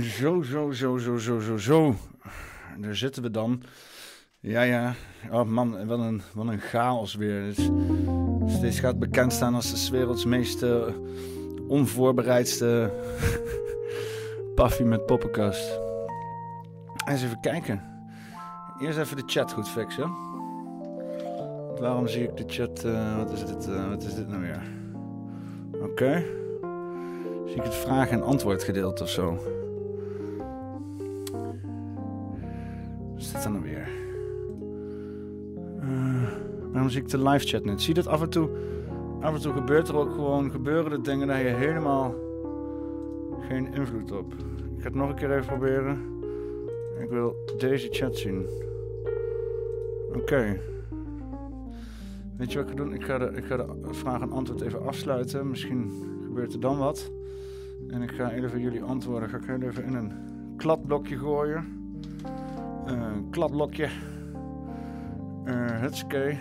Zo, zo, zo, zo, zo, zo, zo. Daar zitten we dan. Ja, ja. Oh man, wat een, wat een chaos weer. Dus, steeds gaat bekend staan als de werelds meest uh, onvoorbereidste paffie met poppenkast. Eens even kijken. Eerst even de chat goed fixen. Waarom zie ik de chat... Uh, wat, is dit, uh, wat is dit nou weer? Oké. Zie ik het vraag- en antwoord gedeelte of zo? Waarom zie ik de live chat niet? Zie dat af en toe? Af en toe gebeurt er ook gewoon gebeuren de dingen daar je helemaal geen invloed op. Ik ga het nog een keer even proberen. Ik wil deze chat zien. Oké. Weet je wat ik ga doen? Ik ga de, ik ga de vraag en antwoord even afsluiten. Misschien gebeurt er dan wat. En ik ga even jullie antwoorden. Ga ik even in een kladblokje gooien. Uh, een kladblokje. Uh, hutske.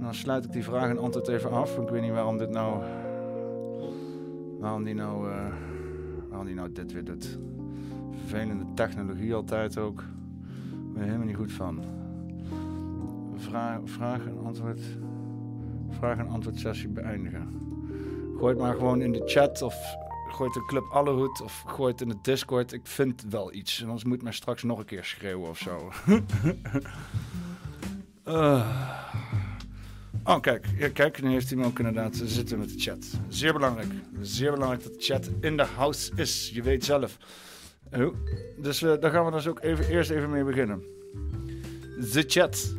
Dan sluit ik die vraag en antwoord even af. Ik weet niet waarom dit nou... Waarom die nou... Uh, waarom die nou dit weer doet. Vervelende technologie altijd ook. Ik ben er helemaal niet goed van. Vraag, vraag en antwoord. Vraag en antwoord sessie beëindigen. Gooi het maar gewoon in de chat of gooi het in Club Allehoed of gooi het in de Discord. Ik vind wel iets. Anders moet mij straks nog een keer schreeuwen of zo. uh. Oh, kijk. Kijk, nu heeft hij me ook inderdaad zitten met de chat. Zeer belangrijk. Zeer belangrijk dat de chat in de house is. Je weet zelf. Oh. Dus daar gaan we dus ook even, eerst even mee beginnen. De chat.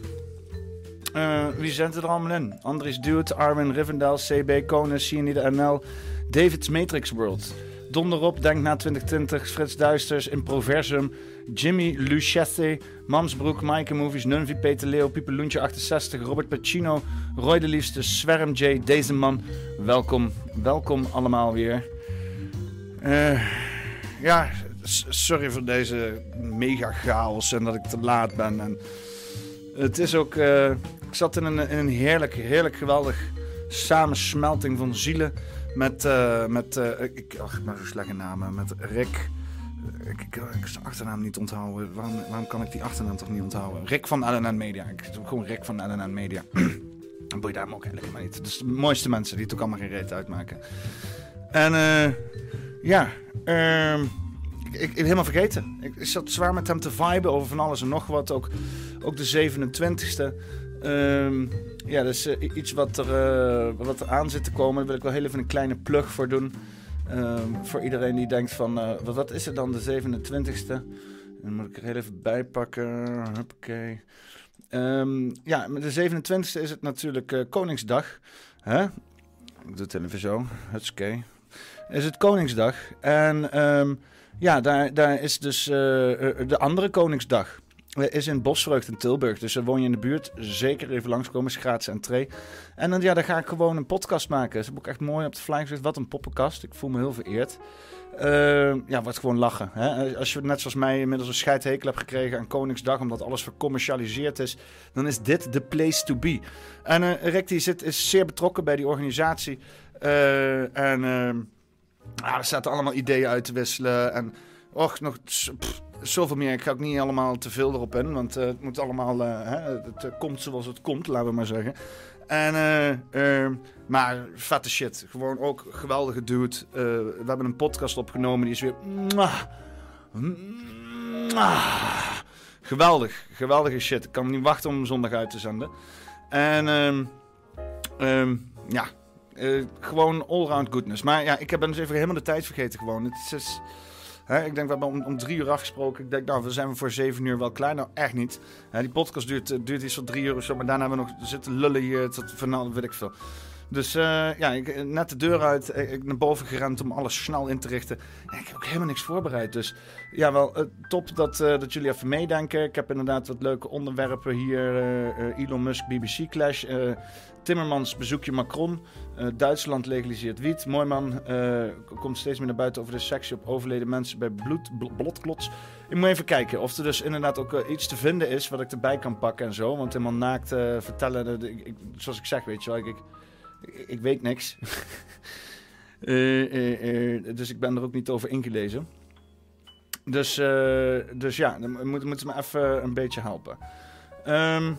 Uh, wie zendt er allemaal in? Andries Duwt, Armin Rivendell, CB Konus, de NL, David's Matrix World. Donderop, Denk na 2020, Frits Duisters, Improversum, Jimmy Luchette, Mamsbroek, Maaike Movies, Nunvi, Peter Leeuw, Pieper Loentje 68, Robert Pacino, Roy de Liefste, Swerm J, deze man. Welkom, welkom allemaal weer. Uh, ja, sorry voor deze mega chaos en dat ik te laat ben. En het is ook, uh, ik zat in een, in een heerlijk, heerlijk geweldig samensmelting van zielen. Met, uh, met uh, ik, ach, maar zo slechte namen. Met Rick. Ik, ik, ik zijn achternaam niet onthouden. Waarom, waarom kan ik die achternaam toch niet onthouden? Rick van LNN Media. Ik gewoon Rick van LNN Media. Dan boeit daar ook helemaal niet. Dus de mooiste mensen die ook allemaal geen reet uitmaken. En uh, ja, uh, ik, ik, helemaal vergeten. Ik, zat zwaar met hem te viben over van alles en nog wat. Ook, ook de 27e. Um, ja, dus uh, iets wat er, uh, wat er aan zit te komen. Daar wil ik wel heel even een kleine plug voor doen. Um, voor iedereen die denkt van, uh, wat, is het dan, de 27e? Dan moet ik er heel even bij pakken. Hoppakee. Um, ja, de 27e is het natuurlijk Koningsdag. Hè? Ik doe het even zo. Hutske. Is het Koningsdag. En um, ja, daar, daar is dus de andere Koningsdag is in Bosvreugd in Tilburg. Dus woon je in de buurt. Zeker even langskomen. Is gratis entree. En dan, ja, dan ga ik gewoon een podcast maken. Dat is ook echt mooi op de fly gezegd. Wat een poppenkast. Ik voel me heel vereerd. Uh, ja, wat gewoon lachen. Hè? Als je net zoals mij inmiddels een scheidhekel hebt gekregen aan Koningsdag, omdat alles vercommercialiseerd is, dan is dit de place to be. En uh, Rick die is zeer betrokken bij die organisatie. Uh, en er zaten allemaal ideeën uit te wisselen. En och, nog zoveel meer. Ik ga ook niet allemaal te veel erop in, want uh, het moet allemaal, uh, hè, het uh, komt zoals het komt, laten we maar zeggen. En, maar vette shit. Gewoon ook geweldige dude. we hebben een podcast opgenomen, die is weer... Geweldig, geweldige shit. Ik kan niet wachten om zondag uit te zenden. En um, um, ja, gewoon allround goodness. Maar ja, ik heb dus even helemaal de tijd vergeten gewoon. Het is... Ik denk, we hebben om, om drie uur afgesproken. Ik denk, nou, we zijn we voor zeven uur wel klaar. Nou, echt niet. Die podcast duurt, duurt iets van drie uur of zo. Maar daarna hebben we nog zitten lullen hier. Tot van nou, weet ik veel. Dus uh, ja, ik, net de deur uit, ik naar boven gerend om alles snel in te richten. En ik heb ook helemaal niks voorbereid. Dus ja, wel top dat, dat jullie even meedenken. Ik heb inderdaad wat leuke onderwerpen hier. Elon Musk, BBC Clash. Timmermans bezoekje Macron. Duitsland legaliseert wiet. Mooi man. komt steeds meer naar buiten over de sectie op overleden mensen bij bloed, bl blotklots. Ik moet even kijken of er dus inderdaad ook iets te vinden is wat ik erbij kan pakken en zo. Want helemaal naakt vertellen, ik, zoals ik zeg, weet je wel. Ik, ik weet niks. uh, uh, dus ik ben er ook niet over ingelezen. Dus, eh, dus ja, dan moet, ze me even een beetje helpen. Ehm,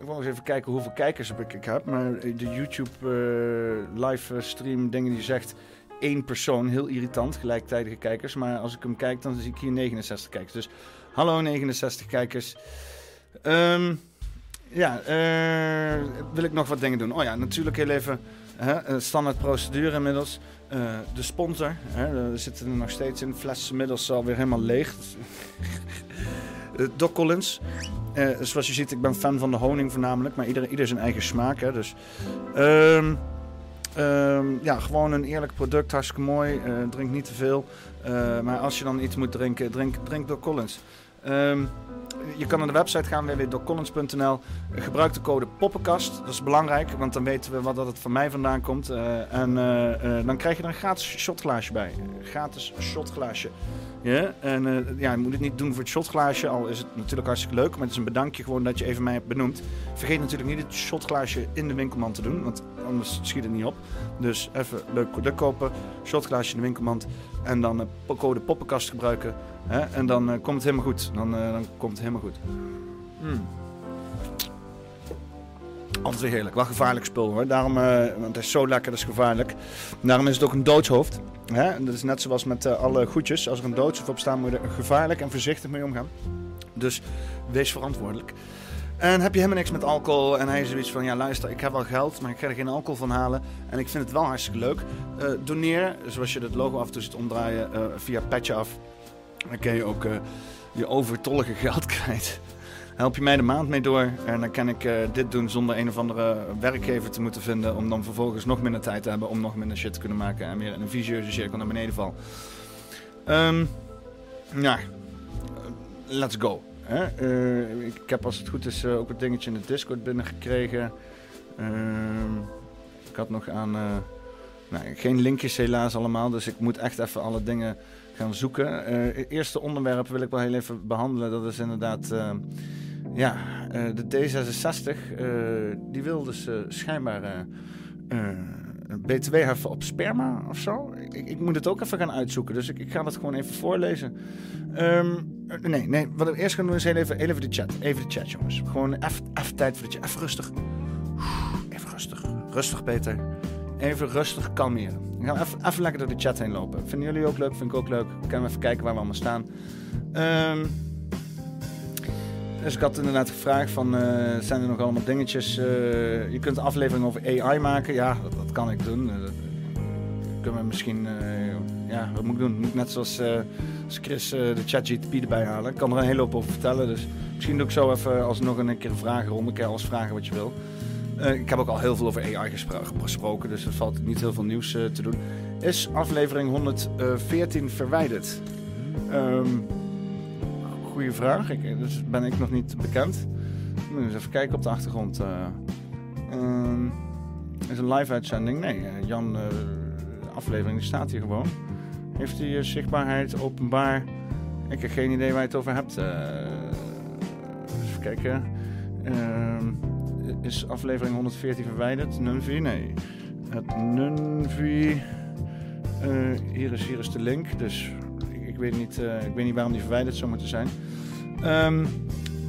ik wil eens even kijken hoeveel kijkers ik, ik heb. Maar de YouTube eh, live stream dingen die zegt één persoon. Heel irritant, gelijktijdige kijkers. Maar als ik hem kijk, dan zie ik hier 69 kijkers. Dus hallo 69 kijkers. Ehm, ja, eh, wil ik nog wat dingen doen? Oh ja, natuurlijk heel even hè, standaard procedure inmiddels. Eh, de sponsor, hè, zitten er nog steeds in. Fles inmiddels alweer helemaal leeg. Doc Collins. Zoals je ziet, ik ben fan van de honing voornamelijk. Maar ieder, ieder zijn eigen smaak. Hè, dus, um, um, ja, gewoon een eerlijk product. Hartstikke mooi. drink niet te veel. maar als je dan iets moet drinken, drink, drink Doc Collins. Um, je kan naar de website gaan, www.doccollins.nl. Gebruik de code poppenkast. Dat is belangrijk, want dan weten we wat dat het van mij vandaan komt. Uh, en uh, uh, dan krijg je er een gratis shotglaasje bij. Gratis shotglaasje. Ja, en ja, je moet het niet doen voor het shotglaasje, al is het natuurlijk hartstikke leuk. Maar het is een bedankje gewoon dat je even mij hebt benoemd. Vergeet natuurlijk niet het shotglaasje in de winkelmand te doen, want anders schiet het niet op. Dus even leuk product kopen, shotglaasje in de winkelmand. En dan code poppenkast gebruiken. Hè? En dan uh, komt het helemaal goed. Dan, uh, dan komt het helemaal goed. Mm. Altijd weer heerlijk. Wel gevaarlijk spul hoor. Daarom, want het is zo lekker, dat is gevaarlijk. Daarom is het ook een doodshoofd. Hè? Dat is net zoals met alle goedjes. Als er een doodshoofd op staat, moet je er gevaarlijk en voorzichtig mee omgaan. Dus wees verantwoordelijk. En heb je helemaal niks met alcohol en hij is zoiets van, ja luister, ik heb wel geld, maar ik ga er geen alcohol van halen. En ik vind het wel hartstikke leuk. Uh, doneer, zoals je het logo af en toe ziet omdraaien, uh, via Petje Af. Dan kun je ook uh, je overtollige geld kwijt. Help je mij de maand mee door en dan kan ik dit doen zonder een of andere werkgever te moeten vinden. Om dan vervolgens nog minder tijd te hebben om nog minder shit te kunnen maken. En meer in een visieuze cirkel naar beneden val. Um, ja, let's go. Uh, ik heb als het goed is ook een dingetje in de Discord binnengekregen. Uh, ik had nog aan. Uh, nou, geen linkjes helaas allemaal, dus ik moet echt even alle dingen gaan zoeken. Het eerste onderwerp wil ik wel heel even behandelen. Dat is inderdaad ja, de D66. die wil dus schijnbaar BTW heffen op sperma of zo. Ik, ik, moet het ook even gaan uitzoeken. Dus ik, ik ga dat gewoon even voorlezen. Um, nee, nee, wat we eerst gaan doen is heel even, heel even de chat. Even de chat, jongens. Gewoon even, even tijd voor de. Even rustig. Even rustig. Rustig, Peter. Even rustig kalmeren. We gaan even, even lekker door de chat heen lopen. Vinden jullie ook leuk? Vind ik ook leuk. Kunnen we even kijken waar we allemaal staan. Um, dus ik had inderdaad gevraagd van, uh, zijn er nog allemaal dingetjes? Uh, je kunt aflevering over AI maken. Ja, dat, kan ik doen. Uh, kunnen we misschien, ja, wat moet ik doen? Moet ik net zoals, als Chris de ChatGPT erbij halen. Ik kan er een hele hoop over vertellen. Dus misschien doe ik zo even alsnog een keer een vragenronde. Je alles vragen wat je wil. Ik heb ook al heel veel over AI gespro gesproken, dus er valt niet heel veel nieuws te doen. Is aflevering 114 verwijderd? Um, goeie vraag. Ik, dus ben ik nog niet bekend. Moet eens even kijken op de achtergrond. Um, is een live uitzending? Nee, Jan, de aflevering die staat hier gewoon. Heeft hij zichtbaarheid, openbaar? Ik heb geen idee waar je het over hebt. even kijken. Ehm, is aflevering 114 verwijderd? Nunvi? Nee. Het Nunvi. Uh, hier, is, hier is de link. Dus weet niet, uh, ik weet niet waarom die verwijderd zou moeten zijn. Um,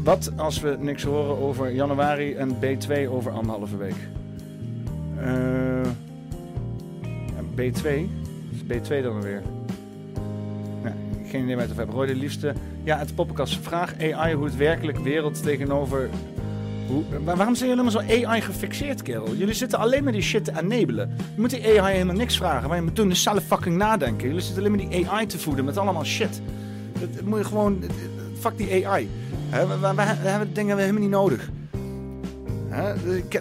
wat als we niks horen over januari en B2 over anderhalve week? Uh, B2? Is B2 dan weer? Nee, geen idee waar het hebben. Roy de liefste. Ja, het poppenkast. Vraag AI hoe het werkelijk wereld tegenover waarom zijn jullie helemaal zo AI gefixeerd, kerel? Jullie zitten alleen maar die shit te enabelen. Je moet die AI helemaal niks vragen. Wat je moet doen is zelf fucking nadenken. Jullie zitten alleen maar die AI te voeden met allemaal shit. Dat, moet je gewoon... Fuck die AI. we, we, we, hebben dingen helemaal niet nodig.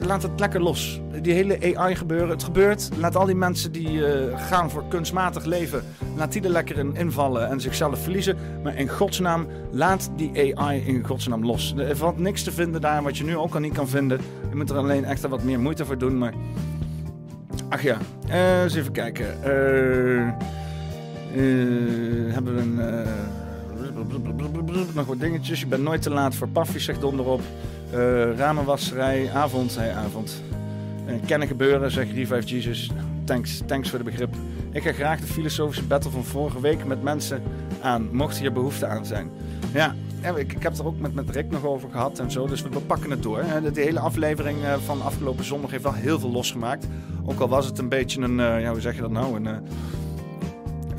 Laat het lekker los. Die hele AI gebeuren. Het gebeurt. Laat al die mensen die uh, gaan voor kunstmatig leven. Laat die er lekker in invallen en zichzelf verliezen. Maar in godsnaam, laat die AI in godsnaam los. Er valt niks te vinden daar wat je nu ook al niet kan vinden. Je moet er alleen echt wat meer moeite voor doen. Maar. Ach ja, uh, eens even kijken. Uh, hebben we een. nog wat dingetjes. Je bent nooit te laat voor Paffy, zegt donderop. Uh, ramenwasserij, avond, hey, avond. Uh, kennen gebeuren, zegt Revive Jesus. Thanks, thanks voor de begrip. Ik ga graag de filosofische battle van vorige week met mensen aan, mocht hier behoefte aan zijn. Ja, ik, ik heb er ook met, met Rick nog over gehad en zo. Dus we, pakken het door. De, hele aflevering eh, van afgelopen zondag heeft wel heel veel losgemaakt. Ook al was het een beetje een, eh, ja, hoe zeg je dat nou? Een, eh,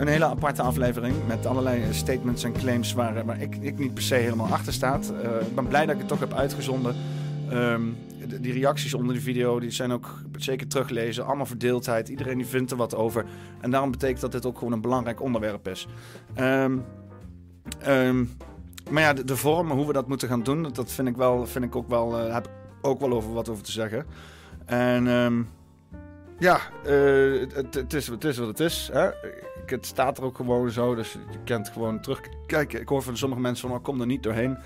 een hele aparte aflevering met allerlei eh, statements en claims waar, waar ik, ik niet per se helemaal achter staat. Eh, ik ben blij dat ik het toch heb uitgezonden. Ehm, die reacties onder de video die zijn ook zeker teruglezen. Allemaal verdeeldheid. Iedereen die vindt er wat over. En daarom betekent dat dit ook gewoon een belangrijk onderwerp is. Ehm, ehm, maar ja, de, vorm, hoe we dat moeten gaan doen, dat vind ik, wel, vind ik ook wel, eh, heb ik ook wel over wat over te zeggen. En ja, eh, het, is, is wat het is. Hè? Het staat er ook gewoon zo, dus je kent gewoon terugkijken. Ik hoor van sommige mensen van, oh, kom er niet doorheen.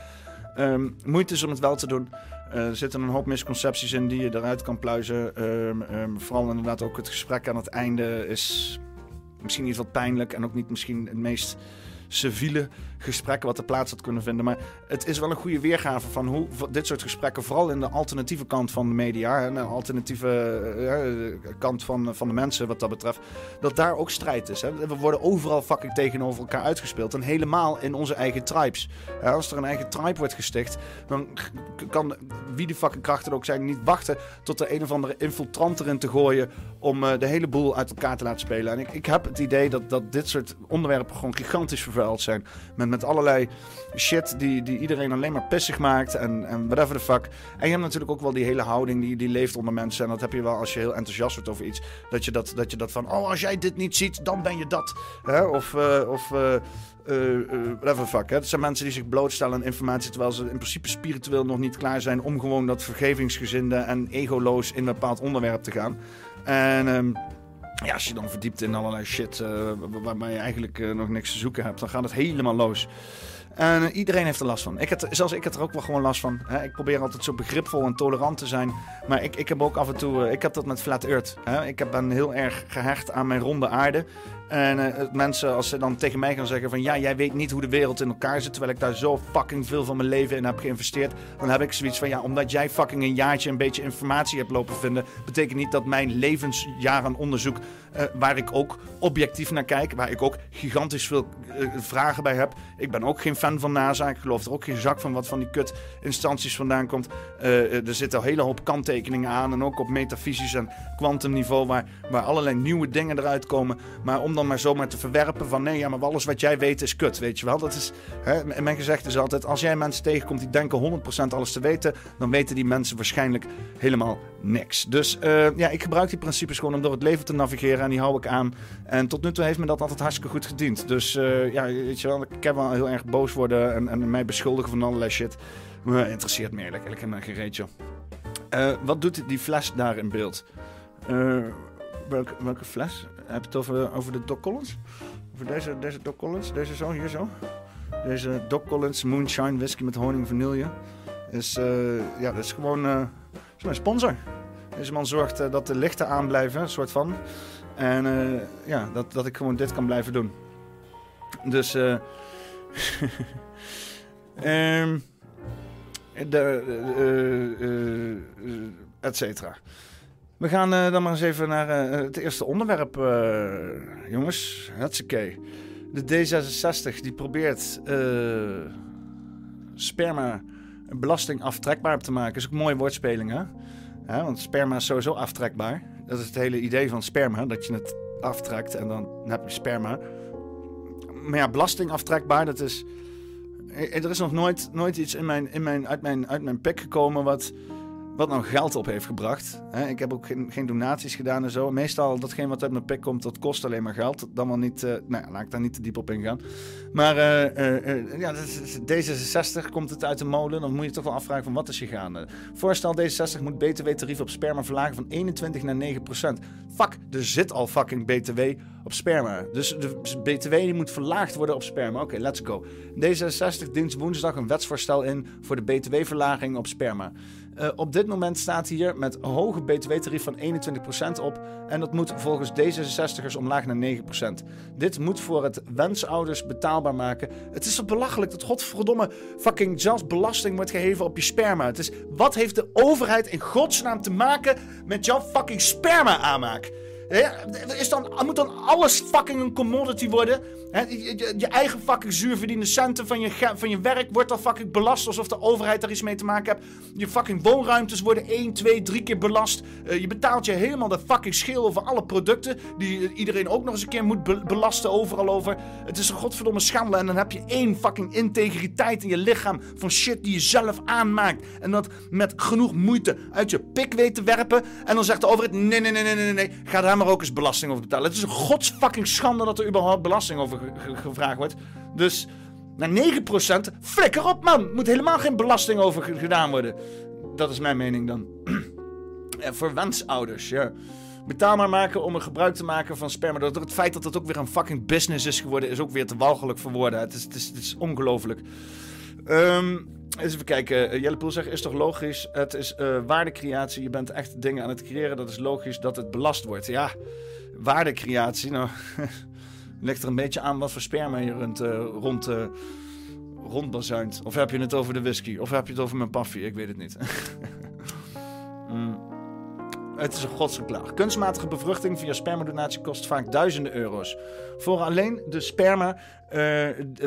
Ehm, moeite is om het wel te doen. Eh, er zitten een hoop misconcepties in die je eruit kan pluizen. Ehm, ehm, vooral inderdaad ook het gesprek aan het einde is misschien niet wat pijnlijk en ook niet misschien het meest civiele gesprekken wat er plaats had kunnen vinden. Maar het is wel een goede weergave van hoe dit soort gesprekken, vooral in de alternatieve kant van de media, hè, de alternatieve eh, eh, kant van, van de mensen wat dat betreft, dat daar ook strijd is. We worden overal fucking tegenover elkaar uitgespeeld en helemaal in onze eigen tribes. Als er een eigen tribe wordt gesticht, dan kan wie die fucking krachten ook zijn niet wachten tot er een of andere infiltrant erin te gooien om eh, de hele boel uit elkaar te laten spelen. En ik, ik heb het idee dat, dat dit soort onderwerpen gewoon gigantisch vervuild zijn. Met, met allerlei shit die, die iedereen alleen maar pissig maakt en, en whatever the fuck. En je hebt natuurlijk ook wel die hele houding die, die leeft onder mensen. En dat heb je wel als je heel enthousiast wordt over iets. Dat je dat, dat, je dat van, oh als jij dit niet ziet, dan ben je dat. Hè? Of... eh, of eh, eh, whatever fuck. Hè? Het zijn mensen die zich blootstellen aan informatie terwijl ze in principe spiritueel nog niet klaar zijn om gewoon dat vergevingsgezinde en egoloos in een bepaald onderwerp te gaan. En ehm, ja, als je dan verdiept in allerlei shit eh, waar- waarbij je eigenlijk eh, nog niks te zoeken hebt, dan gaat het helemaal los. En eh, iedereen heeft er last van. Ik heb, zelfs ik heb er ook wel gewoon last van. Hè? Ik probeer altijd zo begripvol en tolerant te zijn. Maar ik, ik heb ook af en toe... eh, ik heb dat met Flat Earth. Hè? Ik ben heel erg gehecht aan mijn ronde aarde. En eh, mensen, als ze dan tegen mij gaan zeggen van... Ja, jij weet niet hoe de wereld in elkaar zit... terwijl ik daar zo fucking veel van mijn leven in heb geïnvesteerd... dan heb ik zoiets van... Ja, omdat jij fucking een jaartje een beetje informatie hebt lopen vinden... betekent niet dat mijn levensjaar aan onderzoek... eh, waar ik ook objectief naar kijk... waar ik ook gigantisch veel eh, vragen bij heb... Ik ben ook geen fan van NASA. Ik geloof er ook geen zak van wat van die kut instanties vandaan komt. Er zitten een hele hoop kanttekeningen aan. En ook op metafysisch en kwantumniveau. Waar, waar allerlei nieuwe dingen eruit komen. Maar om dan maar zomaar te verwerpen van... Nee, ja, maar alles wat jij weet is kut. Weet je wel? Dat is, hè, mijn gezegd is altijd... Als jij mensen tegenkomt die denken 100% alles te weten... dan weten die mensen waarschijnlijk helemaal niks. Dus eh, ja, ik gebruik die principes gewoon om door het leven te navigeren. En die hou ik aan. En tot nu toe heeft me dat altijd hartstikke goed gediend. Dus eh, ja, weet je wel, ik heb wel heel erg boos worden en, en mij beschuldigen van allerlei shit. Me interesseert me eerlijk, eerlijk helemaal geen reetje. Eh, wat doet die fles daar in beeld? Welke, welke fles? Heb je het over, de Doc Collins? Over deze, deze Doc Collins? Deze zo, hier zo? Deze Doc Collins Moonshine Whisky met honing vanille. Is, eh, ja, dat is gewoon is mijn sponsor. Deze man zorgt eh, dat de lichten aanblijven, een soort van. En ja, dat, dat ik gewoon dit kan blijven doen. Dus, ehm, de, et cetera. We gaan eh, dan maar eens even naar eh, het eerste onderwerp, eh, jongens. Hutsakee. De D66 die probeert sperma belastingaftrekbaar te maken. is ook mooie woordspeling, hè? Want sperma is sowieso aftrekbaar. Dat is het hele idee van sperma, dat je het aftrekt en dan heb je sperma. Maar ja, belastingaftrekbaar, dat is... Er is nog nooit, nooit iets in mijn, in mijn, uit, mijn, uit mijn pik gekomen wat, wat nou geld op heeft gebracht. Ik heb ook geen, geen donaties gedaan en zo. Meestal datgene wat uit mijn pik komt, dat kost alleen maar geld. Dan wel niet, eh, nou laat ik daar niet te diep op ingaan. Maar eh, eh, ja, dat is- D66 komt het uit de molen. Dan moet je toch wel afvragen van wat is hier gaande. Voorstel D66 moet btw-tarief op sperma verlagen van 21 naar 9 procent. Fuck, er zit al fucking btw op sperma. Dus de btw die moet verlaagd worden op sperma. Oké, let's go. D66 dient woensdag een wetsvoorstel in voor de btw-verlaging op sperma. Eh, op dit moment staat hier met hoge btw-tarief van 21% op. En dat moet volgens D66ers omlaag naar 9%. Dit moet voor het wensouders betaalbaar maken. Het is toch belachelijk dat godverdomme fucking zelfs belasting wordt geheven op je sperma. Het is, wat heeft de overheid in godsnaam te maken met jouw fucking sperma aanmaak? Is dan, moet dan alles fucking een commodity worden? je, je, eigen fucking zuurverdiende centen van je, van je werk wordt dan fucking belast alsof de overheid daar iets mee te maken heeft. Je fucking woonruimtes worden 1, 2, 3 keer belast. Eh, je betaalt je helemaal de fucking schil over alle producten die iedereen ook nog eens een keer moet belasten overal over. Het is een godverdomme schande en dan heb je één fucking integriteit in je lichaam van shit die je zelf aanmaakt. En dat met genoeg moeite uit je pik weet te werpen. En dan zegt de overheid: nee, nee, nee, nee, nee, nee. Ga daar maar ook eens belasting over betalen. Het is een godsfucking schande dat er überhaupt belasting over gevraagd wordt. Dus naar 9%, flikker op man. Moet helemaal geen belasting over gedaan worden. Dat is mijn mening dan. en voor wensouders, ja. Betaalbaar maken om er gebruik te maken van sperma. Door het feit dat het ook weer een fucking business is geworden, is ook weer te walgelijk voor woorden. Het is, is, is ongelooflijk. Um, eens even kijken. Uh, Jelle Poel zegt, is toch logisch? Het is uh, waardecreatie. Je bent echt dingen aan het creëren. Dat is logisch dat het belast wordt. Ja, waardecreatie. Nou, ligt er een beetje aan wat voor sperma je rond, uh, rond, uh, rondbazuint. Of heb je het over de whisky? Of heb je het over mijn paffie? Ik weet het niet. mm. Het is een godsgeklaag. Kunstmatige bevruchting via spermadonatie kost vaak duizenden euro's. Voor alleen de sperma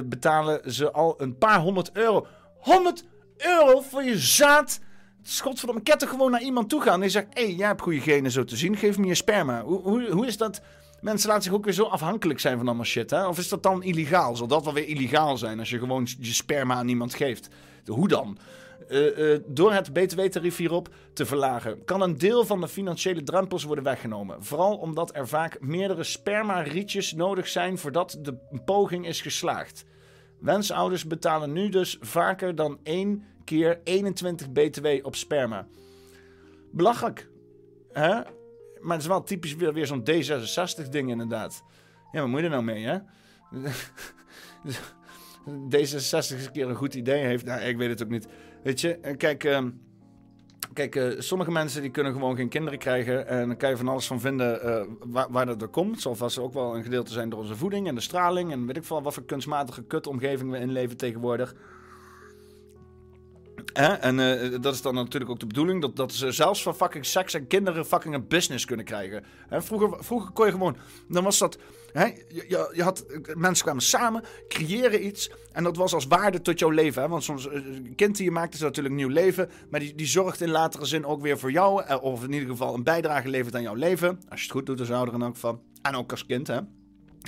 betalen ze al een paar honderd euro. 100 euro voor je zaad. Schot van een er gewoon naar iemand toe gaan. En die zegt: Hé, hey, jij hebt goede genen zo te zien. Geef me je sperma. Hoe, hoe, hoe is dat? Mensen laten zich ook weer zo afhankelijk zijn van allemaal shit. Hè? Of is dat dan illegaal? Zal dat wel weer illegaal zijn als je gewoon je sperma aan iemand geeft? Hoe dan? Uh, uh, door het btw-tarief hierop te verlagen, kan een deel van de financiële drempels worden weggenomen. Vooral omdat er vaak meerdere sperma-rietjes nodig zijn voordat de poging is geslaagd. Wensouders betalen nu dus vaker dan één keer 21 btw op sperma. Belachelijk. Hè? Maar het is wel typisch weer, weer zo'n D66-ding inderdaad. Ja, wat moet je er nou mee, hè? D66 is een keer een goed idee heeft. Nou, ik weet het ook niet. Weet je, kijk... Uh, Kijk, uh, sommige mensen die kunnen gewoon geen kinderen krijgen. En dan kan je van alles van vinden uh, waar, dat er komt. Zoals ook wel een gedeelte zijn door onze voeding en de straling. En weet ik veel wat voor kunstmatige kutomgeving we inleven tegenwoordig. En uh, dat is dan natuurlijk ook de bedoeling. Dat, dat ze zelfs van fucking seks en kinderen fucking een business kunnen krijgen. Vroeger, vroeger kon je gewoon. Dan was dat. je, je, had, mensen kwamen samen, creëren iets. En dat was als waarde tot jouw leven. Hè? Want soms een eh, kind die je maakt is natuurlijk nieuw leven. Maar die, die zorgt in latere zin ook weer voor jou. Eh, of in ieder geval een bijdrage levert aan jouw leven. Als je het goed doet als ouder en ook van. En ook als kind, hè.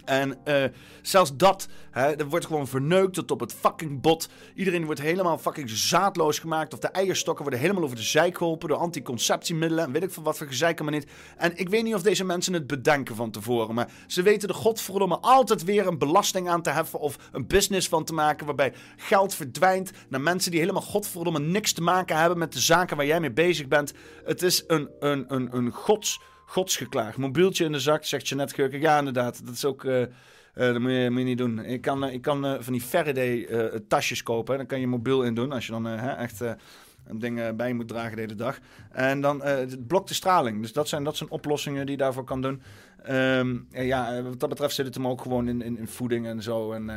En uh, zelfs dat, hè, dat wordt gewoon verneukt tot op het fucking bot. Iedereen wordt helemaal fucking zaadloos gemaakt. Of de eierstokken worden helemaal over de zijk geholpen door anticonceptiemiddelen. En weet ik veel wat voor gezeik maar niet. En ik weet niet of deze mensen het bedenken van tevoren. Maar ze weten de godverdomme altijd weer een belasting aan te heffen. Of een business van te maken waarbij geld verdwijnt naar mensen die helemaal godverdomme niks te maken hebben met de zaken waar jij mee bezig bent. Het is een, een, een, een gods godsgeklaag. Mobieltje in de zak, zegt je net Gurken. Ja, inderdaad. Dat is ook... Uh, moet je, niet doen. Ik kan, ik kan van die Faraday tasjes kopen. Dan kan je mobiel in doen. Als je dan echt een ding bij moet dragen de hele dag. En dan het blokt de straling. Dus dat zijn, dat zijn oplossingen die je daarvoor kan doen. Um, ja, wat dat betreft zit het hem ook gewoon in, in, in voeding en zo. En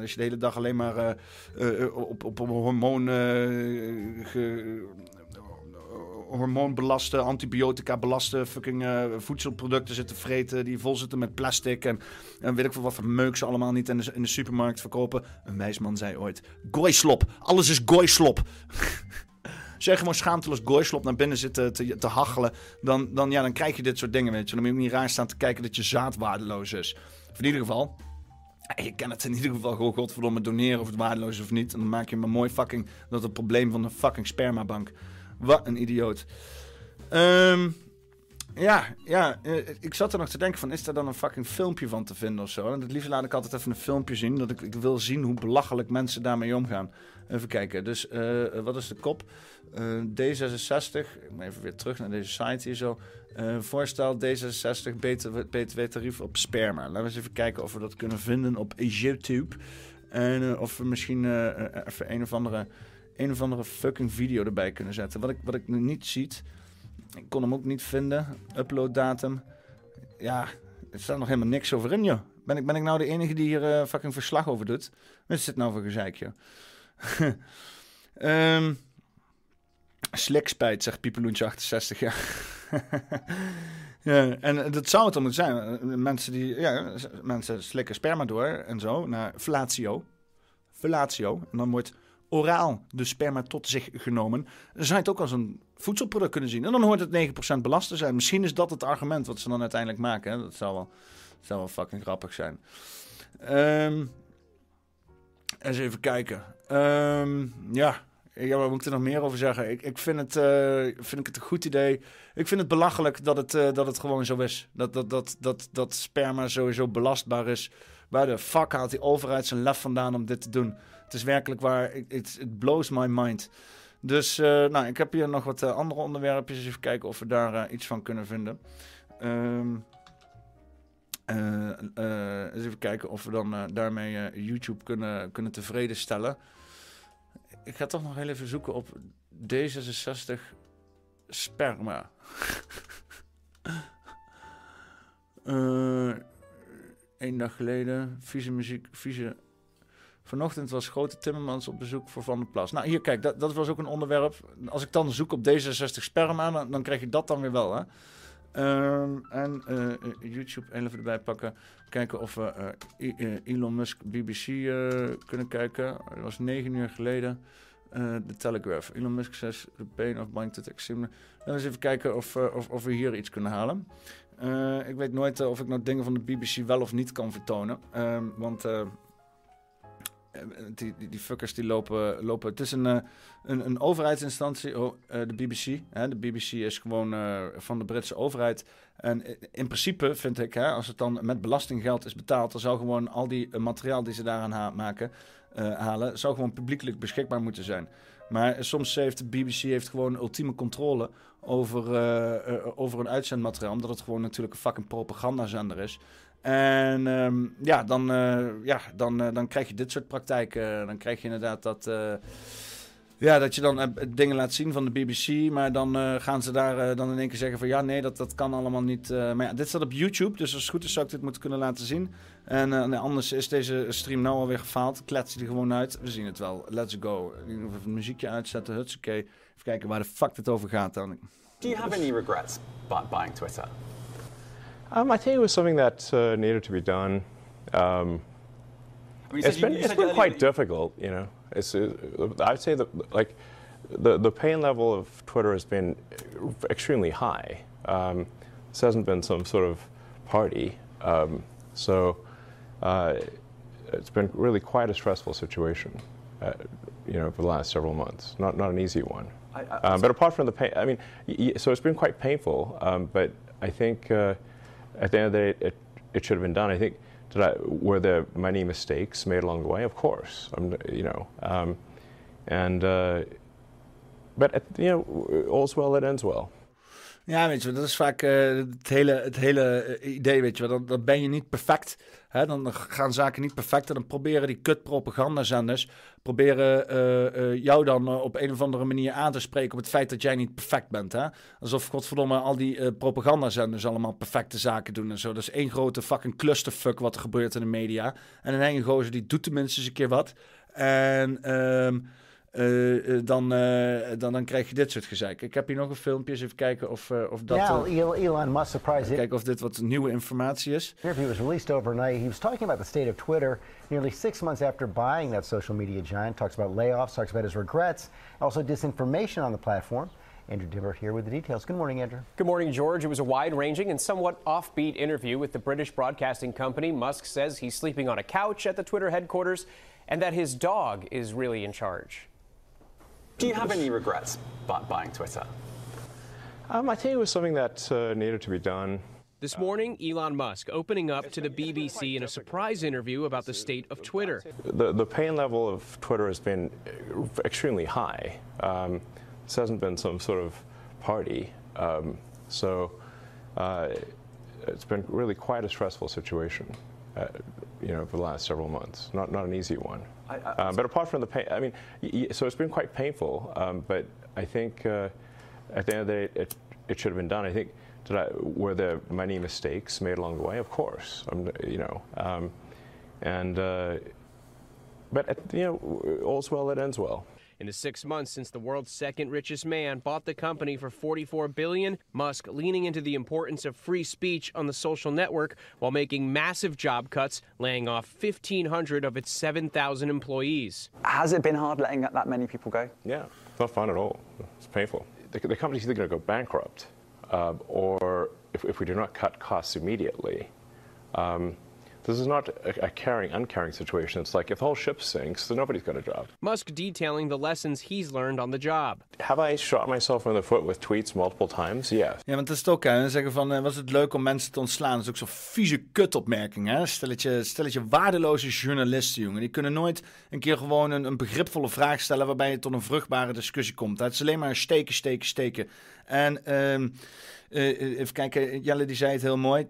als je de hele dag alleen maar op, op hormoon ge, hormoonbelaste, antibiotica belaste fucking uh, voedselproducten zitten vreten die vol zitten met plastic en, en weet ik veel wat voor meuk ze allemaal niet in de, in de supermarkt verkopen. Een wijsman zei ooit, gooislop, alles is gooislop. Jij gewoon schaamteloos gooislop naar binnen zit te, te, hachelen, dan, dan, ja, dan krijg je dit soort dingen, weet je. Dan moet je niet raar staan te kijken dat je zaad waardeloos is. Of in ieder geval, je kan het in ieder geval gewoon godverdomme doneren of het waardeloos of niet. En dan maak je maar mooi fucking dat het probleem van de fucking spermabank. Wat een idioot. Um, ja, ja, eh, ik zat er nog te denken van, is er dan een fucking filmpje van te vinden of zo? En het liefst laat ik altijd even een filmpje zien, dat ik, wil zien hoe belachelijk mensen daarmee omgaan. Even kijken, dus uh, wat is de kop? Uh, D66, ik moet even weer terug naar deze site hier zo. Uh, voorstel D66 btw-tarief op sperma. Laten we eens even kijken of we dat kunnen vinden op YouTube. En of we misschien even een of andere een of andere fucking video erbij kunnen zetten. Wat ik, wat ik niet ziet. Ik kon hem ook niet vinden. Upload datum. Ja, er staat nog helemaal niks over in, joh. Ben ik, ben ik nou de enige die hier uh, fucking verslag over doet? Wat is dit nou voor gezeik, joh? um, Slikspijt, zegt Piepeloentje 68, ja. Ja, en dat zou het dan moeten zijn. Mensen, die, ja, mensen slikken sperma door en zo naar fellatio. Fellatio. En dan wordt oraal de sperma tot zich genomen. Zou het ook als een voedselproduct kunnen zien. En dan hoort het 9% belast te zijn. Misschien is dat het argument wat ze dan uiteindelijk maken. Dat zou wel, zou wel fucking grappig zijn. Um, eens even kijken. Um, ja, ja, wat moet ik er nog meer over zeggen? Ik, ik vind, het, uh, vind ik het een goed idee. Ik vind het belachelijk dat het, uh, dat het gewoon zo is. Dat, dat, dat, dat, dat sperma sowieso belastbaar is. Waar de fuck haalt die overheid zijn lef vandaan om dit te doen? Het is werkelijk waar. It, blows my mind. Dus uh, nou, ik heb hier nog wat andere onderwerpjes. Even kijken of we daar iets van kunnen vinden. Um, eens even kijken of we dan daarmee YouTube kunnen, kunnen tevreden stellen ik ga toch nog heel even zoeken op D66 sperma. Eén dag geleden, vieze muziek, vieze... Vanochtend was Grote Timmermans op bezoek voor Van der Plas. Nou, hier, kijk, dat, dat was ook een onderwerp. Als ik dan zoek op D66 sperma, dan, dan krijg je dat dan weer wel, hè. Um, en uh, YouTube even erbij pakken. Kijken of we uh, Elon Musk BBC kunnen kijken. Dat was negen uur geleden. de Telegraph. Elon Musk says the pain of buying to extreme. Dan eens even kijken of, of, of, we hier iets kunnen halen. ik weet nooit of ik nou dingen van de BBC wel of niet kan vertonen. Uh, want eh, die, die, die, fuckers die lopen, lopen. Het is een, eh, een, een overheidsinstantie, oh, eh, de BBC. Hè? De BBC is gewoon van de Britse overheid. En in principe vind ik, hè, als het dan met belastinggeld is betaald, dan zou gewoon al die materiaal die ze daaraan maken, halen, zou gewoon publiekelijk beschikbaar moeten zijn. Maar soms heeft de BBC heeft gewoon ultieme controle over, over een uitzendmateriaal. Omdat het gewoon natuurlijk een fucking propagandazender is. En ehm, ja, dan, uh, ja dan, uh, dan krijg je dit soort praktijken. Dan krijg je inderdaad dat, uh, ja, dat je dan dingen laat zien van de BBC. Maar dan gaan ze daar dan in één keer zeggen van ja, nee, dat, dat kan allemaal niet. maar ja, dit staat op YouTube, dus als het goed is zou ik dit moeten kunnen laten zien. En anders is deze stream nou alweer gefaald. Klets die gewoon uit. We zien het wel. Let's go. Even een muziekje uitzetten. Hutsakee. Even kijken waar de fuck het over gaat dan. Do you have any regrets buying Twitter? Um, I think it was something that uh, needed to be done. Um, it's been, it's been quite difficult, you know. It's, uh, I'd say that, like, the, the pain level of Twitter has been extremely high. Um, this hasn't been some sort of party. Um, so uh, it's been really quite a stressful situation, uh, you know, for the last several months. Not, not an easy one. I, I, um, but apart from the pain, I mean, so it's been quite painful, um, but I think uh, at the end of the day, it, it should have been done. I think, did I, were there many mistakes made along the way? Of course, I'm, you know, um, and uh, but at, you know, all's well that ends well. Ja, weet je, dat is vaak uh, het hele, het hele uh, idee, weet je. Dan, dan ben je niet perfect. Dan gaan zaken niet perfect. En dan proberen die kut propagandazenders... proberen uh, jou dan op een of andere manier aan te spreken... op het feit dat jij niet perfect bent. Hè? Alsof, godverdomme, al die propagandazenders allemaal perfecte zaken doen en zo. Dat is één grote fucking clusterfuck wat er gebeurt in de media. En een enge gozer, die doet tenminste eens een keer wat. En... Ehm, uh, dan, uh, dan, dan krijg je dit soort gezeik. Ik heb hier nog een filmpje, eens even kijken of, uh, of dat... Now, Elon Musk surprised Kijken of dit wat nieuwe informatie is. interview was released overnight. He was talking about the state of Twitter nearly six months after buying that social media giant. Talks about layoffs, talks about his regrets, also disinformation on the platform. Andrew Dimmert here with the details. Good morning, Andrew. Good morning, George. It was a wide ranging and somewhat offbeat interview with the British broadcasting company. Musk says he's sleeping on a couch at the Twitter headquarters and that his dog is really in charge. Do you have any regrets about buying Twitter? Um, I think it was something that uh, needed to be done. This morning, Elon Musk opening up to the BBC in a surprise interview about the state of Twitter. The, the pain level of Twitter has been extremely high. Um, this hasn't been some sort of party. Um, so uh, it's been really quite a stressful situation, uh, you know, for the last several months. Not, not an easy one. I, I, um, but apart from the pain, I mean, so it's been quite painful. Um, but I think uh, at the end of the day, it, it should have been done. I think did I, were there many mistakes made along the way? Of course, um, you know, um, and uh, but at, you know, all's well that ends well. In the six months since the world's second richest man bought the company for 44 billion, Musk leaning into the importance of free speech on the social network while making massive job cuts, laying off 1,500 of its 7,000 employees. Has it been hard letting that many people go? Yeah, it's not fun at all. It's painful. The, the company's either going to go bankrupt, uh, or if, if we do not cut costs immediately. Um, this is not a, a, caring, uncaring situation. It's like if the whole ship sinks, then nobody's got a job. Musk detailing the lessons he's learned on the job. Have I shot myself in the foot with tweets multiple times? Yes. Ja, want dat is het ook. Hè. Zeggen van, uh, was het leuk om mensen te ontslaan? Dat is ook zo'n vieze kutopmerking. Hè? Stelletje, stelletje waardeloze journalisten, jongen. Die kunnen nooit een keer gewoon een, een begripvolle vraag stellen... waarbij je tot een vruchtbare discussie komt. Het is alleen maar steken, steken, steken. En... Uh, uh, even kijken, Jelle die zei het heel mooi. 80%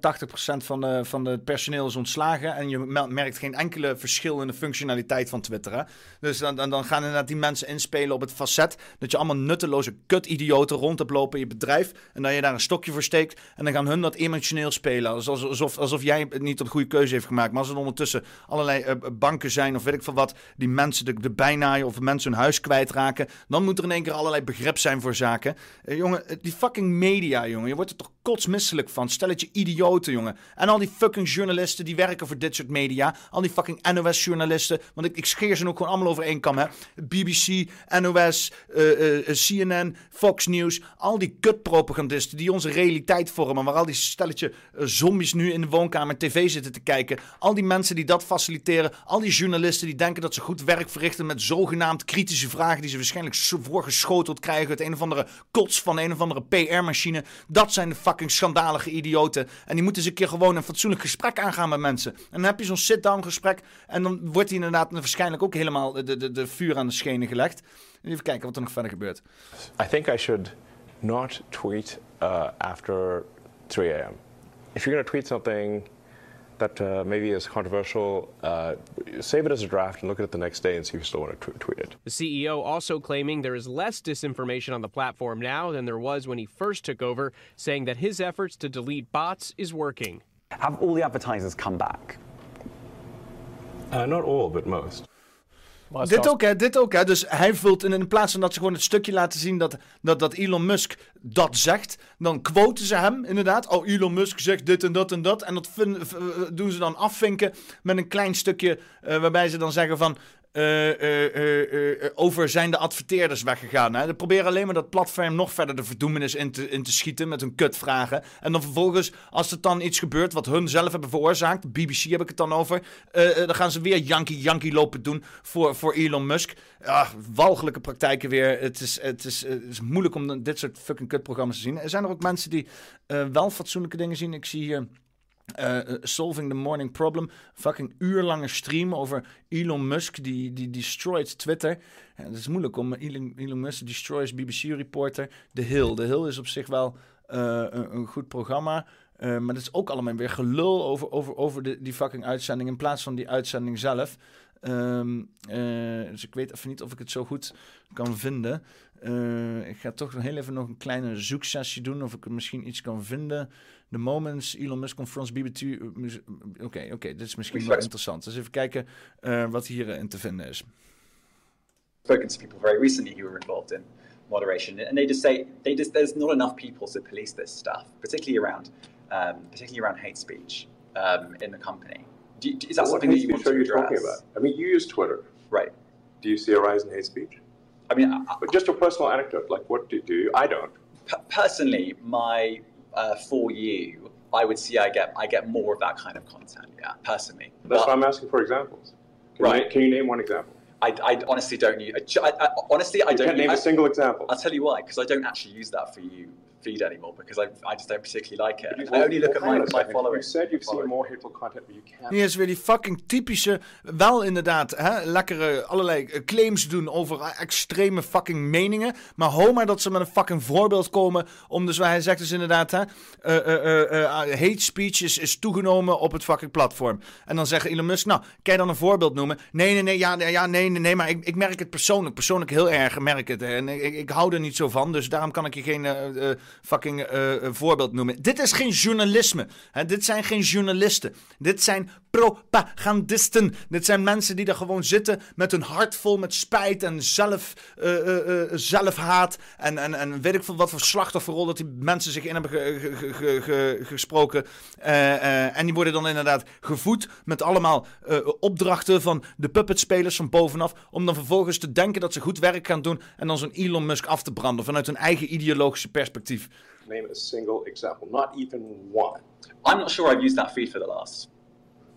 van, de, van het personeel is ontslagen. En je merkt geen enkele verschil in de functionaliteit van Twitter. Hè? Dus dan, dan, dan gaan inderdaad die mensen inspelen op het facet. Dat je allemaal nutteloze kut-idioten rond hebt lopen in je bedrijf. En dat je daar een stokje voor steekt. En dan gaan hun dat emotioneel spelen. Alsof, alsof, alsof jij niet de goede keuze heeft gemaakt. Maar als er ondertussen allerlei banken zijn of weet ik veel wat. Die mensen de, de of mensen hun huis kwijtraken. Dan moet er in één keer allerlei begrip zijn voor zaken. Jongen, die fucking media, jongen. Je wordt er toch kotsmisselijk van. Stelletje idioten, jongen. En al die fucking journalisten die werken voor dit soort media. Al die fucking NOS-journalisten. Want ik, ik scheer ze ook gewoon allemaal over één kam, hè. BBC, NOS, uh, uh, CNN, Fox News. Al die kutpropagandisten die onze realiteit vormen. Waar al die stelletje uh, zombies nu in de woonkamer tv zitten te kijken. Al die mensen die dat faciliteren. Al die journalisten die denken dat ze goed werk verrichten met zogenaamd kritische vragen. Die ze waarschijnlijk voorgeschoteld krijgen uit een of andere kots van een of andere PR-machine. Dat zijn de fucking schandalige idioten. En die moeten eens een keer gewoon een fatsoenlijk gesprek aangaan met mensen. En dan heb je zo'n sit-down gesprek. En dan wordt hij inderdaad waarschijnlijk ook helemaal de, de, de vuur aan de schenen gelegd. Even kijken wat er nog verder gebeurt. I think I should not tweet uh, after 3 a.m. If you're going tweet something that uh, maybe is controversial, uh, save it as a draft and look at it the next day and see if you still want to tweet it. The CEO also claiming there is less disinformation on the platform now than there was when he first took over, saying that his efforts to delete bots is working. Have all the advertisers come back? Uh, not all, but most. Dit ook, hè, dit ook, hè. Dus hij vult in, in plaats van dat ze gewoon het stukje laten zien dat, dat, dat Elon Musk dat zegt, dan quoten ze hem inderdaad. Oh, Elon Musk zegt dit en dat en dat. En dat doen ze dan afvinken met een klein stukje uh, waarbij ze dan zeggen van... Uh, over zijn de adverteerders weggegaan. Ze proberen alleen maar dat platform nog verder de verdoemenis in te, in te schieten met hun kutvragen. En dan vervolgens, als er dan iets gebeurt wat hun zelf hebben veroorzaakt, BBC heb ik het dan over, dan gaan ze weer Yankee Yankee lopen doen voor, voor Elon Musk. Ja, walgelijke praktijken weer. Het is, het, is, het is moeilijk om dit soort fucking kutprogramma's te zien. Er zijn er ook mensen die wel fatsoenlijke dingen zien. Ik zie hier... Uh, Solving the Morning Problem. Fucking uurlange stream over Elon Musk. Die, die destroyed Twitter. Ja, het is moeilijk om Elon, Elon Musk destroys BBC reporter. The Hill. The Hill is op zich wel uh, een, goed programma. Maar het is ook allemaal weer gelul over, over, over de, die fucking uitzending. In plaats van die uitzending zelf. Um, dus ik weet even niet of ik het zo goed kan vinden. Ik ga toch heel even nog een kleine zoeksessie doen of ik misschien iets kan vinden. The Moments, Elon Musk confronts BBT. Oké, okay, oké, okay, dit is misschien wel interessant. Dus even kijken uh, wat hierin te vinden is. Spoken to people very recently who were involved in moderation, and they just say they just there's not enough people to police this stuff, particularly around um, particularly around hate speech um, in the company. Do you, is that what something that you want to are you address? talking about? I mean, you use Twitter, right? Do you see a rise in hate speech? I mean, I, but just a personal anecdote, like what do you do? I don't. personally, my uh, for you, I would see I get I get more of that kind of content. Yeah, personally. That's but, why I'm asking for examples. Can right? You, can you name one example? I, I honestly don't use. I, I, honestly, I you don't. Can't name I, a single example. I'll tell you why. Because I don't actually use that for you feed anymore because I, I just don't particularly like it. I only look at my, my following. You said you've seen more hateful content, but you can't. Hier is weer die fucking typische, wel inderdaad, hè, lekkere allerlei claims doen over extreme fucking meningen. Maar ho maar dat ze met een fucking voorbeeld komen om dus, hij zegt dus inderdaad, hè, uh, uh, uh, hate speech is, is toegenomen op het fucking platform. En dan zeggen Elon Musk, nou, kan je dan een voorbeeld noemen? Nee, nee, nee, ja, ja nee, nee, nee, maar ik, ik merk het persoonlijk, persoonlijk heel erg, merk het. En ik, ik, ik hou er niet zo van, dus daarom kan ik je geen fucking voorbeeld noemen. Dit is geen journalisme. Dit zijn geen journalisten. Dit zijn propagandisten. Dit zijn mensen die er gewoon zitten met hun hart vol met spijt en zelf, zelfhaat. En, en, en weet ik veel wat voor slachtofferrol dat die mensen zich in hebben gesproken. en die worden dan inderdaad gevoed met allemaal opdrachten van de puppetspelers van bovenaf. Om dan vervolgens te denken dat ze goed werk gaan doen. En dan zo'n Elon Musk af te branden vanuit hun eigen ideologische perspectief. Name a single example, not even one. I'm not sure I've used that feed for the last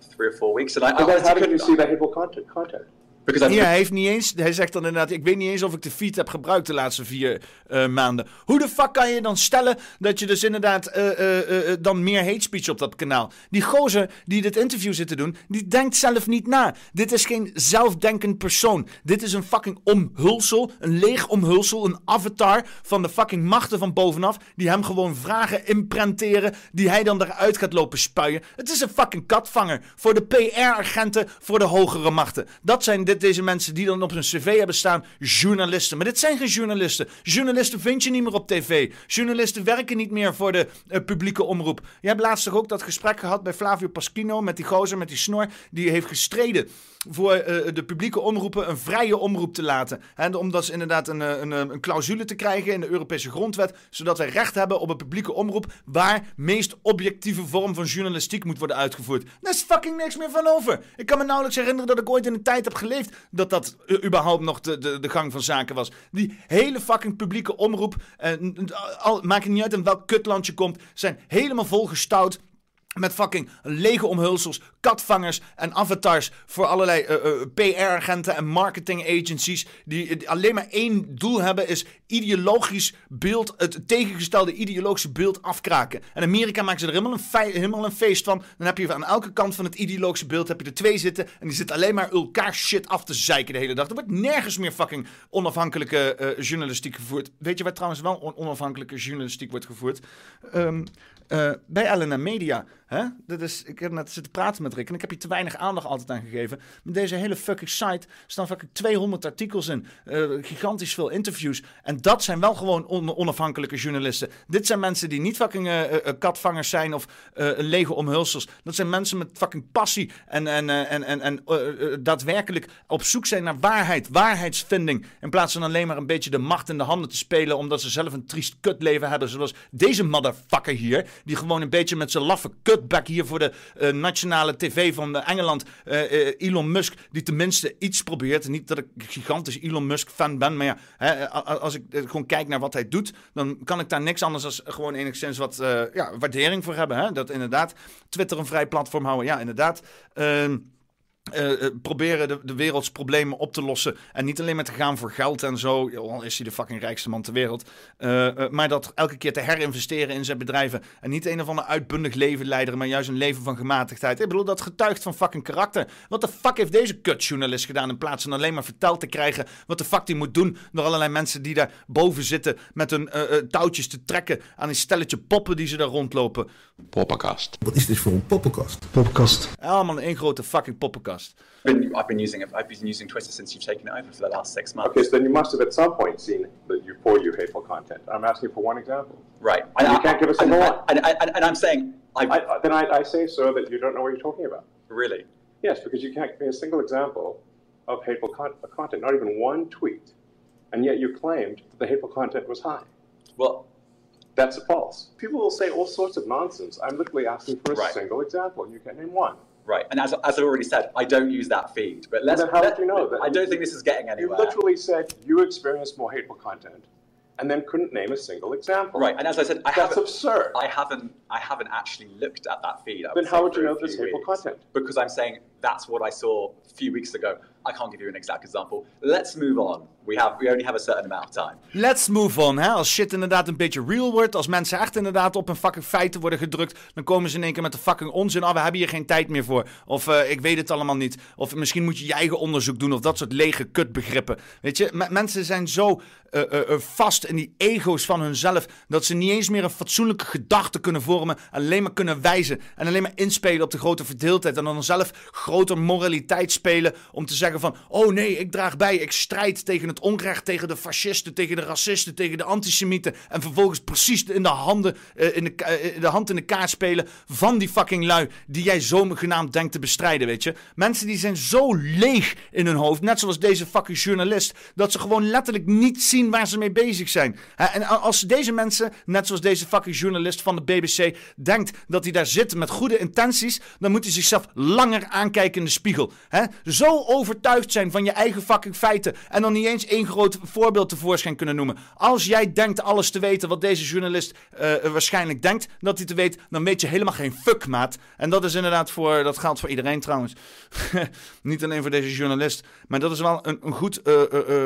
three or four weeks. And I, I, how did you see the hateful content? content? Ja, hij, heeft niet eens, hij zegt dan inderdaad: Ik weet niet eens of ik de feed heb gebruikt de laatste vier uh, maanden. Hoe de fuck kan je dan stellen dat je dus inderdaad uh, uh, dan meer hate speech op dat kanaal? Die gozer die dit interview zit te doen, die denkt zelf niet na. Dit is geen zelfdenkend persoon. Dit is een fucking omhulsel, een leeg omhulsel, een avatar van de fucking machten van bovenaf. Die hem gewoon vragen imprenteren, die hij dan eruit gaat lopen spuien. Het is een fucking katvanger voor de PR-agenten, voor de hogere machten. Dat zijn dit deze mensen die dan op hun cv hebben staan journalisten. Maar dit zijn geen journalisten. Journalisten vind je niet meer op tv. Journalisten werken niet meer voor de uh, publieke omroep. Je hebt laatst toch ook dat gesprek gehad bij Flavio Paschino met die gozer met die snor. Die heeft gestreden voor uh, de publieke omroepen een vrije omroep te laten. En omdat ze inderdaad een, een, een clausule te krijgen in de Europese grondwet. Zodat wij recht hebben op een publieke omroep waar meest objectieve vorm van journalistiek moet worden uitgevoerd. Daar is fucking niks meer van over. Ik kan me nauwelijks herinneren dat ik ooit in een tijd heb geleefd dat dat uh, überhaupt nog de, de, gang van zaken was. Die hele fucking publieke omroep, uh, al, maakt het niet uit in welk kutland je komt, zijn helemaal volgestouwd met fucking lege omhulsels, katvangers en avatars voor allerlei uh, uh, PR-agenten en marketing agencies. Die, alleen maar één doel hebben: is ideologisch beeld, het tegengestelde ideologische beeld afkraken. En Amerika maakt ze er helemaal een, helemaal een feest van. Dan heb je aan elke kant van het ideologische beeld heb je er twee zitten. En die zitten alleen maar elkaar shit af te zeiken de hele dag. Er wordt nergens meer fucking onafhankelijke uh, journalistiek gevoerd. Weet je waar trouwens wel onafhankelijke journalistiek wordt gevoerd? Uh, bij LNM Media. Hè? Dat is, ik heb net zitten praten met Rick en ik heb hier te weinig aandacht altijd aan gegeven. Met deze hele fucking site staan fucking 200 artikels in. Uh, gigantisch veel interviews. En dat zijn wel gewoon on onafhankelijke journalisten. Dit zijn mensen die niet fucking uh, katvangers zijn of lege omhulsels. Dat zijn mensen met fucking passie en, en, en, en, en daadwerkelijk op zoek zijn naar waarheid, waarheidsvinding. In plaats van alleen maar een beetje de macht in de handen te spelen omdat ze zelf een triest kutleven hebben. Zoals deze motherfucker hier. Die gewoon een beetje met zijn laffe cutback hier voor de uh, nationale tv van Engeland. Uh, Elon Musk, die tenminste iets probeert. Niet dat ik gigantisch Elon Musk fan ben. Maar ja, hè, als ik gewoon kijk naar wat hij doet. Dan kan ik daar niks anders dan gewoon enigszins wat ja, waardering voor hebben. Hè? Dat inderdaad Twitter een vrij platform houden. Ja, inderdaad. Ehm, uh, proberen de, de werelds problemen op te lossen. En niet alleen maar te gaan voor geld en zo. Al is hij de fucking rijkste man ter wereld. Uh, maar dat elke keer te herinvesteren in zijn bedrijven. En niet een of ander uitbundig leven leiden, maar juist een leven van gematigdheid. Ik bedoel, dat getuigt van fucking karakter. Wat de fuck heeft deze kutjournalist gedaan in plaats van alleen maar verteld te krijgen wat de fuck hij moet doen door allerlei mensen die daar boven zitten met hun touwtjes te trekken aan een stelletje poppen die ze daar rondlopen. Poppenkast. Wat is dit voor een poppenkast? Poppenkast. Allemaal één grote fucking poppenkast. Been, I've been using it. I've been using Twitter since you've taken it over for the last six months. Okay, so then you must have at some point seen that you for you hateful content. I'm asking for one example. Right. And you can't give us a and, and, and, and, I'm saying. I, then I, I say, sir, that you don't know what you're talking about. Really? Yes, because you can't give me a single example of hateful con content, not even one tweet, and yet you claimed that the hateful content was high. Well, that's false. People will say all sorts of nonsense. I'm literally asking for a right. single example, and you can't name one. Right, and as, as I already said, I don't use that feed. But let's. then how let, you know that? I don't think this is getting anywhere. You literally said you experienced more hateful content, and then couldn't name a single example. Right, and as I said, I That's absurd. I haven't. I haven't actually looked at that feed. I then would how would you know few hateful weeks. content? Because I'm saying that's what I saw a few weeks ago. I can't give you an exact example. Let's move on. We, have, we only have a certain amount of time. Let's move on. Hè? Als shit inderdaad een beetje real wordt, als mensen echt inderdaad op een fucking feiten worden gedrukt, dan komen ze in één keer met de fucking onzin. Oh, we hebben hier geen tijd meer voor. Of uh, ik weet het allemaal niet. Of misschien moet je je eigen onderzoek doen. Of dat soort lege kutbegrippen. Weet je, mensen zijn zo uh, uh, vast in die ego's van hunzelf, dat ze niet eens meer een fatsoenlijke gedachte kunnen vormen. Alleen maar kunnen wijzen. En alleen maar inspelen op de grote verdeeldheid. En dan zelf grote moraliteit spelen om te zeggen van, oh nee, ik draag bij, ik strijd tegen het onrecht, tegen de fascisten, tegen de racisten, tegen de antisemieten. En vervolgens precies in de, handen, uh, in de, uh, de hand in de kaart spelen van die fucking lui die jij zogenaamd denkt te bestrijden, weet je. Mensen die zijn zo leeg in hun hoofd, net zoals deze fucking journalist, dat ze gewoon letterlijk niet zien waar ze mee bezig zijn. En als deze mensen, net zoals deze fucking journalist van de BBC, denkt dat hij daar zit met goede intenties, dan moet hij zichzelf langer aankijken in de spiegel. Zo overtuigd zijn van je eigen fucking feiten en dan niet eens één groot voorbeeld tevoorschijn kunnen noemen. Als jij denkt alles te weten wat deze journalist uh, waarschijnlijk denkt dat hij te weet, dan weet je helemaal geen fuck, maat. En dat is inderdaad voor, dat geldt voor iedereen trouwens. niet alleen voor deze journalist, maar dat is wel een, een, goed, uh,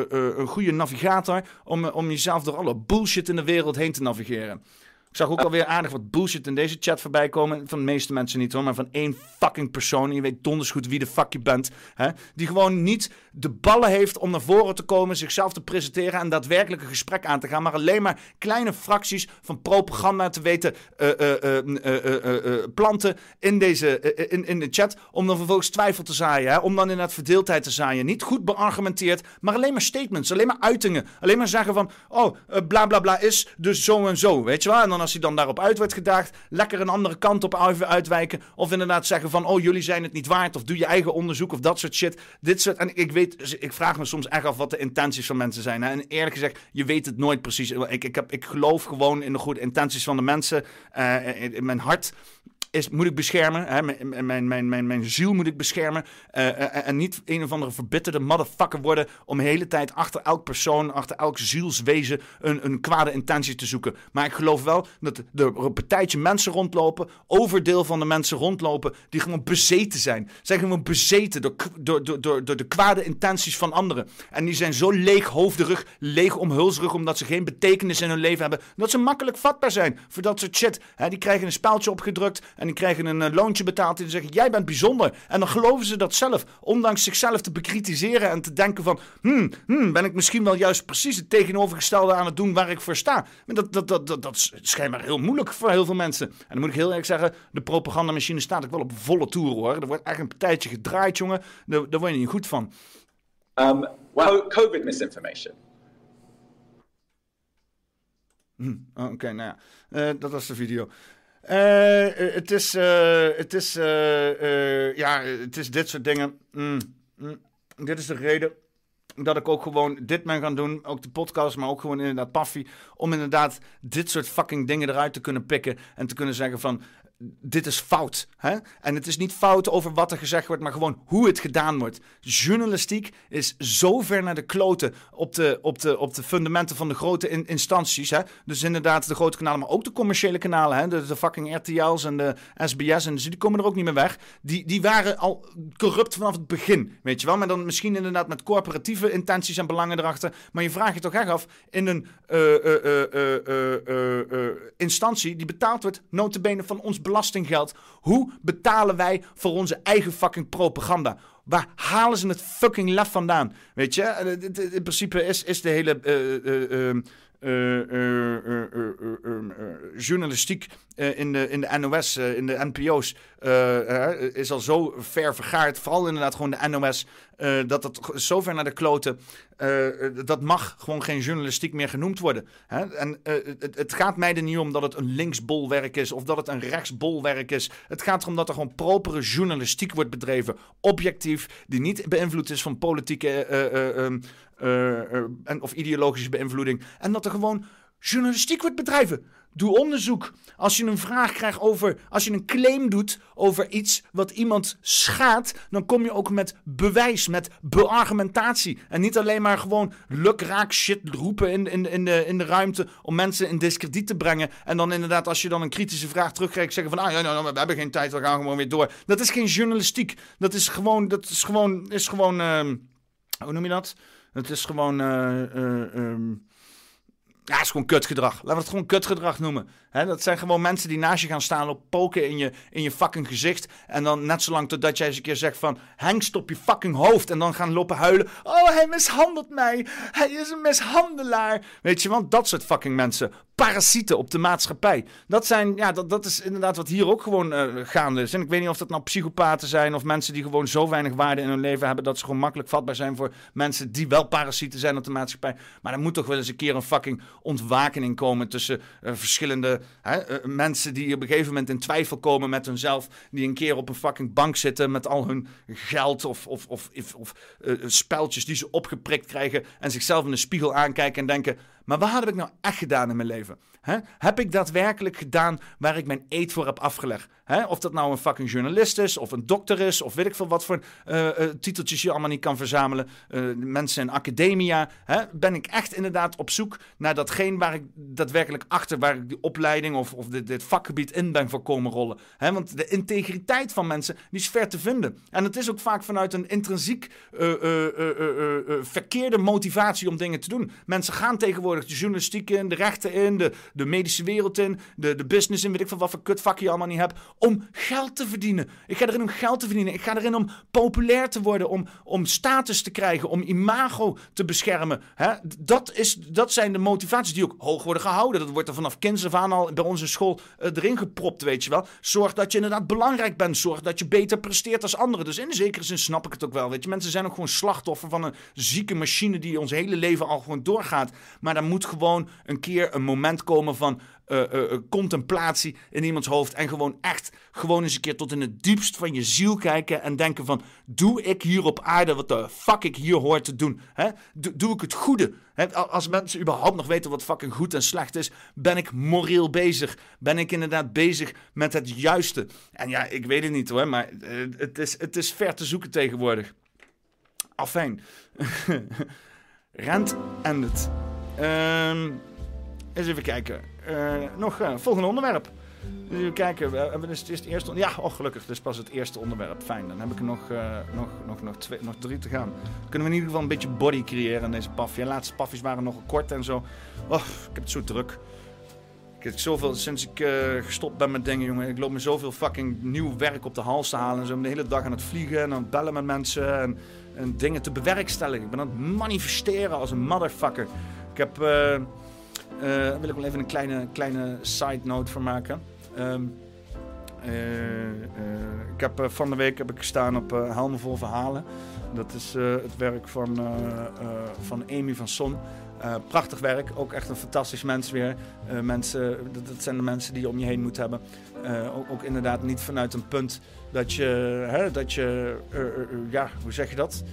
een goede navigator om, om jezelf door alle bullshit in de wereld heen te navigeren. Ik zag ook alweer aardig wat bullshit in deze chat voorbij komen. Van de meeste mensen niet hoor, maar van één fucking persoon. En je weet donders goed wie de fuck je bent. Hè? Die gewoon niet de ballen heeft om naar voren te komen, zichzelf te presenteren en daadwerkelijk een gesprek aan te gaan. Maar alleen maar kleine fracties van propaganda te weten uh, planten in, deze, in, in de chat. Om dan vervolgens twijfel te zaaien. Hè? Om dan inderdaad verdeeldheid te zaaien. Niet goed beargumenteerd, maar alleen maar statements. Alleen maar uitingen. Alleen maar zeggen van, oh, bla bla bla is dus zo en zo. Weet je wel? En dan als hij dan daarop uit wordt gedaagd, lekker een andere kant op uitwijken. Of inderdaad zeggen van, oh, jullie zijn het niet waard. Of doe je eigen onderzoek of dat soort shit. Dit soort, en ik weet, dus ik vraag me soms echt af wat de intenties van mensen zijn. Hè? En eerlijk gezegd, je weet het nooit precies. Ik, ik, heb, ik geloof gewoon in de goede intenties van de mensen. Uh, in mijn hart is, moet ik beschermen. Hè? Mijn, mijn, mijn, mijn, mijn ziel moet ik beschermen. Uh, en niet een of andere verbitterde motherfucker worden. om de hele tijd achter elk persoon, achter elk zielswezen. een, een kwade intentie te zoeken. Maar ik geloof wel dat er een partijtje mensen rondlopen. overdeel van de mensen rondlopen. die gewoon bezeten zijn. Zijn gewoon bezeten door, door, door, door, door de kwade intenties van anderen. En die zijn zo leeg hoofderig, leeg omhulsrig. omdat ze geen betekenis in hun leven hebben. dat ze makkelijk vatbaar zijn voor dat soort shit. Hè? Die krijgen een speltje opgedrukt en die krijgen een eh, loontje betaald. En die zeggen: Jij bent bijzonder. En dan geloven ze dat zelf. Ondanks zichzelf te bekritiseren en te denken: van, hmm, hmm, ben ik misschien wel juist precies het tegenovergestelde aan het doen waar ik voor sta. Maar dat, dat, dat, dat, dat is schijnbaar heel moeilijk voor heel veel mensen. En dan moet ik heel erg zeggen: de propagandamachine staat ook wel op volle toer hoor. Er wordt echt een partijtje gedraaid, jongen. Daar, daar word je niet goed van. Um, well, COVID misinformation. Hmm, Oké, nou ja, uh, dat was de video. Uh, het is, uh, het is, ja, het is dit soort dingen. Mm, mm. Dit is de reden dat ik ook gewoon dit ben gaan doen. Ook de podcast, maar ook gewoon inderdaad Paffy. Om inderdaad dit soort fucking dingen eruit te kunnen pikken. En te kunnen zeggen van, dit is fout. Hè? En het is niet fout over wat er gezegd wordt, maar gewoon hoe het gedaan wordt. Journalistiek is zo ver naar de kloten op de, op de, op de fundamenten van de grote instanties. Hè? Dus inderdaad de grote kanalen, maar ook de commerciële kanalen. Hè? De, de fucking RTL's en de SBS, en die komen er ook niet meer weg. Die, die waren al corrupt vanaf het begin, weet je wel. Maar dan misschien inderdaad met corporatieve intenties en belangen erachter. Maar je vraagt je toch echt af, in een uh, uh, uh, instantie die betaald wordt, notabene van ons belastinggeld. Hoe betalen wij voor onze eigen fucking propaganda? Waar halen ze het fucking lef vandaan? Weet je, in principe is, is de hele journalistiek in, de, in de NOS, in de NPO's, is al zo ver vergaard. Vooral inderdaad gewoon de NOS. Dat het zo ver naar de kloten. dat mag gewoon geen journalistiek meer genoemd worden. Hè? En het, het, gaat mij er niet om dat het een linksbolwerk is of dat het een rechtsbolwerk is. Het gaat erom dat er gewoon propere journalistiek wordt bedreven. Objectief, die niet beïnvloed is van politieke uh, en, of ideologische beïnvloeding. En dat er gewoon journalistiek wordt bedrijven. Doe onderzoek. Als je een vraag krijgt over, als je een claim doet over iets wat iemand schaadt, dan kom je ook met bewijs, met beargumentatie. En niet alleen maar gewoon lukraak shit roepen in, in, in, de, in de ruimte om mensen in discrediet te brengen. En dan inderdaad, als je dan een kritische vraag terugkrijgt, zeggen van, ah ja, nou, we hebben geen tijd, we gaan gewoon weer door. Dat is geen journalistiek. Dat is gewoon, dat is gewoon, is gewoon, uh, hoe noem je dat? Het is gewoon. Uh, ja, is gewoon kutgedrag. Laten we het gewoon kutgedrag noemen. Dat zijn gewoon mensen die naast je gaan staan op poken in je, in je fucking gezicht. En dan net zolang totdat jij eens een keer zegt van... Henk, stop je fucking hoofd. En dan gaan lopen huilen. Oh, hij mishandelt mij. Hij is een mishandelaar. Weet je, want dat soort fucking mensen parasieten op de maatschappij. Dat, zijn, ja, dat, dat is inderdaad wat hier ook gewoon uh, gaande is. En ik weet niet of dat nou psychopaten zijn of mensen die gewoon zo weinig waarde in hun leven hebben dat ze gewoon makkelijk vatbaar zijn voor mensen die wel parasieten zijn op de maatschappij. Maar er moet toch wel eens een keer een fucking ontwakening komen tussen uh, verschillende hè, uh, mensen die op een gegeven moment in twijfel komen met hunzelf. Die een keer op een fucking bank zitten met al hun geld of, of, of, of, speltjes die ze opgeprikt krijgen en zichzelf in de spiegel aankijken en denken maar wat heb ik nou echt gedaan in mijn leven? Heb ik daadwerkelijk gedaan waar ik mijn eet voor heb afgelegd? Of dat nou een fucking journalist is, of een dokter is, of weet ik veel wat voor uh, uh, titeltjes je allemaal niet kan verzamelen. Uh, mensen in academia. Ben ik echt inderdaad op zoek naar datgene waar ik daadwerkelijk achter, waar ik die opleiding of, of dit, dit vakgebied in ben voor komen rollen. Want de integriteit van mensen, die is ver te vinden. En het is ook vaak vanuit een intrinsiek verkeerde motivatie om dingen te doen. Mensen gaan tegenwoordig de journalistiek in, de rechten in, de, de medische wereld in, de, de business in, weet ik veel wat voor kutvak je allemaal niet hebt om geld te verdienen. Ik ga erin om geld te verdienen. Ik ga erin om populair te worden, om, om status te krijgen, om imago te beschermen. Hè? Dat, is, dat zijn de motivaties die ook hoog worden gehouden. Dat wordt er vanaf kinds af aan al bij onze school uh, erin gepropt, weet je wel. Zorg dat je inderdaad belangrijk bent. Zorg dat je beter presteert als anderen. Dus in zekere zin snap ik het ook wel. Weet je, mensen zijn ook gewoon slachtoffer van een zieke machine die ons hele leven al gewoon doorgaat. Maar er moet gewoon een keer een moment komen van uh, contemplatie in iemands hoofd. En gewoon echt, gewoon eens een keer tot in het diepst van je ziel kijken. En denken van, doe ik hier op aarde wat de fuck ik hier hoor te doen? Hè? doe ik het goede? Hè? Als mensen überhaupt nog weten wat fucking goed en slecht is, ben ik moreel bezig. Ben ik inderdaad bezig met het juiste. En ja, ik weet het niet hoor, maar het, is, het is ver te zoeken tegenwoordig. Afijn. Rent en het. Um, eens even kijken. Uh, nog uh, volgende onderwerp. Even kijken, we dus het eerste. Ja, oh, gelukkig, is pas het eerste onderwerp. Fijn, dan heb ik nog, uh, nog, nog, nog, twee, nog drie te gaan. kunnen we in ieder geval een beetje body creëren in deze paffie. De laatste paffies waren nog kort en zo. Oh, ik heb het zo druk. Ik heb zoveel, sinds ik gestopt ben met dingen, jongen. Ik loop me zoveel fucking nieuw werk op de hals te halen. En zo de hele dag aan het vliegen en aan het bellen met mensen. En, en dingen te bewerkstelligen. Ik ben aan het manifesteren als een motherfucker. Ik heb daar eh, wil ik wel even een kleine, kleine side note voor maken. Ehm, eh, eh, ik heb, van de week heb ik gestaan op uh, Helmen vol Verhalen. Dat is het werk van, van Amy van Son. prachtig werk, ook echt een fantastisch mens weer. mensen, dat, dat, zijn de mensen die je om je heen moet hebben. Ook, ook, inderdaad niet vanuit een punt dat je, hè, dat je ja, hoe zeg je dat?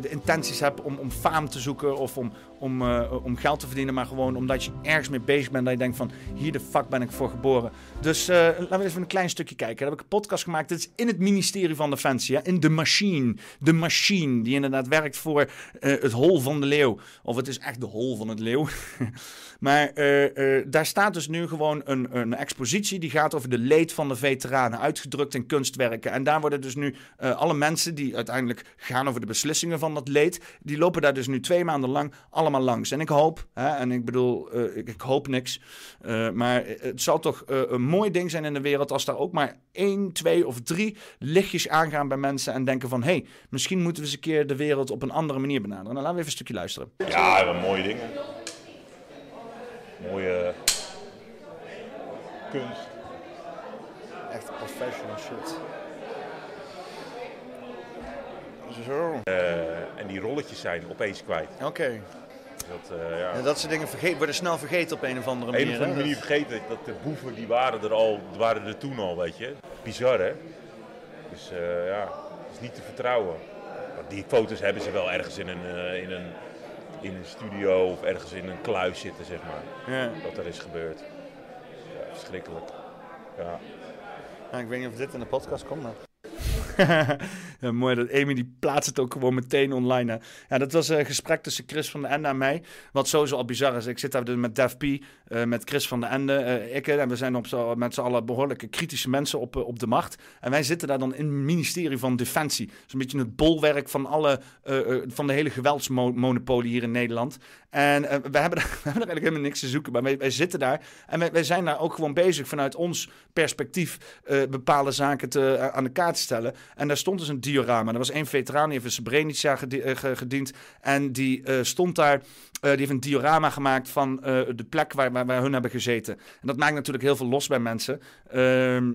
de intenties hebt om, om faam te zoeken of om, om, uh, om geld te verdienen, maar gewoon omdat je ergens mee bezig bent. Dat je denkt van, hier de fuck ben ik voor geboren. Dus uh, laten we even een klein stukje kijken. Daar heb ik een podcast gemaakt. Dit is in het ministerie van Defensie. Hè? In de machine. De machine die inderdaad werkt voor uh, het hol van de leeuw. Of het is echt de hol van het leeuw. maar daar staat dus nu gewoon een, een expositie. Die gaat over de leed van de veteranen. Uitgedrukt in kunstwerken. En daar worden dus nu alle mensen die uiteindelijk gaan over de beslissingen van dat leed. Die lopen daar dus nu twee maanden lang allemaal langs. En ik hoop, hè, en ik bedoel, uh, ik, ik, hoop niks, uh, maar het zal toch uh, een mooi ding zijn in de wereld als daar ook maar één, twee of drie lichtjes aangaan bij mensen en denken van, hé, hey, misschien moeten we eens een keer de wereld op een andere manier benaderen. Nou, laten we even een stukje luisteren. Ja, mooie dingen. Mooie kunst. Echt professional shit. Zo. Uh, en die rolletjes zijn opeens kwijt. Oké. Dat, uh, ja. dat soort dingen worden snel vergeten op een of andere manier. Een of andere manier vergeten dat de boeven die waren er al, waren er toen al, weet je. Bizar hè? Dus uh, ja, het is niet te vertrouwen. Die foto's hebben ze wel ergens in een, uh, in een, in een studio of ergens in een kluis zitten, zeg maar. Ja. Dat er is gebeurd. Ja, verschrikkelijk. Ja. Nou, ik weet niet of dit in de podcast komt, maar... mooi dat Amy die plaatst het ook gewoon meteen online. Ja, dat was een gesprek tussen Chris van den Ende en mij. Wat sowieso al bizar is. Ik zit daar dus met Def P, met Chris van den Ende, ik. En we zijn op met z'n allen behoorlijke kritische mensen op, op de macht. En wij zitten daar dan in het ministerie van Defensie. Zo'n beetje het bolwerk van, alle, van de hele geweldsmonopolie hier in Nederland. En uh, we, hebben, er eigenlijk helemaal niks te zoeken. Maar wij, zitten daar en wij, zijn daar ook gewoon bezig vanuit ons perspectief uh, bepaalde zaken te, uh, aan de kaart te stellen. En daar stond dus een diorama. Er was één veteraan, die heeft in Srebrenica gediend. En die stond daar, die heeft een diorama gemaakt van de plek waar, waar, waar hun hebben gezeten. En dat maakt natuurlijk heel veel los bij mensen. Ehm,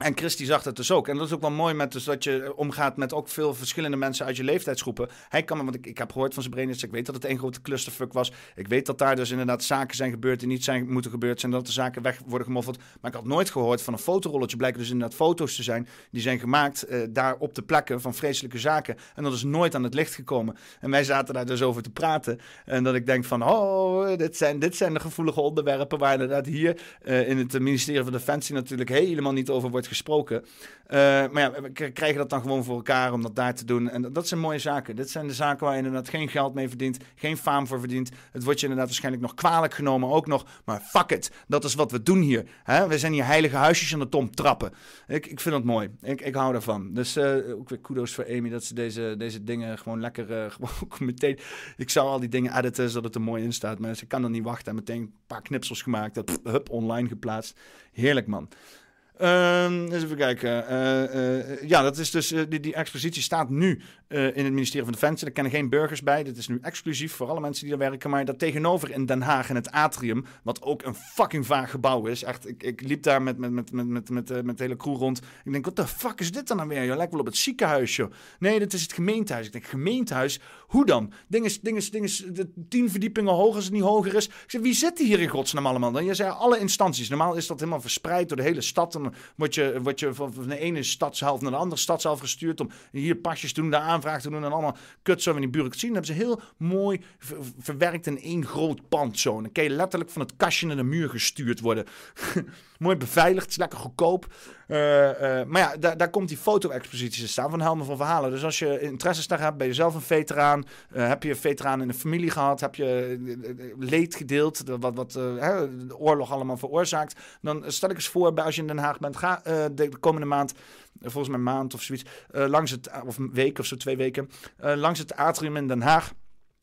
en Christy zag het dus ook. En dat is ook wel mooi met dus dat je omgaat met ook veel verschillende mensen uit je leeftijdsgroepen. Hij kan, want ik, ik heb gehoord van zijn brainers, ik weet dat het één grote clusterfuck was. Ik weet dat daar dus inderdaad zaken zijn gebeurd die niet zijn moeten gebeurd zijn. Dat de zaken weg worden gemoffeld. Maar ik had nooit gehoord van een fotorolletje. Blijken dus inderdaad foto's te zijn. Die zijn gemaakt uh, daar op de plekken van vreselijke zaken. En dat is nooit aan het licht gekomen. En wij zaten daar dus over te praten. En dat ik denk van, oh, dit zijn, dit zijn de gevoelige onderwerpen waar inderdaad hier uh, in het ministerie van Defensie natuurlijk helemaal niet over wordt gesproken. Uh, maar ja, we krijgen dat dan gewoon voor elkaar om dat daar te doen. En dat zijn mooie zaken. Dit zijn de zaken waar je inderdaad geen geld mee verdient, geen faam voor verdient. Het wordt je inderdaad waarschijnlijk nog kwalijk genomen ook nog. Maar fuck it, dat is wat we doen hier. Hè? We zijn hier heilige huisjes aan de tom trappen. Ik, ik vind dat mooi. Ik, ik hou daarvan. Dus uh, ook weer kudos voor Amy dat ze deze, deze dingen gewoon lekker uh, gewoon meteen... Ik zou al die dingen editen zodat het er mooi in staat. Maar ze kan er niet wachten. En meteen een paar knipsels gemaakt. Dat hup, online geplaatst. Heerlijk man. Uh, eens even kijken. Uh, uh, ja, dat is dus, uh, die, die, expositie staat nu in het ministerie van Defensie. Er kennen geen burgers bij. Dit is nu exclusief voor alle mensen die daar werken. Maar dat tegenover in Den Haag in het atrium, wat ook een fucking vaag gebouw is. Echt, ik, ik liep daar met, met, met, met, met, met, met de hele crew rond. Ik denk, wat de fuck is dit dan nou weer? Je lijkt wel op het ziekenhuis, joh. Nee, dit is het gemeentehuis. Ik denk, gemeentehuis? Hoe dan? Ding is, ding is, tien verdiepingen hoger als het niet hoger is. Ik zei, wie zit hier in godsnaam allemaal? Dan je zei, alle instanties. Normaal is dat helemaal verspreid door de hele stad. En word je, word je van de ene stadshelft naar de andere stadshelft gestuurd om hier pasjes te doen, daar aanvraag te doen en allemaal kut zo in die bureaucratie. Dan hebben ze heel mooi verwerkt in één groot pand zo. dan kan je letterlijk van het kastje naar de muur gestuurd worden. mooi beveiligd, is lekker goedkoop. Uh, uh, maar ja, daar, daar komt die foto-expositie te staan van Helmen van Verhalen. Dus als je interesse daar hebt, ben je zelf een veteraan. Uh, heb je een veteraan in de familie gehad? Heb je leed gedeeld, wat, wat de oorlog allemaal veroorzaakt? Dan stel ik eens voor, bij als je in Den Haag bent, ga de, de, komende maand, volgens mij maand of zoiets, langs het, of een week of zo, twee weken, langs het atrium in Den Haag.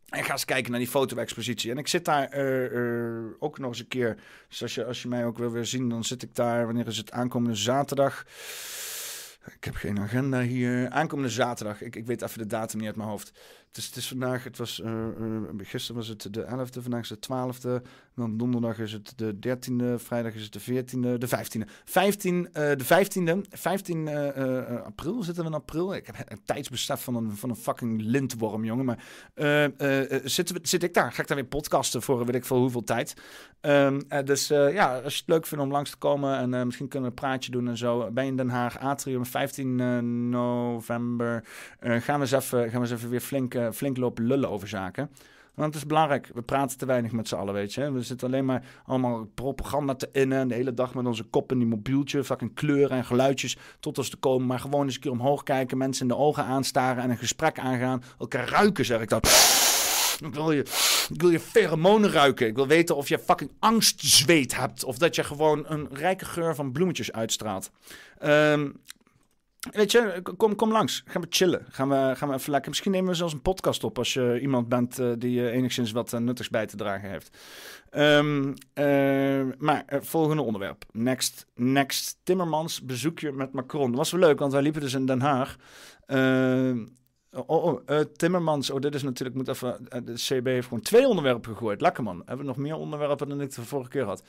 En ga eens kijken naar die foto-expositie. En ik zit daar uh, uh, ook nog eens een keer. Dus als je, als je mij ook wil weer zien, dan zit ik daar. Wanneer is het aankomende zaterdag? Ik heb geen agenda hier. Aankomende zaterdag. Ik, ik weet even de datum niet uit mijn hoofd. Het is, het is vandaag, het was, uh, gisteren was het de 11e, vandaag is het de 12e. Dan donderdag is het de 13e, vrijdag is het de 14e, de 15e. 15, uh, de 15e, 15 april zitten we in april. Ik heb een tijdsbesef van een, van een fucking lintworm, jongen. Maar zit, zit ik daar? Ga ik daar weer podcasten voor weet ik veel hoeveel tijd? Um, dus ja, als je het leuk vindt om langs te komen en misschien kunnen we een praatje doen en zo. Ben je in Den Haag, Atrium, 15 november. gaan, we eens even, gaan we eens even weer flink flink lopen lullen over zaken. Want het is belangrijk. We praten te weinig met z'n allen, weet je. We zitten alleen maar allemaal propaganda te innen. De hele dag met onze kop in die mobieltje. Fucking kleuren en geluidjes tot ons te komen. Maar gewoon eens een keer omhoog kijken. Mensen in de ogen aanstaren en een gesprek aangaan. Elkaar ruiken, zeg ik dat. Ik wil je, ik wil je pheromonen ruiken. Ik wil weten of je fucking angstzweet hebt. Of dat je gewoon een rijke geur van bloemetjes uitstraalt. Um, Weet je, kom, kom langs. Gaan we chillen. Gaan we, gaan we even lekker. Misschien nemen we zelfs een podcast op als je iemand bent uh, die uh, enigszins wat uh, nuttigs bij te dragen heeft. Um, maar volgende onderwerp. Next, next Timmermans bezoekje met Macron. Dat was wel leuk, want wij liepen dus in Den Haag. Ehm, Oh, oh Timmermans. Oh, dit is natuurlijk. Moet even, de CB heeft gewoon twee onderwerpen gegooid. Lekker man. Hebben we nog meer onderwerpen dan ik de vorige keer had?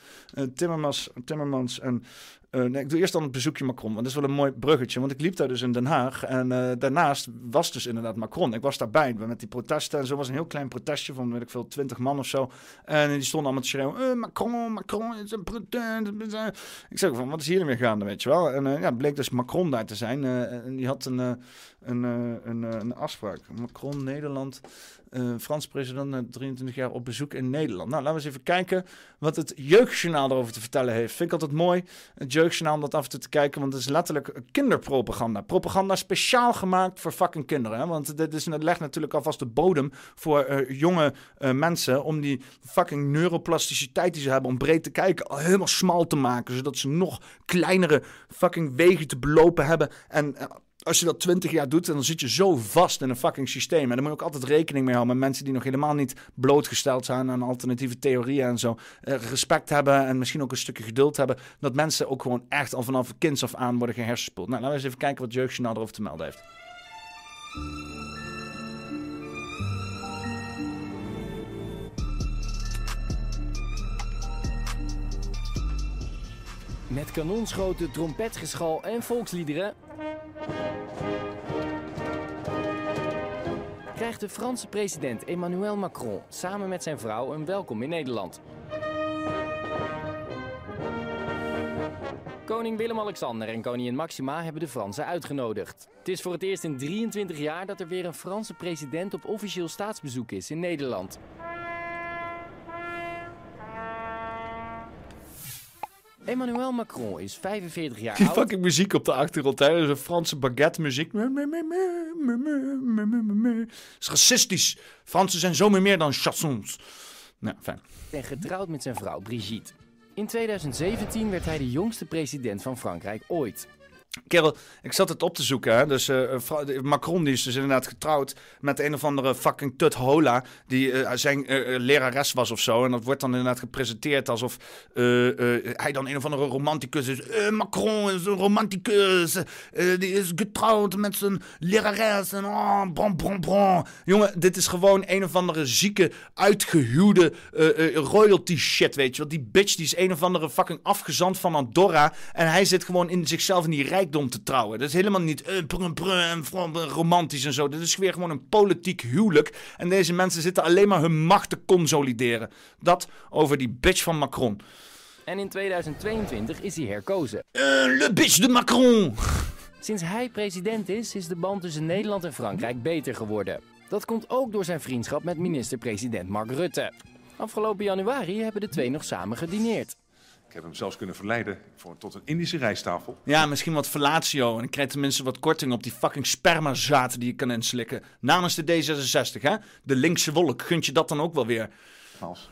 Timmermans, Timmermans en. Nee, ik doe eerst dan het bezoekje Macron. Want dat is wel een mooi bruggetje. Want ik liep daar dus in Den Haag. En daarnaast was dus inderdaad Macron. Ik was daarbij met die protesten. En zo was een heel klein protestje van, weet ik veel, twintig man of zo. En die stonden allemaal te schreeuwen. Macron, Macron is een protest. Ik zeg van, wat is hier weer gaande, weet je wel? En ja, bleek dus Macron daar te zijn. en die had een, een, een, een afspraak. Macron, Nederland. Uh, Frans president na 23 jaar op bezoek in Nederland. Nou, laten we eens even kijken wat het Jeugdjournaal erover te vertellen heeft. Vind ik altijd mooi, het Jeugdjournaal, om dat af en toe te kijken. Want het is letterlijk kinderpropaganda. Propaganda speciaal gemaakt voor fucking kinderen. Want dit is, het legt natuurlijk alvast de bodem voor uh, jonge mensen... om die fucking neuroplasticiteit die ze hebben... om breed te kijken, al helemaal smal te maken. Zodat ze nog kleinere fucking wegen te belopen hebben... en als je dat 20 jaar doet, dan zit je zo vast in een fucking systeem. En daar moet je ook altijd rekening mee houden met mensen die nog helemaal niet blootgesteld zijn aan alternatieve theorieën en zo. Eh, respect hebben en misschien ook een stukje geduld hebben. Dat mensen ook gewoon echt al vanaf kinds af aan worden gehersenspoeld. Nou, laten we eens even kijken wat Jeugdjournaal erover te melden heeft. Met kanonschoten, trompetgeschal en volksliederen krijgt de Franse president Emmanuel Macron samen met zijn vrouw een welkom in Nederland. Koning Willem-Alexander en koningin Maxima hebben de Fransen uitgenodigd. Het is voor het eerst in 23 jaar dat er weer een Franse president op officieel staatsbezoek is in Nederland. Emmanuel Macron is 45 jaar Die oud. fucking muziek op de achtergrond, hè? Dat is een Franse baguette muziek. is racistisch. Fransen zijn zomaar meer dan chansons. Nou, fijn. En getrouwd met zijn vrouw Brigitte. In 2017 werd hij de jongste president van Frankrijk ooit. Kerel, ik zat het op te zoeken. Hè? Dus uh, Macron die is dus inderdaad getrouwd met een of andere fucking tut hola. Die uh, zijn lerares was of zo. En dat wordt dan inderdaad gepresenteerd alsof hij dan een of andere romanticus is. Macron is een romanticus. die is getrouwd met zijn lerares. En oh, bon, bon. Jongen, dit is gewoon een of andere zieke, uitgehuwde royalty shit, weet je wel. Die bitch die is een of andere fucking afgezand van Andorra. En hij zit gewoon in zichzelf in die rijkdom te trouwen. Dat is helemaal niet uh, prun, prun, romantisch en zo. Dit is weer gewoon een politiek huwelijk. En deze mensen zitten alleen maar hun macht te consolideren. Dat over die bitch van Macron. En in 2022 is hij herkozen. Uh, le bitch de Macron! Sinds hij president is, is de band tussen Nederland en Frankrijk beter geworden. Dat komt ook door zijn vriendschap met minister-president Mark Rutte. Afgelopen januari hebben de twee nog samen gedineerd. Ik heb hem zelfs kunnen verleiden voor, tot een Indische rijsttafel. Ja, misschien wat fellatio. En ik krijg tenminste wat korting op die fucking spermazaad die je kan inslikken. Namens de D66, hè? De linkse wolk. Gunt je dat dan ook wel weer? Vals.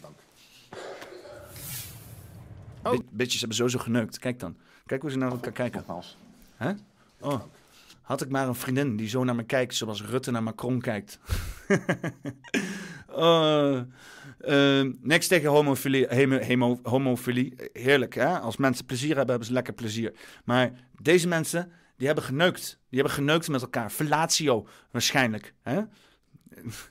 Dank. Oh. Bitches hebben sowieso geneukt. Kijk dan. Kijk hoe ze naar elkaar kijken. Vals. Hè? Oh. Had ik maar een vriendin die zo naar me kijkt zoals Rutte naar Macron kijkt. uh, uh, niks tegen homofilie, homofilie. Heerlijk, hè? Als mensen plezier hebben, hebben ze lekker plezier. Maar deze mensen, die hebben geneukt. Die hebben geneukt met elkaar. Fellatio, waarschijnlijk. Hè?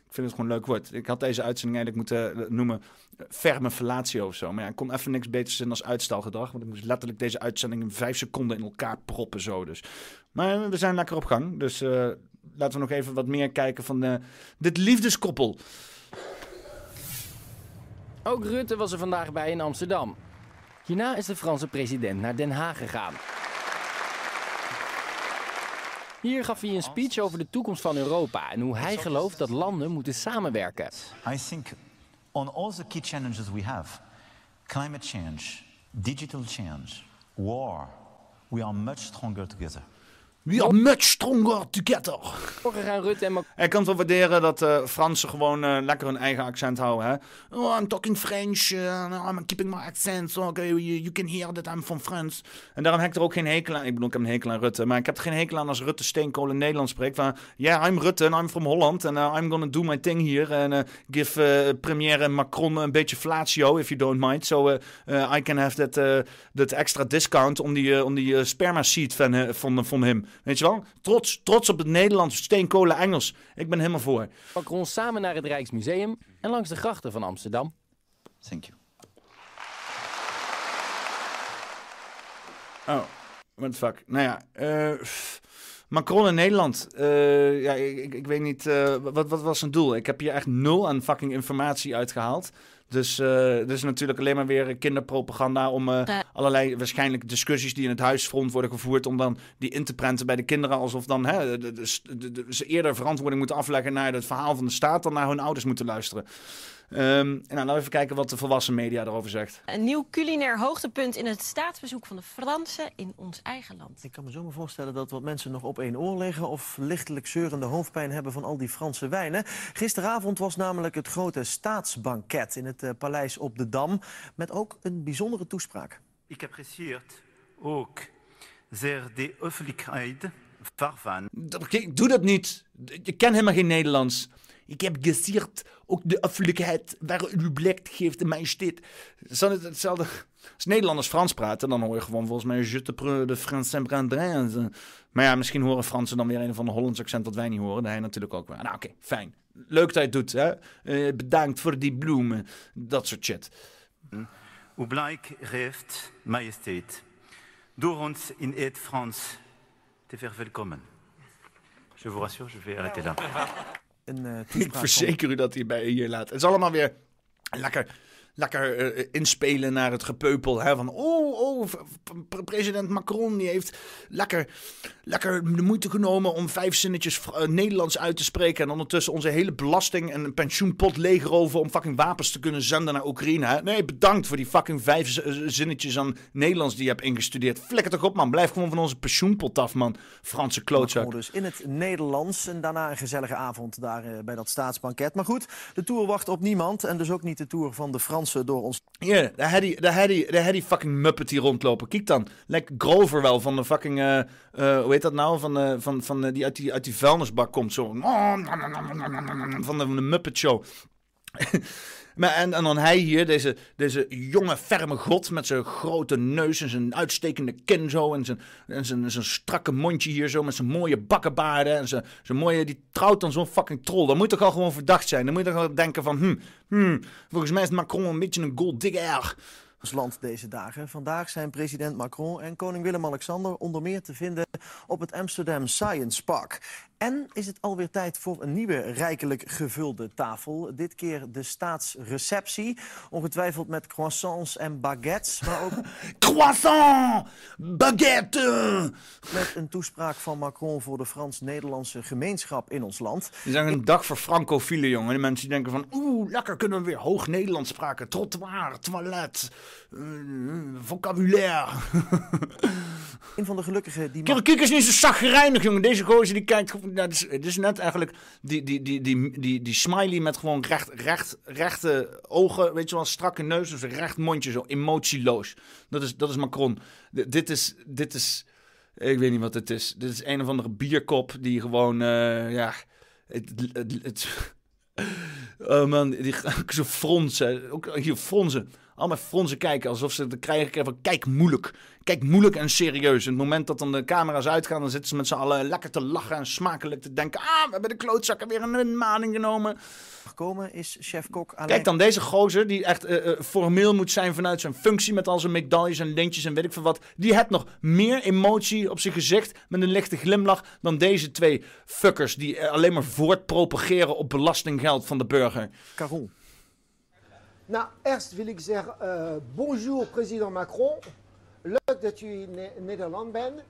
Ik vind het gewoon een leuk woord. Ik had deze uitzending eigenlijk moeten noemen ferme fellatio of zo. Maar ja, ik kon even niks beters in als uitstelgedrag. Want ik moest letterlijk deze uitzending in vijf seconden in elkaar proppen zo. Dus. Maar we zijn lekker op gang. Dus laten we nog even wat meer kijken van uh, dit liefdeskoppel. Ook Rutte was er vandaag bij in Amsterdam. Hierna is de Franse president naar Den Haag gegaan. Hier gaf hij een speech over de toekomst van Europa en hoe hij gelooft dat landen moeten samenwerken. I think on all the key challenges we have, climate change, digital change, war, we are much stronger together. We are much stronger together. Gaan Rutte en Ik kan het wel waarderen dat uh, Fransen gewoon uh, lekker hun eigen accent houden. Hè? Oh, I'm talking French. Uh, I'm keeping my accent. So okay, you, you, can hear that I'm from France. En daarom heb ik er ook geen hekel aan. Ik bedoel, ik heb een hekel aan Rutte. Maar ik heb er geen hekel aan als Rutte steenkolen Nederlands spreekt. Van, yeah, I'm Rutte and I'm from Holland. And uh, I'm gonna do my thing here. And uh, give uh, premier Macron een beetje flatio, if you don't mind. So I can have that, that extra discount om die, om die sperma seed van, van, van hem. Weet je wel? Trots, trots op het Nederlands steenkolen Engels. Ik ben helemaal voor. Macron samen naar het Rijksmuseum en langs de grachten van Amsterdam. Thank you. Oh, what the fuck. Nou ja, uh, Macron in Nederland. Uh, ja, ik, ik, weet niet, uh, wat, wat was zijn doel? Ik heb hier echt nul aan fucking informatie uitgehaald. Dus uh, is natuurlijk alleen maar weer kinderpropaganda om uh, allerlei waarschijnlijk discussies die in het huisfront worden gevoerd, om dan die in te prenten bij de kinderen, alsof dan hè, ze eerder verantwoording moeten afleggen naar het verhaal van de staat dan naar hun ouders moeten luisteren. Um, nou, laten we even kijken wat de volwassen media erover zegt. Een nieuw culinair hoogtepunt in het staatsbezoek van de Fransen in ons eigen land. Ik kan me zo maar voorstellen dat wat mensen nog op één oor liggen... of lichtelijk zeurende hoofdpijn hebben van al die Franse wijnen. Gisteravond was namelijk het grote staatsbanket in het uh, paleis op de Dam... met ook een bijzondere toespraak. Ik apprecieert ook zeer de waarvan... Ik doe dat niet. Je ken helemaal geen Nederlands. Ik heb gesierd ook de afelijkheid waar u blijkt geeft de majesteit. Het hetzelfde. Als Nederlanders Frans praten, dan hoor je gewoon volgens mij je te de Frans Saint-Brandrin. Maar ja, misschien horen Fransen dan weer een van de Hollands accent dat wij niet horen. Dat hij natuurlijk ook wel. Nou oké, fijn. Leuk dat je het doet. Hè? Uh, bedankt voor die bloemen. Dat soort shit. Hoe blijk heeft majesteit door ons in het Frans te verwelkomen. Je vous rassure, je vais arrêter là. een uh, Ik verzeker u dat hij bij hier laat. Het is allemaal weer lekker lekker uh, inspelen naar het gepeupel. Hè, van, oh, oh, president Macron die heeft lekker, lekker de moeite genomen om vijf zinnetjes uh, Nederlands uit te spreken. En ondertussen onze hele belasting en pensioenpot leegroven om fucking wapens te kunnen zenden naar Oekraïne. Hè? Nee, bedankt voor die fucking vijf zinnetjes aan Nederlands die je hebt ingestudeerd. Flikker toch op, man. Blijf gewoon van onze pensioenpot af, man. Franse klootzak. Dus in het Nederlands en daarna een gezellige avond daar bij dat staatsbanket. Maar goed, de Tour wacht op niemand en dus ook niet de Tour van de Franse door ons. Ja, daar had die fucking Muppet hier rondlopen. Kijk dan. Lijkt Grover wel van de fucking. Uh, uh, hoe heet dat nou? Van, uh, van, van die, uit, die uit die vuilnisbak komt zo. Van de, van de Muppet Show. Maar, en, en dan hij hier, deze, deze jonge, ferme god met zijn grote neus en zijn uitstekende kin zo. En zijn, en zijn, zijn strakke mondje hier zo met zijn mooie bakkenbaarden. En zijn, zijn mooie, die trouwt dan zo'n fucking troll. Dan moet toch al gewoon verdacht zijn. Dan moet je toch al denken van, hm, hm, volgens mij is Macron een beetje een gold digger ons land deze dagen. Vandaag zijn president Macron en koning Willem-Alexander onder meer te vinden op het Amsterdam Science Park. En is het alweer tijd voor een nieuwe rijkelijk gevulde tafel. Dit keer de staatsreceptie. Ongetwijfeld met croissants en baguettes, maar ook... Croissant! Baguette! Met een toespraak van Macron voor de Frans-Nederlandse gemeenschap in ons land. Het is een dag voor francofielen, jongen. De mensen die denken van... Oeh, lekker kunnen we weer hoog Nederlands spraken. Trottoir, toilet, vocabulaire. een van de gelukkigen die... Kijk, kijk eens niet zo zagrijnig, jongen. Deze gozer die kijkt het, is, net eigenlijk die, die, die, die, die, die smiley met gewoon recht, recht, rechte ogen, weet je wel, strakke neus, dus een recht mondje, zo emotieloos. Dat is, dat is Macron. dit is, dit is, ik weet niet wat het is. Dit is een of andere bierkop die gewoon, uh, ja, het, het, het, oh man, die zo fronsen, ook hier fronsen allemaal fronsen kijken. Alsof ze het krijgen van kijk moeilijk. Kijk moeilijk en serieus. En het moment dat dan de camera's uitgaan, dan zitten ze met z'n allen lekker te lachen en smakelijk te denken. Ah, we hebben de klootzakken weer een maning genomen. Gekomen is chef-kok Kijk dan, deze gozer, die echt uh, formeel moet zijn vanuit zijn functie met al zijn medailles en lintjes en weet ik veel wat. Die heeft nog meer emotie op zijn gezicht met een lichte glimlach dan deze twee fuckers die alleen maar voortpropageren op belastinggeld van de burger. Caron. Nou, eerst wil ik zeggen, uh, bonjour president Macron. Leuk dat u in Nederland bent.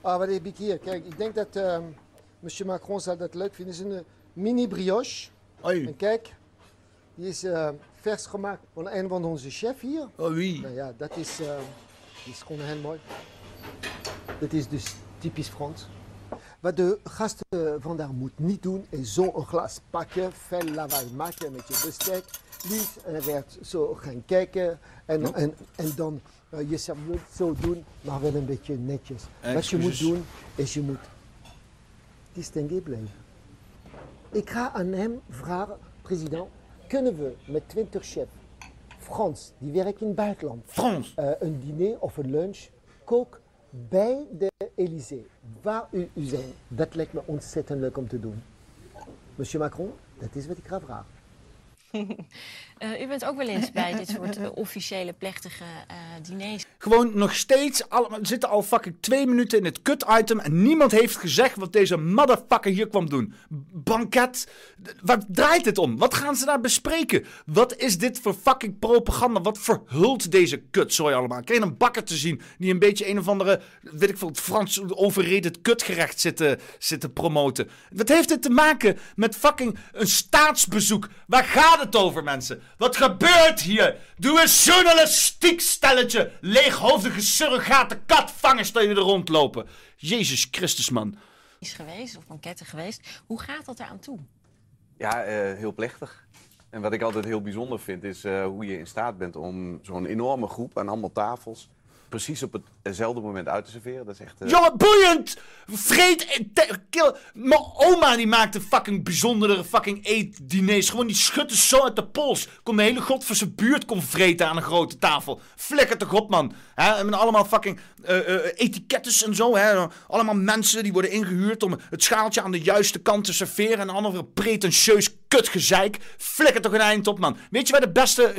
Ah, wat heb ik hier? Kijk, ik denk dat uh, monsieur Macron zal dat leuk vinden. Het is een mini brioche. Oei. En kijk, die is uh, vers gemaakt van een van onze chefs hier. Oh oui. Nou ja, dat is, uh, is gewoon heel mooi. Dat is dus typisch Frans. Wat de gasten vandaag moet niet doen, is zo'n glas pakken, veel lawaai maken met je bestek. Niet en werd zo gaan kijken en, en, en dan uh, je serveert zo doen, maar wel een beetje netjes. Wat je moet doen, is je moet distingué blijven. Ik ga aan hem vragen, president, kunnen we met 20 chefs Frans, die werken in het buitenland, Frans. Uh, een diner of een lunch, kook bij de Elysée, waar u, u zijn, dat lijkt me ontzettend leuk om te doen. Monsieur Macron, dat is wat ik ga vragen. Uh, u bent ook wel eens bij dit soort uh, officiële plechtige uh, diners. Gewoon nog steeds, al, we zitten al fucking twee minuten in het kut-item en niemand heeft gezegd wat deze motherfucker hier kwam doen. Banket, waar draait het om? Wat gaan ze daar bespreken? Wat is dit voor fucking propaganda? Wat verhult deze kutzooi allemaal? Krijg je een bakker te zien die een beetje een of andere, weet ik veel, Frans overrated kutgerecht zitten, zitten promoten? Wat heeft dit te maken met fucking een staatsbezoek? Waar gaat het over, mensen? Wat gebeurt hier? Doe een journalistiek stelletje. Leeghoofdige surrogate katvangers die er rondlopen. Jezus Christus, man. Is geweest, of banketten geweest. Hoe gaat dat eraan toe? Ja, uh, heel plechtig. En wat ik altijd heel bijzonder vind, is uh, hoe je in staat bent om zo'n enorme groep aan allemaal tafels precies op hetzelfde moment uit te serveren. Dat is echt... Uh... Boeiend! Vreet... Kill. Mijn oma die maakte fucking bijzondere fucking eetdiners. Gewoon die schutten zo uit de pols. Kon de hele god zijn buurt kon vreten aan een grote tafel. Flikker toch op, man. He, met allemaal fucking uh, etikettes en zo. Allemaal mensen die worden ingehuurd om het schaaltje aan de juiste kant te serveren. En andere pretentieus kutgezeik. Flikker toch een eind op, man. Weet je waar de beste,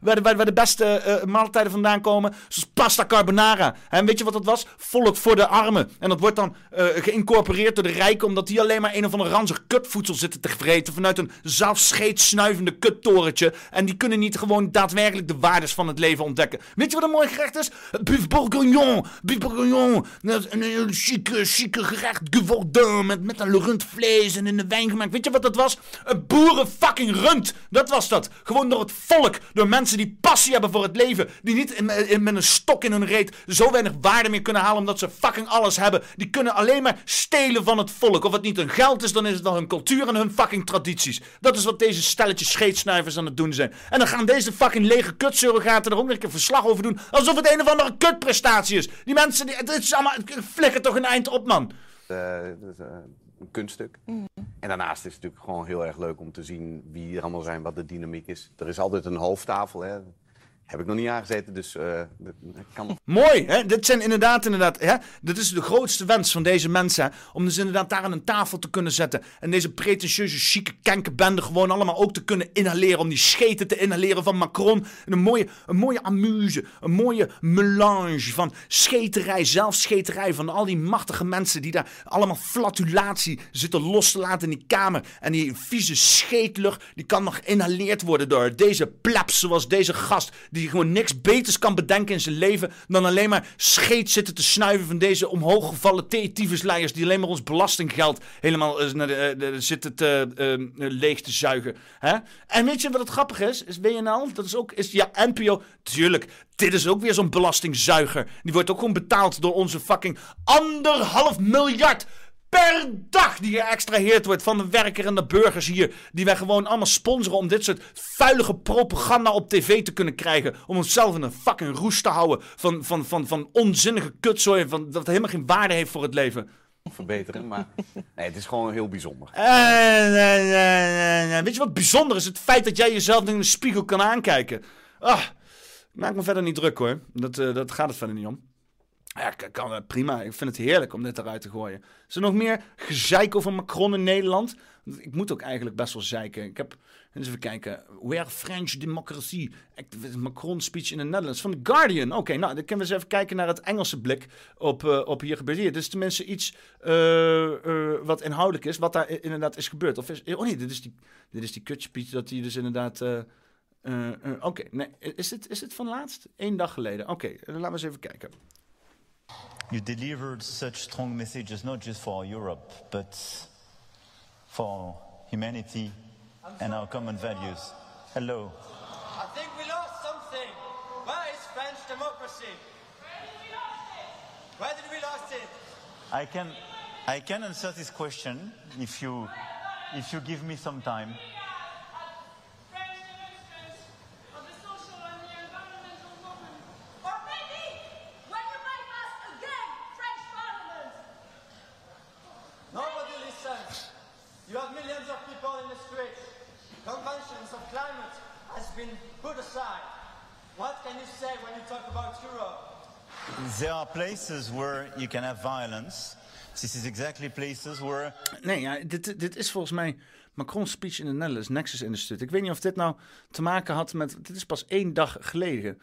waar de, waar de beste maaltijden vandaan komen? Zoals pasta carbonara. En weet je wat dat was? Volk voor de armen. En dat wordt dan geïncorporeerd door de rijken, omdat die alleen maar een of andere ranzig kutvoedsel zitten te vreten vanuit een zelfscheetsnuivende kuttorentje. En die kunnen niet gewoon daadwerkelijk de waardes van het leven ontdekken. Weet je wat een mooi gerecht is? Buff bourguignon. Buff bourguignon. Een, chique, chique gerecht geworden met, met een rundvlees en in de wijn gemaakt. Weet je wat dat was? Een boeren fucking rund. Dat was dat. Gewoon door het volk. Door mensen die passie hebben voor het leven. Die niet in, met een stok in hun reet zo weinig waarde meer kunnen halen omdat ze fucking alles hebben. Die kunnen alleen maar stelen van het volk. Of het niet hun geld is, dan is het wel hun cultuur en hun fucking tradities. Dat is wat deze stelletjes scheetsnuivers aan het doen zijn. En dan gaan deze fucking lege kutsurrogaten er ook nog een verslag over doen. Alsof het een of andere kutprestatie is. Die mensen, die, het is allemaal, flikker toch een eind op, man. Uh, dat uh, een kunststuk. Mm. En daarnaast is het natuurlijk gewoon heel erg leuk om te zien wie er allemaal zijn, wat de dynamiek is. Er is altijd een hoofdtafel, hè. Heb ik nog niet aangezeten, dus uh, kan Mooi, hè? Dit zijn inderdaad, inderdaad, hè? Dit is de grootste wens van deze mensen, om dus inderdaad daar aan een tafel te kunnen zetten. En deze pretentieuze, chique kenkenbende gewoon allemaal ook te kunnen inhaleren. Om die scheten te inhaleren van Macron. En een mooie, een mooie amuse, een mooie melange van scheterij, zelfscheterij. Van al die machtige mensen die daar allemaal flatulatie zitten los te laten in die kamer. En die vieze scheetlucht, die kan nog inhaleerd worden door deze plebs zoals deze gast die gewoon niks beters kan bedenken in zijn leven dan alleen maar scheet zitten te snuiven van deze omhooggevallen theetyfusleiers die alleen maar ons belastinggeld helemaal uh, naar de, uh, zitten te, uh, leeg te zuigen. Hè? En weet je wat het grappig is? Is WNL, dat is ook, is ja, NPO, tuurlijk, dit is ook weer zo'n belastingzuiger. Die wordt ook gewoon betaald door onze fucking anderhalf miljard per dag die geëxtraheerd wordt van de werker en de burgers hier. Die wij gewoon allemaal sponsoren om dit soort vuilige propaganda op tv te kunnen krijgen. Om onszelf in een fucking roest te houden van, van, van, van onzinnige kutzooi. Van, dat helemaal geen waarde heeft voor het leven. Verbeteren, maar nee, het is gewoon heel bijzonder. Uh, weet je wat bijzonder is? Het feit dat jij jezelf in de spiegel kan aankijken. Ah, maak me verder niet druk hoor. Dat, uh, dat gaat het verder niet om. Ja, kan, prima. Ik vind het heerlijk om dit eruit te gooien. Is er nog meer gezeik over Macron in Nederland? Ik moet ook eigenlijk best wel zeiken. Ik heb, eens even kijken. Where French Democracy? Macron speech in the Netherlands. Van The Guardian. Oké, nou, dan kunnen we eens even kijken naar het Engelse blik op, uh, op hier gebeurt. Hier, dit is tenminste iets uh, wat inhoudelijk is. Wat daar inderdaad is gebeurd. Of is, oh nee, dit is die, dit is die kutspeech dat hij dus inderdaad... Oké, nee, is dit, is dit van laatst? Eén dag geleden. Oké, laten we eens even kijken. You delivered such strong messages, not just for Europe, but for humanity and our common values. Hello. I think we lost something. Where is French democracy? Where did we lose it? I can, I can answer this question if you, if you give me some time. There are places where you can have violence. This is exactly places where... Nee, ja, dit, dit is volgens mij Macron's speech in de Netherlands Nexus Institute. Ik weet niet of dit nou te maken had met. Dit is pas één dag geleden.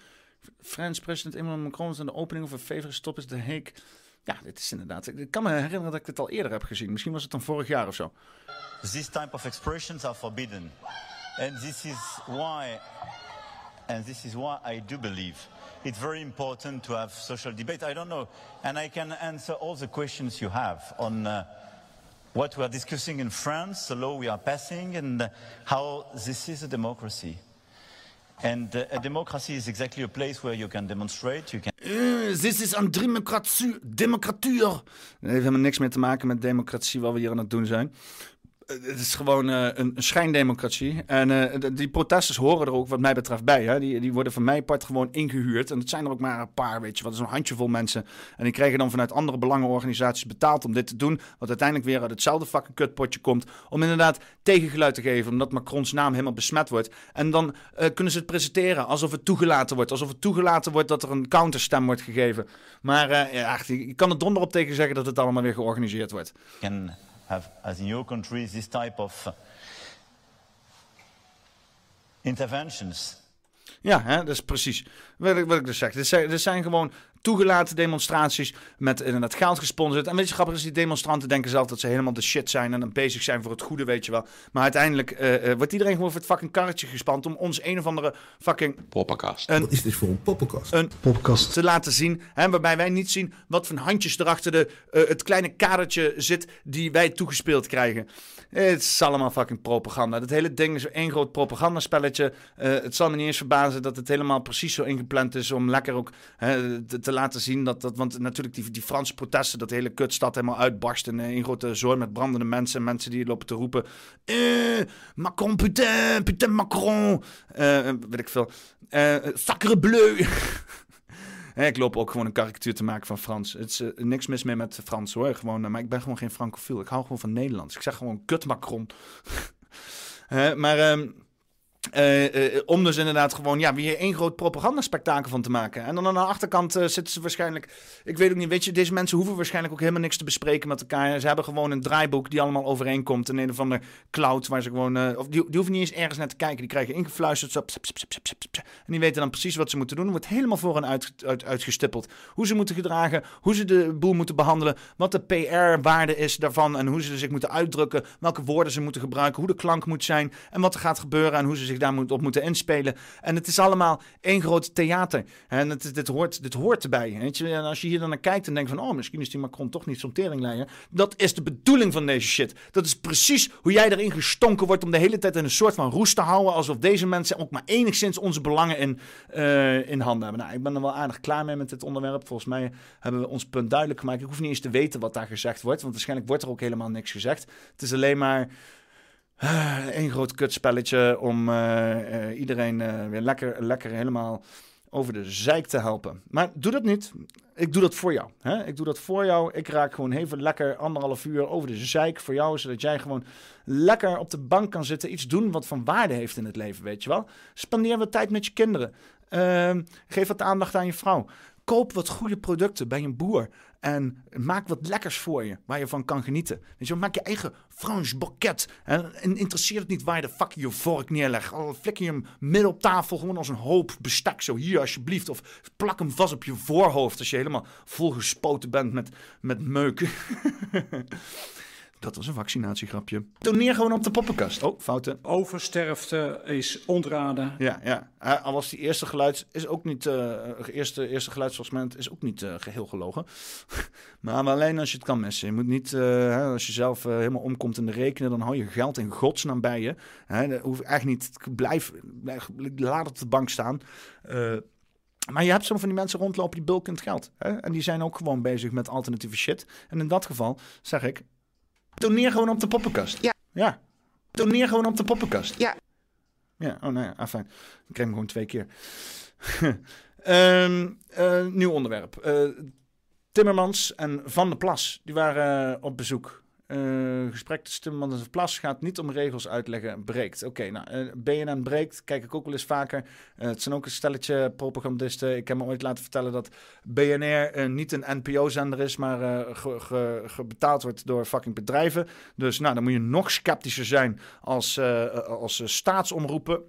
Frans president Emmanuel Macron aan de opening of een favorite stop is de Heek. Ja, dit is inderdaad. Ik kan me herinneren dat ik dit al eerder heb gezien. Misschien was het dan vorig jaar of zo. These type of expressions are forbidden. And this is why and this is why I do believe it's very important to have social debate. I don't know, and I can answer all the questions you have on uh, what we are discussing in France, the law we are passing, and how this is a democracy. And uh, a democracy is exactly a place where you can demonstrate, you can... Uh, this is een democratie, democratuur. Dat heeft helemaal niks meer te maken we hier aan het doen zijn het is gewoon uh, een, schijndemocratie. En uh, die protesters horen er ook, wat mij betreft, bij. Hè? Die, die worden van mij part gewoon ingehuurd. En het zijn er ook maar een paar, weet je wat, zo'n handjevol mensen. En die krijgen dan vanuit andere belangenorganisaties betaald om dit te doen. Wat uiteindelijk weer uit hetzelfde fucking kutpotje komt. Om inderdaad tegengeluid te geven, omdat Macrons naam helemaal besmet wordt. En dan kunnen ze het presenteren alsof het toegelaten wordt. Alsof het toegelaten wordt dat er een counterstem wordt gegeven. Maar ja, je kan er donder op tegen zeggen dat het allemaal weer georganiseerd wordt. Have, as in your country, this type of uh, interventions. Ja, hè, dat is precies wat ik, wat ik dus zeg. Er zijn, er zijn gewoon toegelaten demonstraties met inderdaad geld gesponsord. En weet je, grappig is, die demonstranten denken zelf dat ze helemaal de shit zijn en dan bezig zijn voor het goede, weet je wel. Maar uiteindelijk uh, uh, wordt iedereen gewoon voor het fucking karretje gespand om ons een of andere fucking... Poppenkast. Wat is dit voor een poppenkast? Een poppenkast. Te laten zien, hè, waarbij wij niet zien wat voor handjes er achter de, uh, het kleine kadertje zit die wij toegespeeld krijgen. Het is allemaal fucking propaganda. Dat hele ding is één groot propagandaspelletje. het zal me niet eens verbazen dat het helemaal precies zo ingepland is om lekker ook hè, te, te, laten zien dat, dat want natuurlijk die, die Franse protesten, dat hele kutstad helemaal uitbarst in een grote zooi met brandende mensen en mensen die lopen te roepen, eh, Macron, putain, putain Macron, uh, weet ik veel, uh, sacre bleu. ik loop ook gewoon een karikatuur te maken van Frans. Het is niks mis mee met Frans hoor. Gewoon, maar ik ben gewoon geen francofiel. Ik hou gewoon van Nederlands. Ik zeg gewoon kut Macron. maar um, uh, uh, om dus inderdaad gewoon ja, weer één groot propagandaspectakel van te maken. En dan aan de achterkant zitten ze waarschijnlijk. Ik weet ook niet, weet je, deze mensen hoeven waarschijnlijk ook helemaal niks te bespreken met elkaar. Ze hebben gewoon een draaiboek die allemaal overeenkomt. In een of andere cloud waar ze gewoon. of die, die hoeven niet eens ergens naar te kijken. Die krijgen ingefluisterd. En die weten dan precies wat ze moeten doen. Er wordt helemaal voor hen uit, uitgestippeld. Hoe ze moeten gedragen, hoe ze de boel moeten behandelen. Wat de PR-waarde is daarvan. En hoe ze zich moeten uitdrukken. Welke woorden ze moeten gebruiken. Hoe de klank moet zijn. En wat er gaat gebeuren. En hoe ze zich daar moet, op moeten inspelen. En het is allemaal één groot theater. En het, dit, hoort, dit hoort erbij. Weet je? En als je hier dan naar kijkt en denkt van... oh, misschien is die Macron toch niet zo'n teringleier. Dat is de bedoeling van deze shit. Dat is precies hoe jij erin gestonken wordt... om de hele tijd in een soort van roest te houden... alsof deze mensen ook maar enigszins onze belangen in, uh, in handen hebben. Nou, ik ben er wel aardig klaar mee met dit onderwerp. Volgens mij hebben we ons punt duidelijk gemaakt. Ik hoef niet eens te weten wat daar gezegd wordt... want waarschijnlijk wordt er ook helemaal niks gezegd. Het is alleen maar... Eén uh, groot kutspelletje om uh, uh, iedereen weer lekker, lekker helemaal over de zeik te helpen. Maar doe dat niet. Ik doe dat voor jou. Hè? Ik doe dat voor jou. Ik raak gewoon even lekker anderhalf uur over de zeik voor jou. Zodat jij gewoon lekker op de bank kan zitten. Iets doen wat van waarde heeft in het leven, weet je wel. Spandeer wat tijd met je kinderen. Ehm, geef wat aandacht aan je vrouw. Koop wat goede producten bij een boer. En maak wat lekkers voor je, waar je van kan genieten. Weet maak je eigen Frans bokket. En, interesseert het niet waar je de fuck je vork neerlegt. Flikker je hem midden op tafel gewoon als een hoop bestek. Zo hier alsjeblieft. Of plak hem vast op je voorhoofd als je helemaal volgespoten bent met, met meuk. Dat was een vaccinatiegrapje. Toneer gewoon op de poppenkast. Oh, fouten. Oversterfte is ontraden. Ja, ja. Uh, al was die eerste geluid is ook niet. Uh, eerste, eerste geluidsfragment is ook niet uh, geheel gelogen. maar alleen als je het kan missen. Je moet niet, als je zelf helemaal omkomt in de rekenen, dan hou je geld in godsnaam bij je. Hè, dat hoef eigenlijk niet. Blijf, blijf, laat het op de bank staan. Maar je hebt soms van die mensen rondlopen die bulkend geld. Hè? En die zijn ook gewoon bezig met alternatieve shit. En in dat geval zeg ik, Toneer gewoon op de poppenkast. Ja. Ja. Toneer gewoon op de poppenkast. Ja. Ja, oh nou ja, ah, fijn. Ik krijg hem gewoon twee keer. um, uh, nieuw onderwerp. Uh, Timmermans en Van der Plas, die waren op bezoek Uh, gesprek tussen Timmermans en Plas gaat niet om regels uitleggen, breekt. Oké, nou, uh, BNN breekt, kijk ik ook wel eens vaker. Uh, het zijn ook een stelletje propagandisten. Ik heb me ooit laten vertellen dat BNR niet een NPO-zender is, maar ge, ge, betaald wordt door fucking bedrijven. Dus nou, dan moet je nog sceptischer zijn als, als staatsomroepen.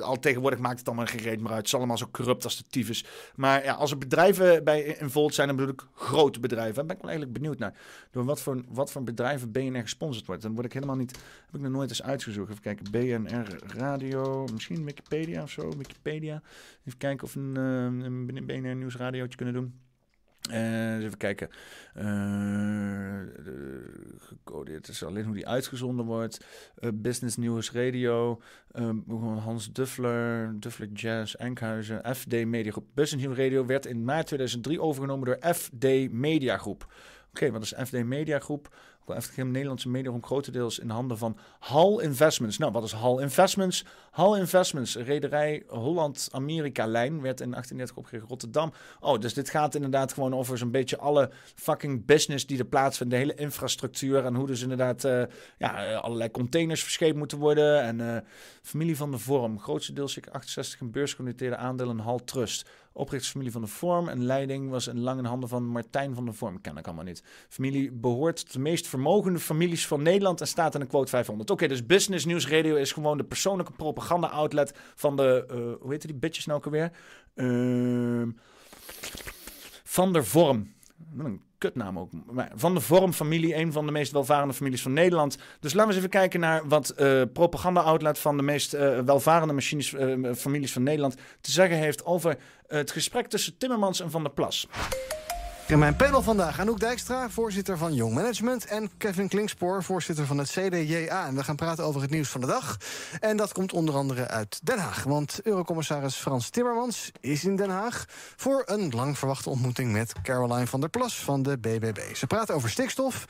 al tegenwoordig maakt het allemaal geen reet meer uit. Het is allemaal zo corrupt als de tyfus. Maar ja, als er bedrijven bij involved zijn, dan bedoel ik grote bedrijven. Daar ben ik wel eigenlijk benieuwd naar. Door wat voor wat voor bedrijven BNR gesponsord wordt. Dan word ik helemaal niet, heb ik nog nooit eens uitgezocht. Even kijken, BNR Radio, misschien Wikipedia of zo, Wikipedia. Even kijken of een, uh, een BNR nieuwsradiootje kunnen doen. Uh, even kijken. Uh, gecodeerd is alleen hoe die uitgezonden wordt. Business News Radio. Hans Duffler. Duffler Jazz. Enkhuizen. FD Media Groep. Business News Radio werd in maart 2003 overgenomen door FD Media Groep. Oké, wat is FD Media Groep? FTGM Nederlandse medium grotendeels in handen van Hal Investments. Nou, wat is Hal Investments? Hal Investments, rederij Holland-Amerika-lijn, werd in 1830 opgericht Rotterdam. Oh, dus dit gaat inderdaad gewoon over zo'n beetje alle fucking business die er plaatsvindt. De hele infrastructuur en hoe dus inderdaad uh, ja, eh, allerlei containers verscheept moeten worden. En uh, familie van de Vorm, grootste deel zeker 68 in beursgenoteerde aandelen Hal Trust. Oprichtersfamilie van de Vorm en leiding was in lang in handen van Martijn van de Vorm. Ken ik allemaal niet. Familie behoort tot de meest vermogende families van Nederland en staat in de quote 500. Oké, dus Business News Radio is gewoon de persoonlijke propaganda-outlet van de, uh, hoe heet die bitches nou ook alweer? Uh, van der Vorm. Een kutnaam ook. Van de vormfamilie, een van de meest welvarende families van Nederland. Dus laten we eens even kijken naar wat uh, propaganda-outlet van de meest uh, welvarende machines, uh, families van Nederland te zeggen heeft over het gesprek tussen Timmermans en Van der Plas. In mijn panel vandaag Anouk Dijkstra, voorzitter van Young Management... en Kevin Klingspoor, voorzitter van het CDJA. En we gaan praten over het nieuws van de dag. En dat komt onder andere uit Den Haag. Want Eurocommissaris Frans Timmermans is in Den Haag... voor een lang verwachte ontmoeting met Caroline van der Plas van de BBB. Ze praten over stikstof...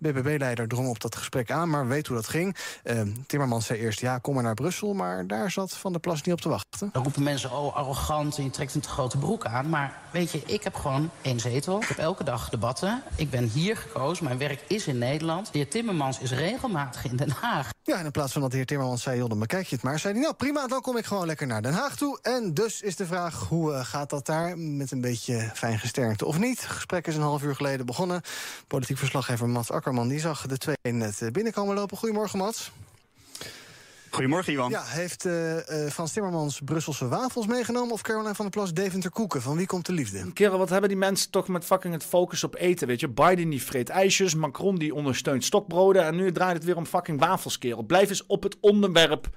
BBB-leider drong op dat gesprek aan, maar weet hoe dat ging. Uh, Timmermans zei eerst, ja, kom maar naar Brussel... maar daar zat Van der Plas niet op te wachten. Dan roepen mensen, oh, arrogant en je trekt een te grote broek aan. Maar weet je, ik heb gewoon één zetel. Ik heb elke dag debatten. Ik ben hier gekozen, mijn werk is in Nederland. De heer Timmermans is regelmatig in Den Haag. Ja, en in plaats van dat de heer Timmermans zei, joh, dan bekijk je het maar... zei hij, nou prima, dan kom ik gewoon lekker naar Den Haag toe. En dus is de vraag, hoe uh, gaat dat daar? Met een beetje fijn gesternte of niet? Het gesprek is een half uur geleden begonnen. Politiek verslaggever Mats Akkerman die zag de twee net eh, binnenkomen lopen. Goedemorgen, Mats. Goedemorgen, Iwan. Ja, heeft uh, uh, Frans Timmermans Brusselse wafels meegenomen... of Caroline van der Plas Deventer koeken? Van wie komt de liefde? Kerel, wat hebben die mensen toch met fucking het focus op eten, weet je? Biden die vreet ijsjes, Macron die ondersteunt stokbroden... en nu draait het weer om fucking wafels, kerel. Blijf eens op het onderwerp.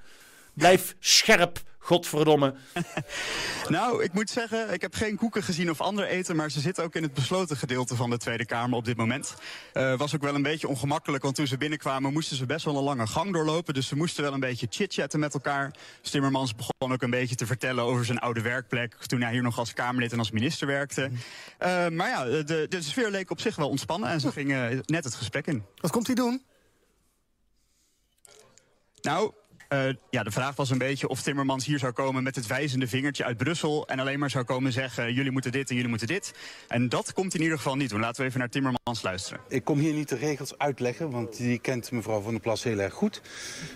Blijf scherp. Godverdomme. nou, ik moet zeggen, ik heb geen koeken gezien of ander eten... maar ze zitten ook in het besloten gedeelte van de Tweede Kamer op dit moment. Uh, was ook wel een beetje ongemakkelijk, want toen ze binnenkwamen... moesten ze best wel een lange gang doorlopen. Dus ze moesten wel een beetje chitchatten met elkaar. Stimmermans begon ook een beetje te vertellen over zijn oude werkplek... toen hij hier nog als Kamerlid en als minister werkte. Uh, maar ja, de, de sfeer leek op zich wel ontspannen... en ze gingen net het gesprek in. Wat komt hij doen? Nou, uh, ja, de vraag was een beetje of Timmermans hier zou komen met het wijzende vingertje uit Brussel. En alleen maar zou komen zeggen: jullie moeten dit en jullie moeten dit. En dat komt in ieder geval niet doen. Laten we even naar Timmermans luisteren. Ik kom hier niet de regels uitleggen, want die kent mevrouw Van der Plas heel erg goed.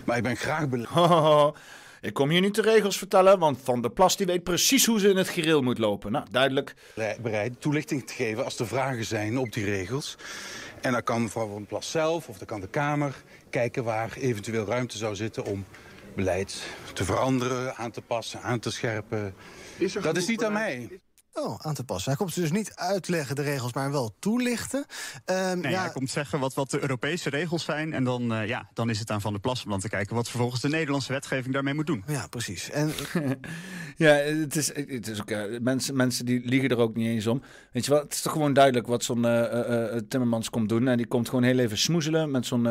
Maar ik ben graag beleefd. Ik kom hier niet de regels vertellen, want Van der Plas die weet precies hoe ze in het gereel moet lopen. Nou, duidelijk. Bereid toelichting te geven als er vragen zijn op die regels. En dan kan mevrouw Van der Plas zelf of dan kan de Kamer kijken waar eventueel ruimte zou zitten om beleid te veranderen, aan te passen, aan te scherpen. Is dat is niet aan mij. Oh, aan te passen. Hij komt dus niet uitleggen de regels, maar wel toelichten. Um, nee, ja... hij komt zeggen wat, wat de Europese regels zijn. En dan, uh, ja, dan is het aan Van der Plas om dan te kijken... wat vervolgens de Nederlandse wetgeving daarmee moet doen. Ja, precies. En... ja, het is, het is ook... Uh, mensen, mensen die liegen er ook niet eens om. Weet je wel, het is toch gewoon duidelijk wat zo'n uh, Timmermans komt doen. En die komt gewoon heel even smoezelen met zo'n...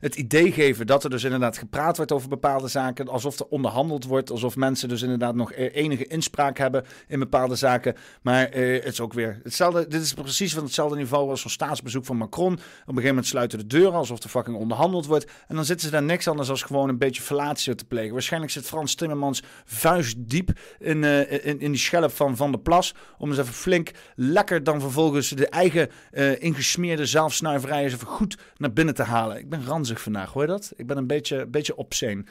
het idee geven dat er dus inderdaad gepraat wordt over bepaalde zaken. Alsof er onderhandeld wordt. Alsof mensen dus inderdaad nog enige inspraak hebben in bepaalde zaken. Maar uh, het is ook weer hetzelfde. Dit is precies van hetzelfde niveau als zo'n staatsbezoek van Macron. Op een gegeven moment sluiten de deuren alsof er fucking onderhandeld wordt. En dan zitten ze daar niks anders als gewoon een beetje verlatie te plegen. Waarschijnlijk zit Frans Timmermans meters diep in, uh, in, in die schelp van Van de Plas. Om eens even flink lekker dan vervolgens de eigen uh, ingesmeerde zelfsnuiverij eens even goed naar binnen te halen. Ik ben ranzig vandaag, hoor je dat? Ik ben een beetje, beetje obscene.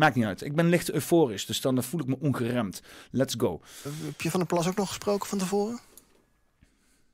Maakt niet uit. Ik ben licht euforisch, dus dan voel ik me ongeremd. Let's go. Heb je Van de Plas ook nog gesproken van tevoren?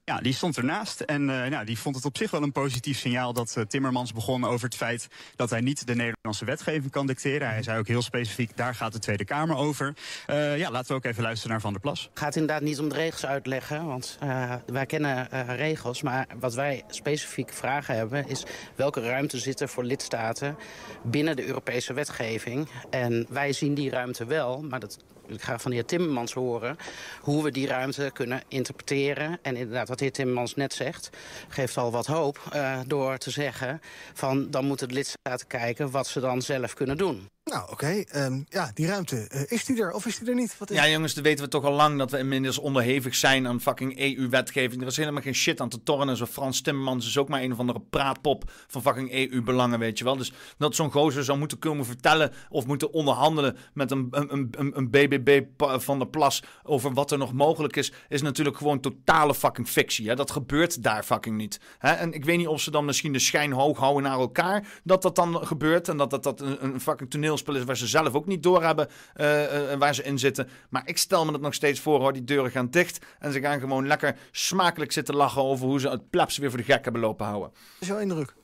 Ja, die stond ernaast en uh, nou, die vond het op zich wel een positief signaal dat uh, Timmermans begon over het feit dat hij niet de Nederlandse wetgeving kan dicteren. Hij zei ook heel specifiek, daar gaat de Tweede Kamer over. Uh, ja, laten we ook even luisteren naar Van der Plas. Het gaat inderdaad niet om de regels uitleggen, want wij kennen regels. Maar wat wij specifiek vragen hebben is welke ruimte zit er voor lidstaten binnen de Europese wetgeving. En wij zien die ruimte wel, maar dat ik ga van de heer Timmermans horen hoe we die ruimte kunnen interpreteren. En inderdaad, wat de heer Timmermans net zegt, geeft al wat hoop uh, door te zeggen van dan moeten de lidstaten kijken wat ze dan zelf kunnen doen. Nou, oké. Um, ja, die ruimte. Uh, is die er of is die er niet? Wat is ja, jongens, dan weten we toch al lang dat we inmiddels onderhevig zijn aan fucking EU-wetgeving. Er is helemaal geen shit aan te tornen. Zo Frans Timmermans is ook maar een of andere praatpop van fucking EU-belangen, weet je wel. Dus dat zo'n gozer zou moeten komen vertellen of moeten onderhandelen met een, een, een, een BBB van de Plas over wat er nog mogelijk is, is natuurlijk gewoon totale fucking fictie. Hè? Dat gebeurt daar fucking niet. Hè? En ik weet niet of ze dan misschien de schijn hoog houden naar elkaar dat dat dan gebeurt en dat dat, dat een, een fucking toneel toneelspel is waar ze zelf ook niet doorhebben uh, uh, waar ze in zitten. Maar ik stel me dat nog steeds voor, hoor. Die deuren gaan dicht en ze gaan gewoon lekker smakelijk zitten lachen over hoe ze het plebs weer voor de gek hebben lopen houden. Dat is jouw indruk?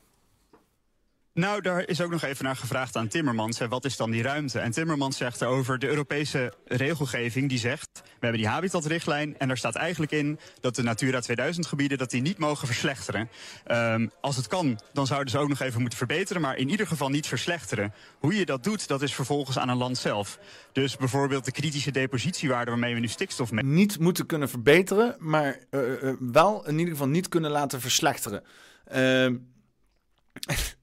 Nou, daar is ook nog even naar gevraagd aan Timmermans. Wat is dan die ruimte? En Timmermans zegt over de Europese regelgeving. Die zegt, we hebben die habitatrichtlijn. En daar staat eigenlijk in dat de Natura 2000 gebieden... dat die niet mogen verslechteren. Um, als het kan, dan zouden ze ook nog even moeten verbeteren. Maar in ieder geval niet verslechteren. Hoe je dat doet, dat is vervolgens aan een land zelf. Dus bijvoorbeeld de kritische depositiewaarde waarmee we nu stikstof... Niet moeten kunnen verbeteren, maar uh, uh, wel in ieder geval niet kunnen laten verslechteren. Uh,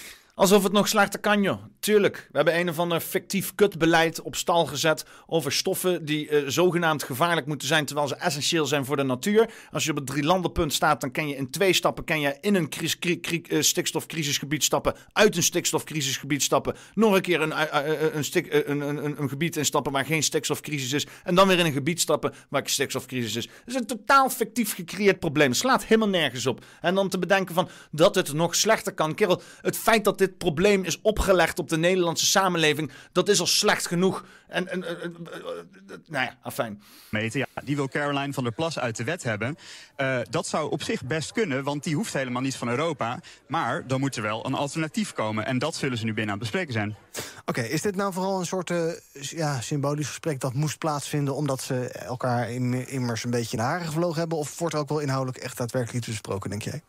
Alsof het nog slechter kan, joh. Tuurlijk, we hebben een of ander fictief kutbeleid op stal gezet over stoffen die uh, zogenaamd gevaarlijk moeten zijn, terwijl ze essentieel zijn voor de natuur. Als je op het drie landenpunt staat, dan kan je in twee stappen kan je in een uh, stikstofcrisisgebied stappen, uit een stikstofcrisisgebied stappen, nog een keer een, uh, een, stik, een, een, een, gebied instappen waar geen stikstofcrisis is, en dan weer in een gebied stappen waar stikstofcrisis is. Dat is een totaal fictief gecreëerd probleem. Het slaat helemaal nergens op. En dan te bedenken van dat het nog slechter kan. Kerel, het feit dat dit probleem is opgelegd op de Nederlandse samenleving, dat is al slecht genoeg. En, en, en nou ja, afijn. Meten, ja, die wil Caroline van der Plas uit de wet hebben. Uh, dat zou op zich best kunnen, want die hoeft helemaal niet van Europa. Maar dan moet er wel een alternatief komen. En dat zullen ze nu binnen aan het bespreken zijn. Oké, okay, is dit nou vooral een soort uh, ja, symbolisch gesprek dat moest plaatsvinden... omdat ze elkaar immers een beetje in de haren gevlogen hebben? Of wordt er ook wel inhoudelijk echt daadwerkelijk iets besproken, denk jij?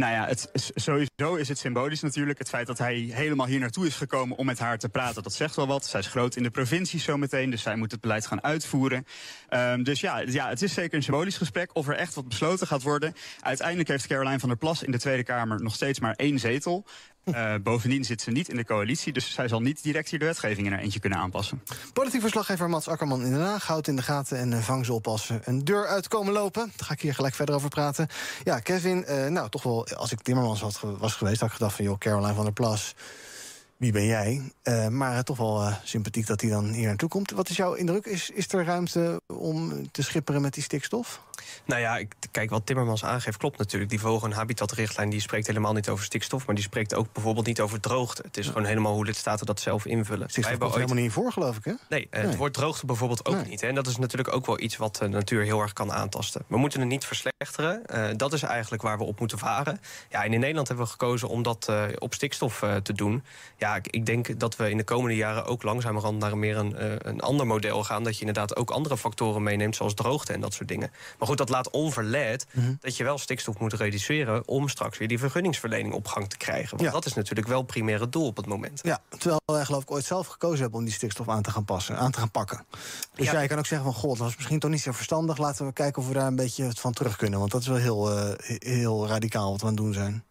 Nou ja, het, sowieso is het symbolisch natuurlijk. Het feit dat hij helemaal hier naartoe is gekomen om met haar te praten, dat zegt wel wat. Zij is groot in de provincie zometeen, dus zij moet het beleid gaan uitvoeren. Um, dus ja, ja, het is zeker een symbolisch gesprek. Of er echt wat besloten gaat worden. Uiteindelijk heeft Caroline van der Plas in de Tweede Kamer nog steeds maar één zetel. Uh, bovendien zit ze niet in de coalitie, dus zij zal niet direct hier de wetgeving in haar eentje kunnen aanpassen. Politiek verslaggever Mats Akkerman in Den Haag houdt in de gaten en uh, vang ze op als ze een deur uitkomen lopen. Daar ga ik hier gelijk verder over praten. Ja, Kevin, uh, nou toch wel, als ik Timmermans was geweest, had ik gedacht van joh, Caroline van der Plas wie ben jij? Maar toch wel sympathiek dat hij dan hier naartoe komt. Wat is jouw indruk? Is, is er ruimte om te schipperen met die stikstof? Nou ja, ik, kijk, wat Timmermans aangeeft klopt natuurlijk. Die vogel- en habitatrichtlijn die spreekt helemaal niet over stikstof... maar die spreekt ook bijvoorbeeld niet over droogte. Het is gewoon helemaal hoe lidstaten dat zelf invullen. Stikstof komt ooit... helemaal niet voor, geloof ik, hè? Nee, nee. het woord droogte bijvoorbeeld ook nee. niet. Hè? En dat is natuurlijk ook wel iets wat de natuur heel erg kan aantasten. We moeten het niet verslechteren. dat is eigenlijk waar we op moeten varen. Ja, en in Nederland hebben we gekozen om dat op stikstof te doen. Ja, ik, ik, denk dat we in de komende jaren ook langzamerhand... naar meer een, een ander model gaan. Dat je inderdaad ook andere factoren meeneemt, zoals droogte en dat soort dingen. Maar goed, dat laat onverlet mm-hmm. dat je wel stikstof moet reduceren... om straks weer die vergunningsverlening op gang te krijgen. Want ja. dat is natuurlijk wel primair het doel op het moment. Ja, terwijl wij geloof ik ooit zelf gekozen hebben... om die stikstof aan te gaan passen, aan te gaan pakken. Dus ja. jij kan ook zeggen van... god, dat was misschien toch niet zo verstandig. Laten we kijken of we daar een beetje van terug kunnen. Want dat is wel heel, uh, heel radicaal wat we aan het doen zijn.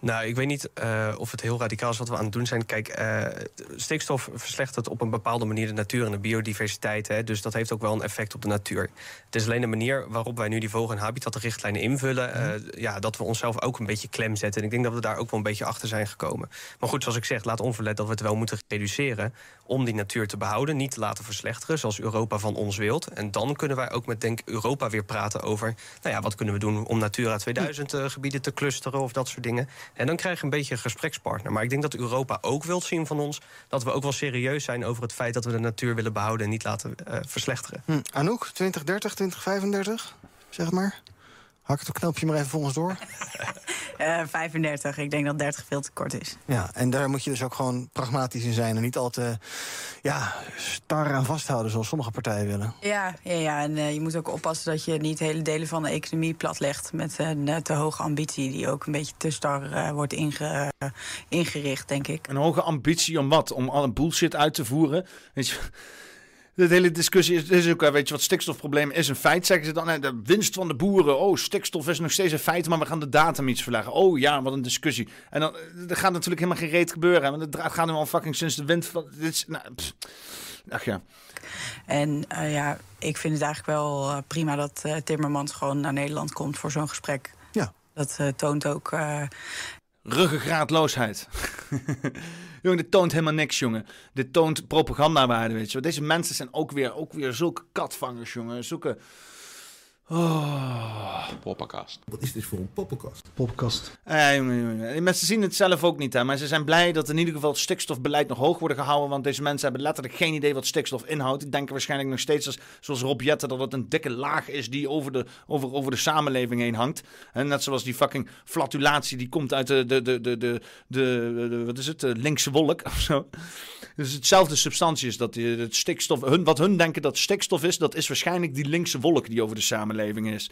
Nou, ik weet niet uh, of het heel radicaal is wat we aan het doen zijn. Kijk, uh, stikstof verslechtert op een bepaalde manier de natuur en de biodiversiteit. Hè, dus dat heeft ook wel een effect op de natuur. Het is alleen de manier waarop wij nu die vogel- en habitatrichtlijnen invullen... Uh, ja, dat we onszelf ook een beetje klem zetten. En ik denk dat we daar ook wel een beetje achter zijn gekomen. Maar goed, zoals ik zeg, laat onverlet dat we het wel moeten reduceren... om die natuur te behouden, niet te laten verslechteren, zoals Europa van ons wilt. En dan kunnen wij ook met Denk Europa weer praten over, nou ja, wat kunnen we doen om Natura 2000 uh, gebieden te clusteren of dat soort dingen. En dan krijg je een beetje een gesprekspartner. Maar ik denk dat Europa ook wilt zien van ons dat we ook wel serieus zijn over het feit dat we de natuur willen behouden en niet laten uh, verslechteren. Hm. Anouk, 2030, 2035, zeg maar. Hak het knopje maar even volgens door. Uh, 35. Ik denk dat 30 veel te kort is. Ja, en daar moet je dus ook gewoon pragmatisch in zijn... en niet al te ja, star aan vasthouden zoals sommige partijen willen. Ja, ja, ja. en uh, je moet ook oppassen dat je niet hele delen van de economie platlegt... met een te hoge ambitie die ook een beetje te star uh, wordt inge, ingericht, denk ik. Een hoge ambitie om wat? Om alle bullshit uit te voeren? Weet je... De hele discussie is, is ook, weet je wat, stikstofprobleem is een feit, zeggen ze dan. De winst van de boeren, oh, stikstof is nog steeds een feit, maar we gaan de datum iets verleggen. Oh ja, wat een discussie. En dan er gaat natuurlijk helemaal geen reet gebeuren. Want het gaat nu al fucking sinds de wind van... Dit is, nou. Ach ja. En uh, ja, ik vind het eigenlijk wel uh, prima dat uh, Timmermans gewoon naar Nederland komt voor zo'n gesprek. Ja. Dat toont ook... Ruggengraatloosheid. jongen, dit toont helemaal niks, jongen. Dit toont propagandawaarde, weet je. Deze mensen zijn ook weer, ook weer zulke katvangers, jongen. Zulke... Oh. Poppenkast. Wat is dit voor een poppenkast? Poppenkast. Die mensen zien het zelf ook niet, hè. Maar ze zijn blij dat in ieder geval het stikstofbeleid nog hoog wordt gehouden. Want deze mensen hebben letterlijk geen idee wat stikstof inhoudt. Die denken waarschijnlijk nog steeds, als, zoals Rob Jette, dat het een dikke laag is die over de, over, over de samenleving heen hangt. En net zoals die fucking flatulatie die komt uit de, de, de, de, de, de, de wat is het, de linkse wolk of zo. Dus hetzelfde substantie is dat die, het stikstof. Hun, wat hun denken dat stikstof is, dat is waarschijnlijk die linkse wolk die over de samenleving is.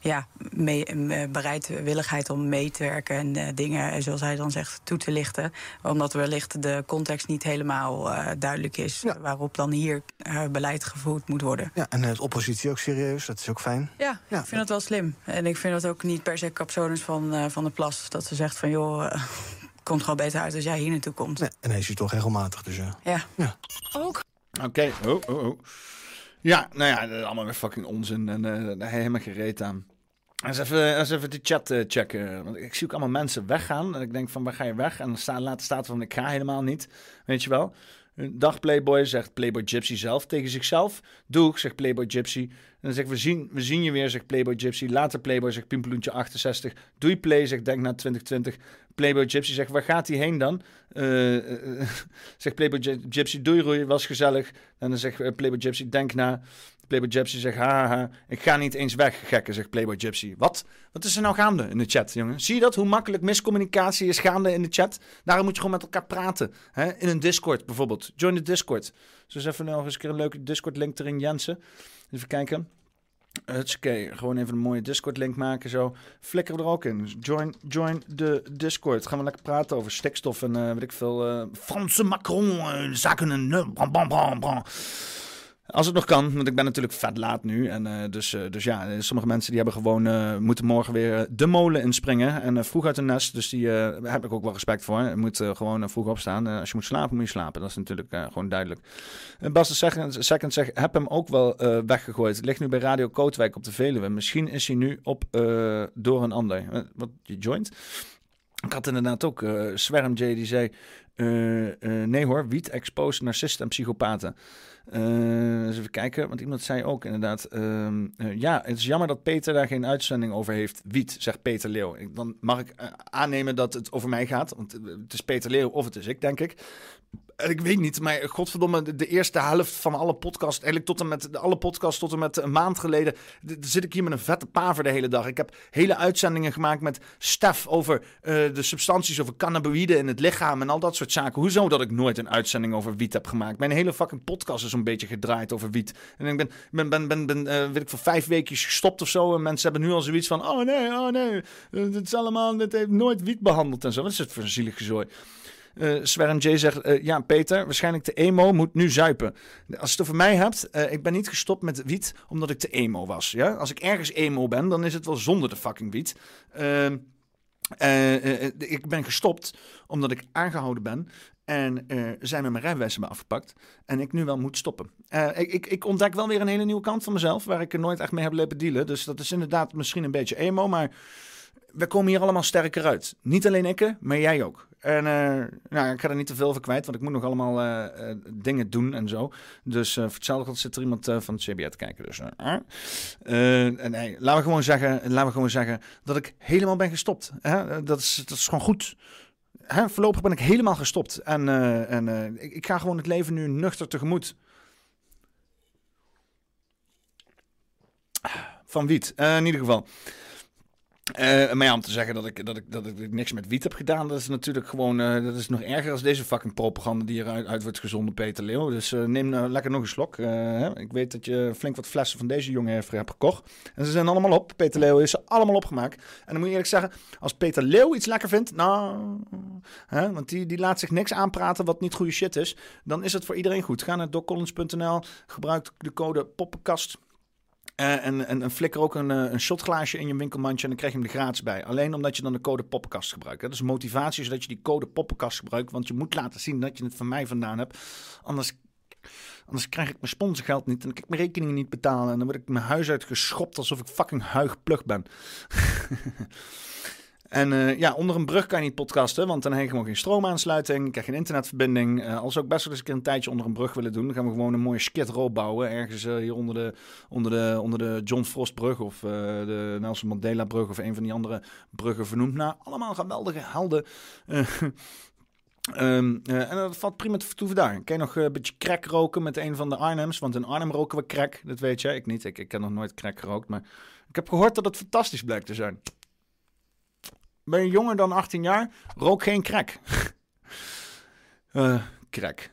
Ja, mee, bereidwilligheid om mee te werken en uh, dingen, zoals hij dan zegt, toe te lichten. Omdat wellicht de context niet helemaal uh, duidelijk is ja. waarop dan hier uh, beleid gevoerd moet worden. Ja, en de oppositie ook serieus, dat is ook fijn. Ja, ja. ik vind dat wel slim. En ik vind dat ook niet per se capsones van, van de plas. Dat ze zegt van joh komt gewoon beter uit als jij hier naartoe komt. Nee, en hij is hier toch regelmatig, dus ja. Ja. ja. Ook. Oké, okay. oh, oh, oh. Ja, nou ja, dat is allemaal weer fucking onzin en uh, helemaal gereed aan. Eens even, eens even de chat uh, checken. Want ik zie ook allemaal mensen weggaan. En ik denk van, waar ga je weg? En dan staat, later staat van, ik ga helemaal niet. Weet je wel? Dag Playboy, zegt Playboy Gypsy zelf tegen zichzelf. Doeg, zegt Playboy Gypsy. En dan zegt we zien, we zien je weer, zegt Playboy Gypsy. Later Playboy, zegt Pimpeloentje 68. Doei Play, zegt Denk naar 2020. Playboy Gypsy zegt, waar gaat hij heen dan? Uh, uh, zegt Playboy Gypsy, doei Roei, was gezellig. En dan zegt Playboy Gypsy, denk na. Playboy Gypsy zegt, haha, ik ga niet eens weg, gekke, zegt Playboy Gypsy. Wat? Wat is er nou gaande in de chat, jongen? Zie je dat? Hoe makkelijk miscommunicatie is gaande in de chat? Daarom moet je gewoon met elkaar praten. Hè? In een Discord bijvoorbeeld. Join de Discord. Dus even nog eens een keer een leuke Discord-link erin, Jensen. Even kijken. Oké, gewoon even een mooie Discord-link maken zo. Flikker er ook in. Join, join de Discord. Gaan we lekker praten over stikstof en uh, weet ik veel. Uh, Franse Macron, uh, zaken en... Bam, bam. Als het nog kan, want ik ben natuurlijk vet laat nu. En uh, dus, uh, dus ja, sommige mensen die hebben gewoon uh, moeten morgen weer de molen inspringen. En vroeg uit de nest, dus die heb ik ook wel respect voor. Je moet gewoon vroeg opstaan. als je moet slapen, moet je slapen. Dat is natuurlijk gewoon duidelijk. Bas de second, second zegt, heb hem ook wel weggegooid. Ligt nu bij Radio Kootwijk op de Veluwe. Misschien is hij nu op door een ander. Wat, je joint? Ik had inderdaad ook Swerm J die zei... Nee hoor, wiet exposed narcisten en psychopaten. Uh, eens even kijken, want iemand zei ook inderdaad... Uh, ja, het is jammer dat Peter daar geen uitzending over heeft. Wiet, zegt Peter Leeuw. Dan mag ik aannemen dat het over mij gaat. Want het is Peter Leeuw of het is ik, denk ik. Ik weet niet, maar godverdomme, de, eerste helft van alle podcasts, eigenlijk tot en met alle podcasts tot en met een maand geleden, zit ik hier met een vette paver de hele dag. Ik heb hele uitzendingen gemaakt met Stef over uh, de substanties, over cannabinoïden in het lichaam en al dat soort zaken. Hoezo dat ik nooit een uitzending over wiet heb gemaakt? Mijn hele fucking podcast is een beetje gedraaid over wiet. En ik ben, ben, ben, ben, ben uh, weet ik, voor vijf weekjes gestopt of zo. En mensen hebben nu al zoiets van, oh nee, oh nee, het is allemaal, dit heeft nooit wiet behandeld en zo. Wat is het voor een zielige zooi? Uh, Swerm J zegt, uh, ja Peter, waarschijnlijk de emo moet nu zuipen. Als je het over mij hebt, uh, ik ben niet gestopt met wiet omdat ik te emo was. Ja? Als ik ergens emo ben, dan is het wel zonder de fucking wiet. Ehm, ik ben gestopt omdat ik aangehouden ben en zij met mijn rijbewijs hebben afgepakt. En ik nu wel moet stoppen. ik, ik, ik, ontdek wel weer een hele nieuwe kant van mezelf. Waar ik er nooit echt mee heb lopen dealen. Dus dat is inderdaad misschien een beetje emo. Maar we komen hier allemaal sterker uit. Niet alleen ik, maar jij ook. En uh, nou, ik ga er niet te veel over kwijt, want ik moet nog allemaal uh, uh, dingen doen en zo. Dus voor hetzelfde zit er iemand van het CBA te kijken. Dus, nee, laten, we gewoon zeggen, laten we gewoon zeggen dat ik helemaal ben gestopt. Hè? Dat, is, dat is gewoon goed. Hè? Voorlopig ben ik helemaal gestopt. En, en ik, ik, ga gewoon het leven nu nuchter tegemoet. Van wiet, in ieder geval. Uh, maar om te zeggen dat ik, dat, ik, dat ik niks met wiet heb gedaan, dat is natuurlijk gewoon, uh, dat is nog erger als deze fucking propaganda die eruit uit wordt gezonden, Peter Leeuw. Dus uh, neem lekker nog een slok. Ik weet dat je flink wat flessen van deze jongen hebt gekocht. En ze zijn allemaal op. Peter Leeuw is ze allemaal opgemaakt. En dan moet je eerlijk zeggen, als Peter Leeuw iets lekker vindt, nou, want die, die laat zich niks aanpraten wat niet goede shit is, dan is het voor iedereen goed. Ga naar doccollins.nl, gebruik de code poppenkast uh, en, en, en flikker ook een, een shotglaasje in je winkelmandje en dan krijg je hem er gratis bij. Alleen omdat je dan de code poppenkast gebruikt. Dat is motivatie zodat je die code poppenkast gebruikt. Want je moet laten zien dat je het van mij vandaan hebt. Anders, anders krijg ik mijn sponsorgeld niet en dan kan ik mijn rekeningen niet betalen. En dan word ik mijn huis uitgeschopt alsof ik fucking huigplug ben. En uh, ja, onder een brug kan je niet podcasten, want dan heb je gewoon geen stroomaansluiting, krijg je een internetverbinding. Uh, als we ook best wel eens een keer een tijdje onder een brug willen doen, dan gaan we gewoon een mooie skid row bouwen. Ergens uh, hier onder de, onder, de, onder de John Frostbrug of de Nelson Mandela brug of een van die andere bruggen vernoemd. Nou, allemaal geweldige helden. Um, en dat valt prima te vertoeven daar. Kan je nog een beetje crack roken met een van de Arnhems? Want in Arnhem roken we crack, dat weet jij. Ik niet, ik, ik heb nog nooit crack gerookt. Maar ik heb gehoord dat het fantastisch blijkt te zijn ben je jonger dan 18 jaar, rook geen crack. uh, crack.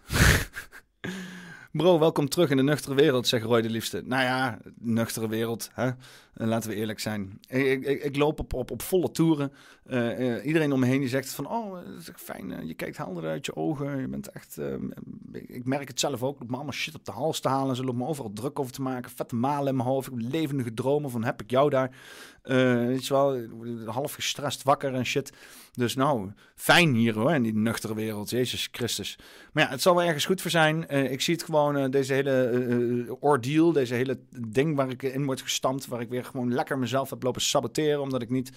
Bro, welkom terug in de nuchtere wereld, zegt Roy de liefste. Nou ja, nuchtere wereld, hè? Laten we eerlijk zijn. Ik, ik, ik loop op, op, op volle toeren. Uh, uh, iedereen om me heen die zegt van, oh, dat is fijn, uh, je kijkt helder uit je ogen. Je bent echt, ik merk het zelf ook, loop me allemaal shit op de hals te halen. Ze lopen me overal druk over te maken, vette malen in mijn hoofd. Ik heb levendige dromen van, heb ik jou daar? weet wel, half gestrest wakker en shit. Dus nou, fijn hier hoor, in die nuchtere wereld. Jezus Christus. Maar ja, het zal wel ergens goed voor zijn. ik zie het gewoon, deze hele ordeal, deze hele ding waar ik in word gestampt, waar ik weer gewoon lekker mezelf heb lopen saboteren. Omdat ik niet,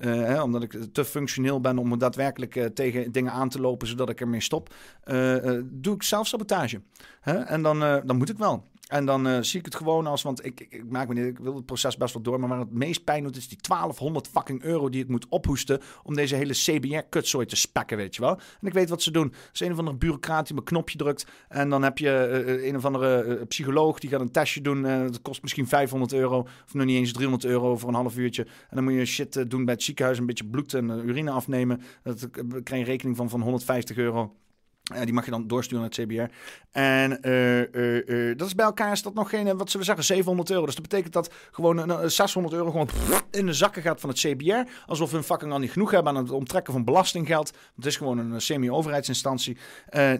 uh, hè, omdat ik te functioneel ben om daadwerkelijk uh, tegen dingen aan te lopen zodat ik ermee stop. Uh, doe ik zelf sabotage. Hè? En dan, dan moet ik wel. En dan uh, zie ik het gewoon als, want ik, ik, ik, maak me niet, ik wil het proces best wel door, maar waar het meest pijn doet is die 1200 fucking euro die ik moet ophoesten om deze hele CBR-kutzooi te spekken, weet je wel. En ik weet wat ze doen. Er is een of andere bureaucraat die een knopje drukt en dan heb je uh, een of andere psycholoog die gaat een testje doen. dat kost misschien 500 euro of nog niet eens 300 euro voor een half uurtje. En dan moet je shit doen bij het ziekenhuis, een beetje bloed en urine afnemen. Dat krijg je rekening van van 150 euro. Uh, die mag je dan doorsturen naar het CBR. En uh, uh, dat is bij elkaar is dat nog geen, wat zullen we zeggen, 700 euro. Dus dat betekent dat gewoon 600 euro gewoon in de zakken gaat van het CBR. Alsof een fucking al niet genoeg hebben aan het onttrekken van belastinggeld. Het is gewoon een semi-overheidsinstantie.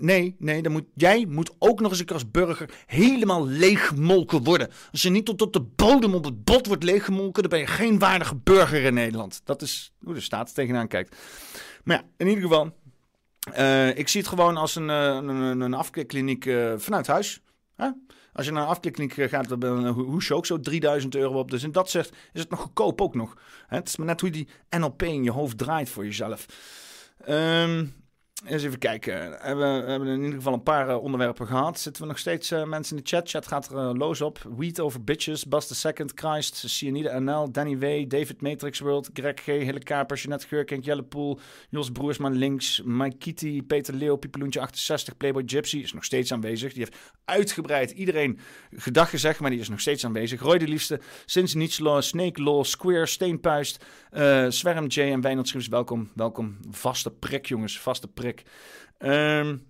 nee, nee, dan moet, jij moet ook nog eens een keer als burger helemaal leeggemolken worden. Als je niet tot, tot de bodem op het bot wordt leeggemolken, dan ben je geen waardige burger in Nederland. Dat is hoe de staat tegenaan kijkt. Maar ja, in ieder geval... Uh, ik zie het gewoon als een, een, een afklikkliniek uh, vanuit huis. Als je naar een afklikkliniek gaat, dan hoes je ook zo 3000 euro op. Dus in dat zegt is het nog goedkoop ook nog. Het is maar net hoe die NLP in je hoofd draait voor jezelf. Um, eens even kijken. We hebben, we hebben in ieder geval een paar uh, onderwerpen gehad. Zitten we nog steeds uh, mensen in de chat? Chat gaat er uh, los op. Weed over bitches, Bas the Second, Christ, Cyanide NL, Danny W, David Matrix World, Greg G, Hille Kaper, Jeanette Geurkink, Jelle Poel, Jos Broersman links, Mike Kitty, Peter Leeuw, Piepeloentje 68, Playboy Gypsy is nog steeds aanwezig. Die heeft uitgebreid iedereen gedag gezegd, maar die is nog steeds aanwezig. Roy de Liefste, Sinds Nietzsche Snake Law, Square, Steenpuist, Zwerm J en Schrips, welkom, welkom. Vaste prik jongens, vaste prik. Um,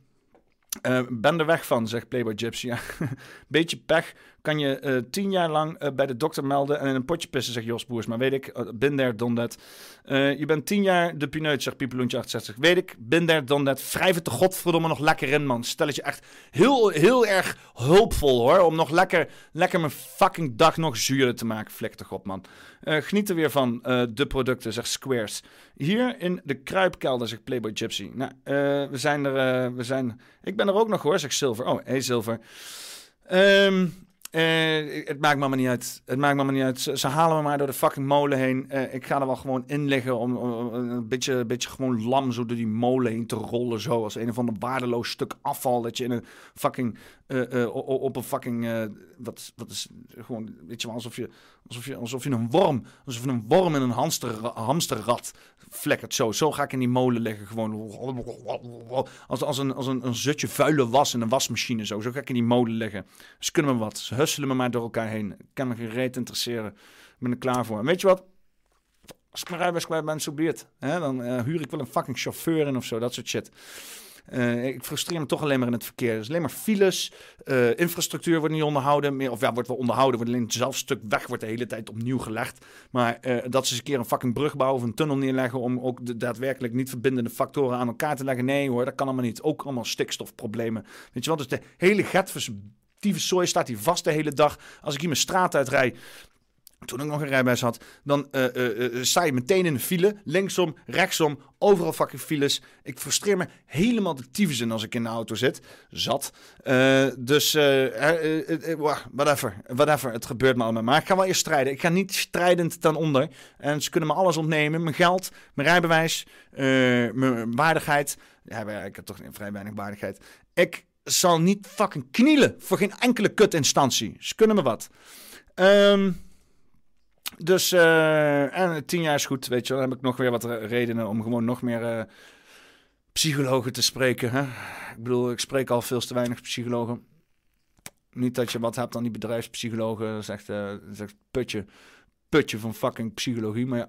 uh, ben er weg van, zegt Playboy Gypsy. Beetje pech kan je uh, tien jaar lang uh, bij de dokter melden en in een potje pissen, zegt Jos Boers. Maar weet ik, uh, bin there, done that. je bent tien jaar de pineut, zegt Piepeloentje 68. Weet ik, bin there, done that. Wrijf het de godverdomme nog lekker in, man. Stel het je echt heel, heel erg hulpvol, hoor. Om nog lekker, lekker mijn fucking dag nog zuurder te maken. Flik toch op, man. geniet er weer van, de producten, zegt Squares. Hier in de kruipkelder, zegt Playboy Gypsy. Nou, we zijn er, we zijn... Ik ben er ook nog, hoor, zegt Silver. Oh, hey Silver. Um, Eh, het maakt me maar niet uit. Het maakt me niet uit. Ze, halen me maar door de fucking molen heen. Eh, ik ga er wel gewoon in liggen om, om- een, beetje, een beetje gewoon lam zo door die molen heen te rollen. Zo als een of ander waardeloos stuk afval dat je in een fucking eh, op een fucking wat, wat is gewoon weet je wel alsof je alsof je alsof je een worm alsof je een worm in een hamster, hamsterrad flekkert zo. Zo ga ik in die molen liggen gewoon als, als, een, als een, een zutje vuile was in een wasmachine zo. Zo ga ik in die molen liggen. Ze kunnen me wat. Ze husselen me maar door elkaar heen. Ik kan me geen interesseren. Ik ben er klaar voor. Weet je wat? Als ik mijn rijbewijs kwijt ben, zo. Hè, Dan eh, huur ik wel een fucking chauffeur in of zo. Dat soort shit. Eh, ik frustreer me toch alleen maar in het verkeer. Dus alleen maar files, eh, infrastructuur wordt niet onderhouden. Meer, of ja, wordt wel onderhouden, wordt alleen zelf stuk weg, wordt de hele tijd opnieuw gelegd. Maar eh, dat ze eens een keer een fucking brug bouwen of een tunnel neerleggen om ook de daadwerkelijk niet verbindende factoren aan elkaar te leggen. Nee hoor, dat kan allemaal niet. Ook allemaal stikstofproblemen. Weet je wat? Dus de hele Getvers tyfuszooi staat hier vast de hele dag. Als ik hier mijn straat uitrijd, toen ik nog een rijbewijs had, dan eh, sta je meteen in de file. Linksom, rechtsom, overal fucking files. Ik frustreer me helemaal de tyfus als ik in de auto zit. Zat. Dus, whatever, whatever. Het gebeurt me allemaal. Maar ik ga wel eerst strijden. Ik ga niet strijdend ten onder. En ze kunnen me alles ontnemen. Mijn geld, mijn rijbewijs, mijn waardigheid. Ja, ik heb toch vrij weinig waardigheid. Ik zal niet fucking knielen voor geen enkele kutinstantie. Ze kunnen me wat. Ehm... Dus, eh, en tien jaar is goed, weet je wel. Dan heb ik nog weer wat re- redenen om gewoon nog meer eh, psychologen te spreken. Hè? Ik bedoel, ik spreek al veel te weinig psychologen. Niet dat je wat hebt aan die bedrijfspsychologen. Dat is echt putje, putje van fucking psychologie. Maar ja,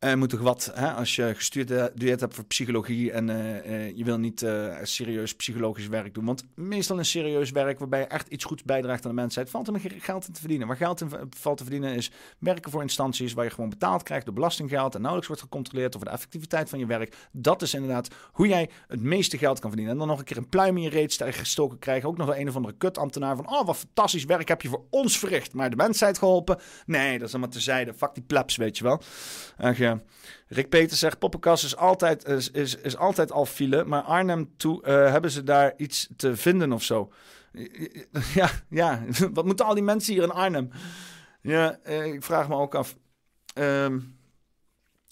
er moet toch wat, hè? als je gestudeerd hebt voor psychologie en eh, eh, je wil niet eh, serieus psychologisch werk doen. Want meestal een serieus werk waarbij je echt iets goeds bijdraagt aan de mensheid, valt er geld in te verdienen. Waar geld in valt te verdienen is werken voor instanties waar je gewoon betaald krijgt door belastinggeld en nauwelijks wordt gecontroleerd over de effectiviteit van je werk. Dat is inderdaad hoe jij het meeste geld kan verdienen. En dan nog een keer een pluim in je reet st- gestoken krijgen. Ook nog wel een of andere kutambtenaar van, oh wat fantastisch werk heb je voor ons verricht, maar de mensheid geholpen. Nee, dat is allemaal terzijde. Fuck die plebs, weet je wel. Ach ja. Rick Peters zegt, Poppenkast is altijd, is, is, is altijd al file, maar Arnhem toe eh, hebben ze daar iets te vinden of zo. Ja, ja, wat moeten al die mensen hier in Arnhem? Ja, eh, ik vraag me ook af. Ehm,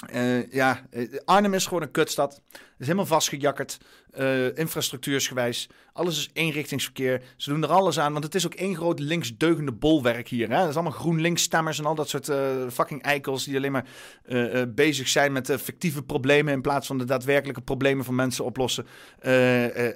eh, ja, eh, Arnhem is gewoon een kutstad. Is helemaal vastgejakkerd, eh infrastructuursgewijs. Alles is eenrichtingsverkeer. Ze doen er alles aan, want het is ook één groot linksdeugende bolwerk hier. Hè? Dat is allemaal GroenLinks-stemmers en al dat soort eh, fucking eikels... die alleen maar eh, bezig zijn met fictieve problemen... in plaats van de daadwerkelijke problemen van mensen oplossen.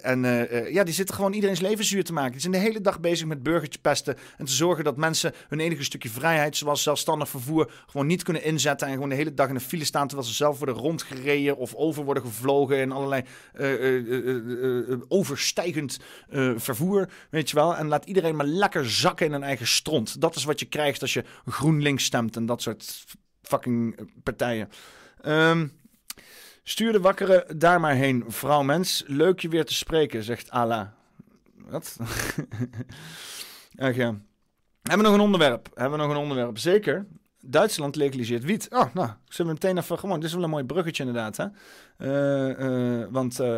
En ja, die zitten gewoon iedereen's leven zuur te maken. Die zijn de hele dag bezig met burgertje pesten... en te zorgen dat mensen hun enige stukje vrijheid... zoals zelfstandig vervoer, gewoon niet kunnen inzetten... en gewoon de hele dag in de file staan... terwijl ze zelf worden rondgereden of over worden gevlogen... in allerlei eh, eh, eh, overstijgend vervoer, weet je wel. En laat iedereen maar lekker zakken in hun eigen stront. Dat is wat je krijgt als je GroenLinks stemt en dat soort fucking partijen. Ehm, stuur de wakkere daar maar heen, vrouw mens. Leuk je weer te spreken, zegt Ala. Wat? Ach ja. Hebben we nog een onderwerp? Hebben we nog een onderwerp? Zeker. Duitsland legaliseert wiet. Oh, nou, zullen we meteen even gewoon. Dit is wel een mooi bruggetje inderdaad, hè? Eh, eh, want, eh,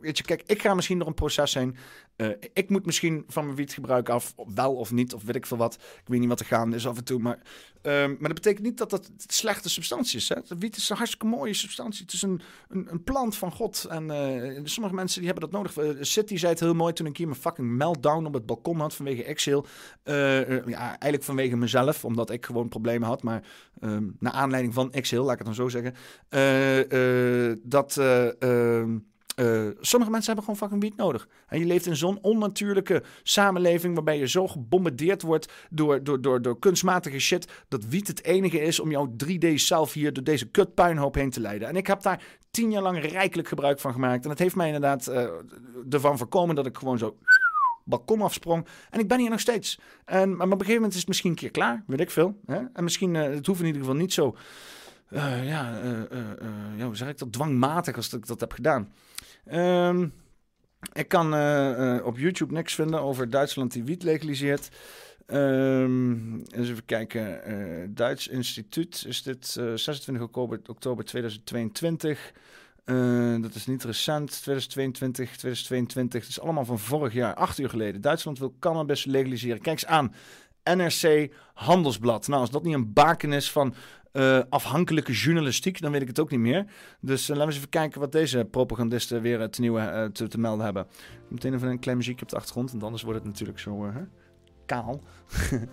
weet je, kijk, ik ga misschien door een proces heen. Eh, ik moet misschien van mijn wietgebruik af, of wel of niet, of weet ik veel wat. Ik weet niet wat er gaande is af en toe, maar... ehm, maar dat betekent niet dat dat slechte substantie is. Hè? Wiet is een hartstikke mooie substantie. Het is een, een, een plant van God. En eh, sommige mensen die hebben dat nodig. Eh, City zei het heel mooi toen ik hier mijn fucking meltdown op het balkon had vanwege Exhale. Eh, eh, ja, eigenlijk vanwege mezelf, omdat ik gewoon problemen had. Maar ehm naar aanleiding van Exhale, laat ik het dan zo zeggen. Eh, eh, dat... eh, sommige mensen hebben gewoon fucking wiet nodig. En je leeft in zo'n onnatuurlijke samenleving waarbij je zo gebombardeerd wordt door, door, door, door kunstmatige shit, dat wiet het enige is om jouw 3D-zelf hier door deze kutpuinhoop heen te leiden. En ik heb daar tien jaar lang rijkelijk gebruik van gemaakt. En het heeft mij inderdaad eh, ervan voorkomen dat ik gewoon zo balkon afsprong. En ik ben hier nog steeds. En, maar op een gegeven moment is het misschien een keer klaar, weet ik veel. Hè? En misschien, eh, het hoeft in ieder geval niet zo, ja, hoe zeg ik dat, dwangmatig als ik dat heb gedaan. Ehm, ik kan eh, eh, op YouTube niks vinden over Duitsland die wiet legaliseert. Ehm, eens even kijken. eh, Duits Instituut is dit eh, 26 oktober, oktober 2022. Eh, dat is niet recent, 2022, 2022. Het is allemaal van vorig jaar, acht uur geleden. Duitsland wil cannabis legaliseren. Kijk eens aan. NRC Handelsblad. Nou, als dat niet een baken is van eh, afhankelijke journalistiek, dan weet ik het ook niet meer. Dus eh, laten we eens even kijken wat deze propagandisten weer het nieuwe eh, te, melden hebben. Meteen even een klein muziekje op de achtergrond, want anders wordt het natuurlijk zo hè?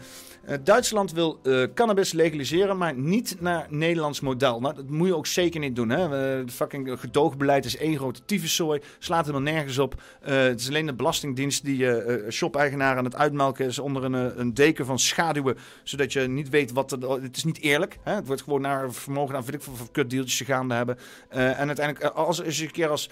Eh, Duitsland wil eh, cannabis legaliseren, maar niet naar Nederlands model. Nou, dat moet je ook zeker niet doen. Hè? Het fucking gedoogbeleid is één grote tyfuszooi. Slaat helemaal nergens op. Eh, het is alleen de Belastingdienst die eh, shop-eigenaar aan het uitmelken is onder een, een deken van schaduwen. Zodat je niet weet wat... Het is niet eerlijk. Hè? Het wordt gewoon naar vermogen aan, weet ik veel, kutdeeltjes gaande hebben. En uiteindelijk, als, als je een keer als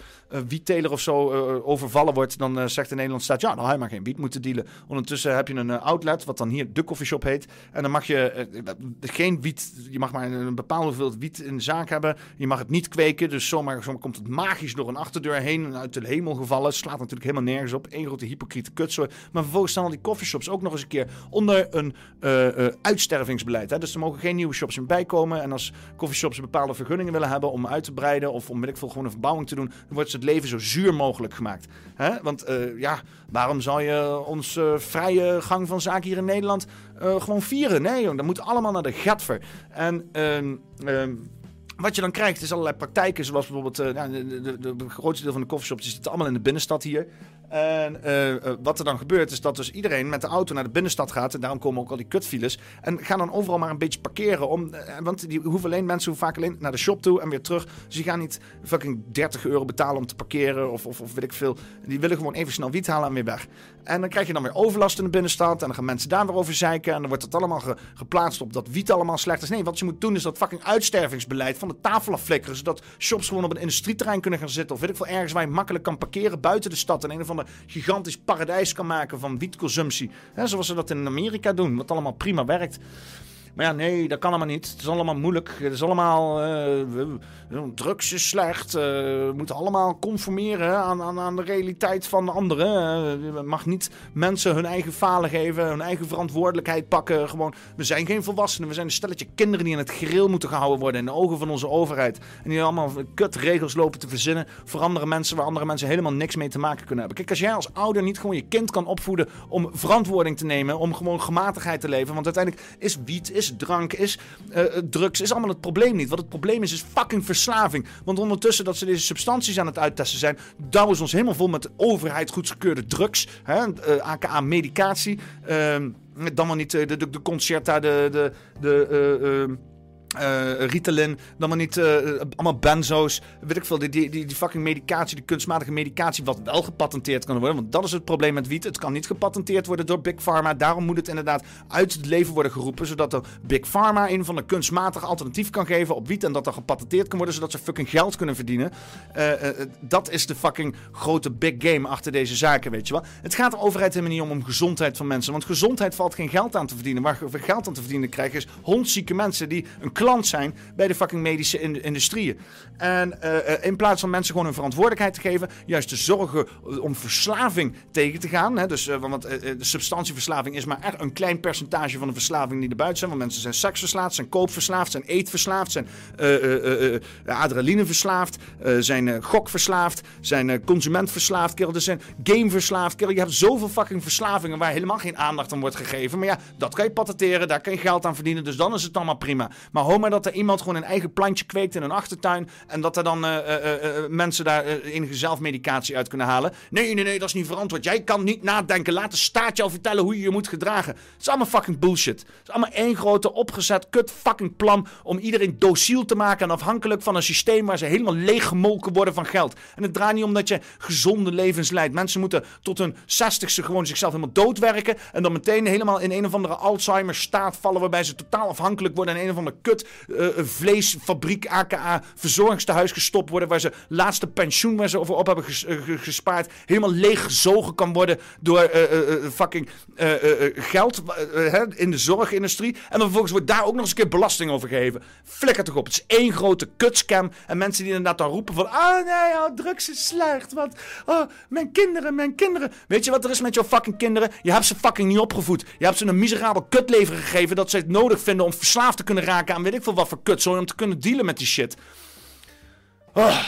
wietteler of zo overvallen wordt, dan zegt de Nederlandse staat, ja, had je maar geen wiet moeten dealen. Ondertussen heb je een outlet, wat dan hier de coffeeshop heet. En dan mag je eh, geen wiet, je mag maar een bepaalde hoeveelheid wiet in de zaak hebben. Je mag het niet kweken, dus zomaar, komt het magisch door een achterdeur heen en uit de hemel gevallen. Slaat natuurlijk helemaal nergens op. Eén grote hypocriete kutzooi. Maar vervolgens staan al die coffeeshops ook nog eens een keer onder een eh, eh, uitstervingsbeleid. Hè? Dus er mogen geen nieuwe shops meer bijkomen. En als coffeeshops bepaalde vergunningen willen hebben om uit te breiden of om weet ik veel gewoon een verbouwing te doen, dan wordt het leven zo zuur mogelijk gemaakt. Hè? Want eh, ja, waarom zou je ons eh, vrije gang van zaken hier in Nederland eh, gewoon vieren? Nee, joh, dat moet allemaal naar de gatver. En ehm, ehm, wat je dan krijgt is allerlei praktijken, zoals bijvoorbeeld eh, nou, de, de, grootste deel van de coffeeshops zitten allemaal in de binnenstad hier. En eh, eh, wat er dan gebeurt is dat dus iedereen met de auto naar de binnenstad gaat. En daarom komen ook al die kutfiles. En gaan dan overal maar een beetje parkeren. Om, want die hoeven alleen, mensen hoeven vaak alleen naar de shop toe en weer terug. Dus die gaan niet fucking 30 euro betalen om te parkeren of, of, of weet ik veel. Die willen gewoon even snel wiet halen en weer weg. En dan krijg je dan weer overlast in de binnenstad. En dan gaan mensen daar weer over zeiken. En dan wordt het allemaal ge- geplaatst op dat wiet allemaal slecht is. Nee, wat je moet doen is dat fucking uitstervingsbeleid van de tafel afflikkeren. Zodat shops gewoon op een industrieterrein kunnen gaan zitten. Of weet ik veel, ergens waar je makkelijk kan parkeren buiten de stad. En een of ander gigantisch paradijs kan maken van wietconsumptie. Zoals ze dat in Amerika doen. Wat allemaal prima werkt. Maar ja, nee, dat kan allemaal niet. Het is allemaal moeilijk. Het is allemaal... eh, we- drugs slecht. eh, we moeten allemaal conformeren aan, aan, aan de realiteit van de anderen. Eh, je mag niet mensen hun eigen falen geven. Hun eigen verantwoordelijkheid pakken. Gewoon, we zijn geen volwassenen. We zijn een stelletje kinderen die in het gereel moeten gehouden worden. In de ogen van onze overheid. En die allemaal kutregels lopen te verzinnen. Voor andere mensen waar andere mensen helemaal niks mee te maken kunnen hebben. Kijk, als jij als ouder niet gewoon je kind kan opvoeden om verantwoording te nemen. Om gewoon gematigheid te leven. Want uiteindelijk is wiet, is drank, is eh, drugs, is allemaal het probleem niet. Wat het probleem is, is fucking verslaving. Want ondertussen dat ze deze substanties aan het uittesten zijn, douwen ze ons helemaal vol met overheid goedgekeurde drugs. Hè, eh, aka medicatie. Ehm, dan wel niet eh, de, de, de concerta, de, de, de eh, Ritalin, dan maar niet eh, allemaal benzo's, weet ik veel, die, die, die, fucking medicatie, die kunstmatige medicatie, wat wel gepatenteerd kan worden, want dat is het probleem met wiet. Het kan niet gepatenteerd worden door Big Pharma, daarom moet het inderdaad uit het leven worden geroepen, zodat de Big Pharma een van de kunstmatige alternatief kan geven op wiet en dat dat gepatenteerd kan worden, zodat ze fucking geld kunnen verdienen. Eh, dat is de fucking grote big game achter deze zaken, weet je wel. Het gaat de overheid helemaal niet om, om gezondheid van mensen, want gezondheid valt geen geld aan te verdienen. Waar geld aan te verdienen krijgt is hondzieke mensen die een klant zijn bij de fucking medische in- industrieën. En eh, eh, in plaats van mensen gewoon hun verantwoordelijkheid te geven, juist te zorgen eh, om verslaving tegen te gaan. Hè? Dus, eh, want de substantieverslaving is maar echt een klein percentage van de verslaving die er buiten zijn. Want mensen zijn seksverslaafd, zijn koopverslaafd, zijn eetverslaafd, zijn adrenalineverslaafd, zijn gokverslaafd, zijn consumentverslaafd. Kerel, er zijn gameverslaafd. Kerel, je hebt zoveel fucking verslavingen waar helemaal geen aandacht aan wordt gegeven. Maar ja, dat kan je patenteren, daar kan je geld aan verdienen. Dus dan is het allemaal prima. Maar maar dat er iemand gewoon een eigen plantje kweekt in een achtertuin. En dat er dan eh, eh, eh, mensen daar enige zelfmedicatie uit kunnen halen. Nee, nee, nee, dat is niet verantwoord. Jij kan niet nadenken. Laat de staat jou vertellen hoe je je moet gedragen. Het is allemaal fucking bullshit. Het is allemaal één grote opgezet kut fucking plan om iedereen dociel te maken en afhankelijk van een systeem waar ze helemaal leeggemolken worden van geld. En het draait niet om dat je gezonde levens leidt. Mensen moeten tot hun zestigste gewoon zichzelf helemaal doodwerken en dan meteen helemaal in een of andere Alzheimer staat vallen waarbij ze totaal afhankelijk worden en een of andere kut eh, vleesfabriek aka verzorgingstehuis gestopt worden waar ze laatste pensioen waar ze over op hebben eh, ge- gespaard helemaal leeggezogen kan worden door eh, fucking geld in de zorgindustrie. En dan vervolgens wordt daar ook nog eens een keer belasting over gegeven. Flikker toch op. Het is één grote kutscam. En mensen die inderdaad dan roepen van... Ah nee, oh, drugs is slecht. Want oh, mijn kinderen, mijn kinderen. Weet je wat er is met jouw fucking kinderen? Je hebt ze fucking niet opgevoed. Je hebt ze een miserabel kutleven gegeven... dat ze het nodig vinden om verslaafd te kunnen raken aan weet ik veel wat voor kutzooi... om te kunnen dealen met die shit. Oh.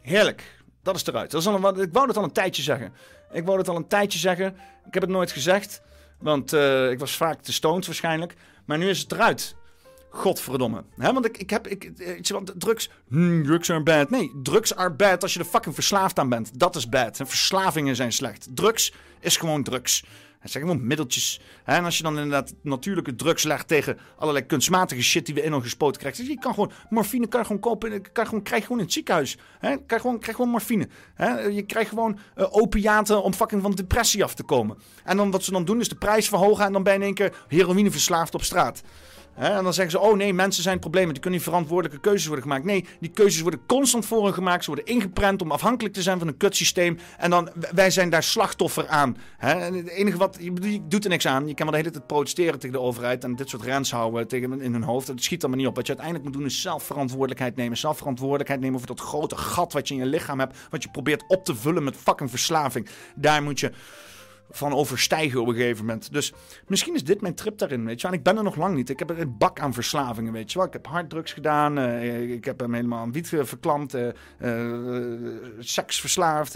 Heerlijk. Dat is eruit. Dat is al een, ik wou het al een tijdje zeggen. Ik wou het al een tijdje zeggen. Ik heb het nooit gezegd. Want eh, ik was vaak te stoned waarschijnlijk. Maar nu is het eruit. Godverdomme. Hè, want ik, ik heb... Ik, eh, van drugs... hmm, drugs are bad. Nee, drugs are bad als je er fucking verslaafd aan bent. Dat is bad. En verslavingen zijn slecht. Drugs is gewoon drugs. Het zijn gewoon middeltjes. En als je dan inderdaad natuurlijke drugs legt tegen allerlei kunstmatige shit die we in ons gespoten krijgen. Je kan gewoon morfine kan gewoon kopen. Kan gewoon, krijg je gewoon in het ziekenhuis. Je gewoon, krijg gewoon morfine. Je krijgt gewoon eh, opiaten om fucking van depressie af te komen. En dan wat ze dan doen is de prijs verhogen. En dan ben je in één keer heroïne verslaafd op straat. En dan zeggen ze, oh nee, mensen zijn het probleem. Die kunnen niet verantwoordelijke keuzes worden gemaakt. Nee, die keuzes worden constant voor hen gemaakt. Ze worden ingeprent om afhankelijk te zijn van een kutsysteem. En dan, wij zijn daar slachtoffer aan. Het enige wat, je, doet er niks aan. Je kan wel de hele tijd protesteren tegen de overheid. En dit soort rens houden tegen, in hun hoofd. Dat schiet allemaal niet op. Wat je uiteindelijk moet doen is zelf verantwoordelijkheid nemen. Zelf verantwoordelijkheid nemen over dat grote gat wat je in je lichaam hebt. Wat je probeert op te vullen met fucking verslaving. Daar moet je van overstijgen op een gegeven moment. Dus misschien is dit mijn trip daarin, weet je wel. En ik ben er nog lang niet. Ik heb een bak aan verslavingen, weet je wel. Ik heb harddrugs gedaan. eh, ik heb hem helemaal aan wiet eh, verklampt. eh, seks verslaafd.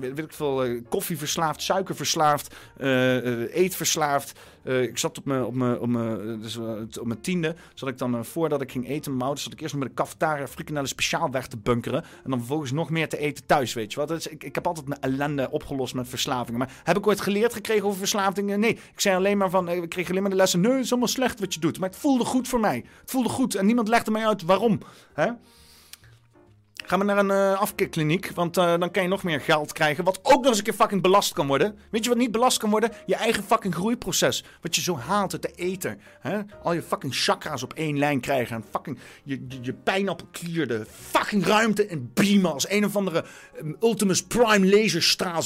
weet, ik veel. koffie verslaafd. Suiker verslaafd. eet verslaafd. Eh, ik zat op mijn, op mijn, op mijn, dus, eh, op mijn tiende. Zat ik dan, eh, voordat ik ging eten mijn zat ik eerst nog met de cafetaria frikandellen speciaal weg te bunkeren. En dan vervolgens nog meer te eten thuis, weet je. Dat is, ik, ik heb altijd mijn ellende opgelost met verslavingen. Maar heb ik ooit geleerd gekregen over verslavingen? Nee. Ik zei alleen maar van, eh, ik kreeg alleen maar de lessen. Nee, het is allemaal slecht wat je doet. Maar het voelde goed voor mij. Het voelde goed. En niemand legde mij uit waarom. Hè? Ga maar naar een afkikkliniek, want eh, dan kan je nog meer geld krijgen. Wat ook nog eens een keer fucking belast kan worden. Weet je wat niet belast kan worden? Je eigen fucking groeiproces. Wat je zo haalt uit de eten. Hè? Al je fucking chakra's op één lijn krijgen. En fucking je, je, je pijnappelklier de fucking ruimte en beamen. Als een of andere eh, Ultimus Prime laserstraal.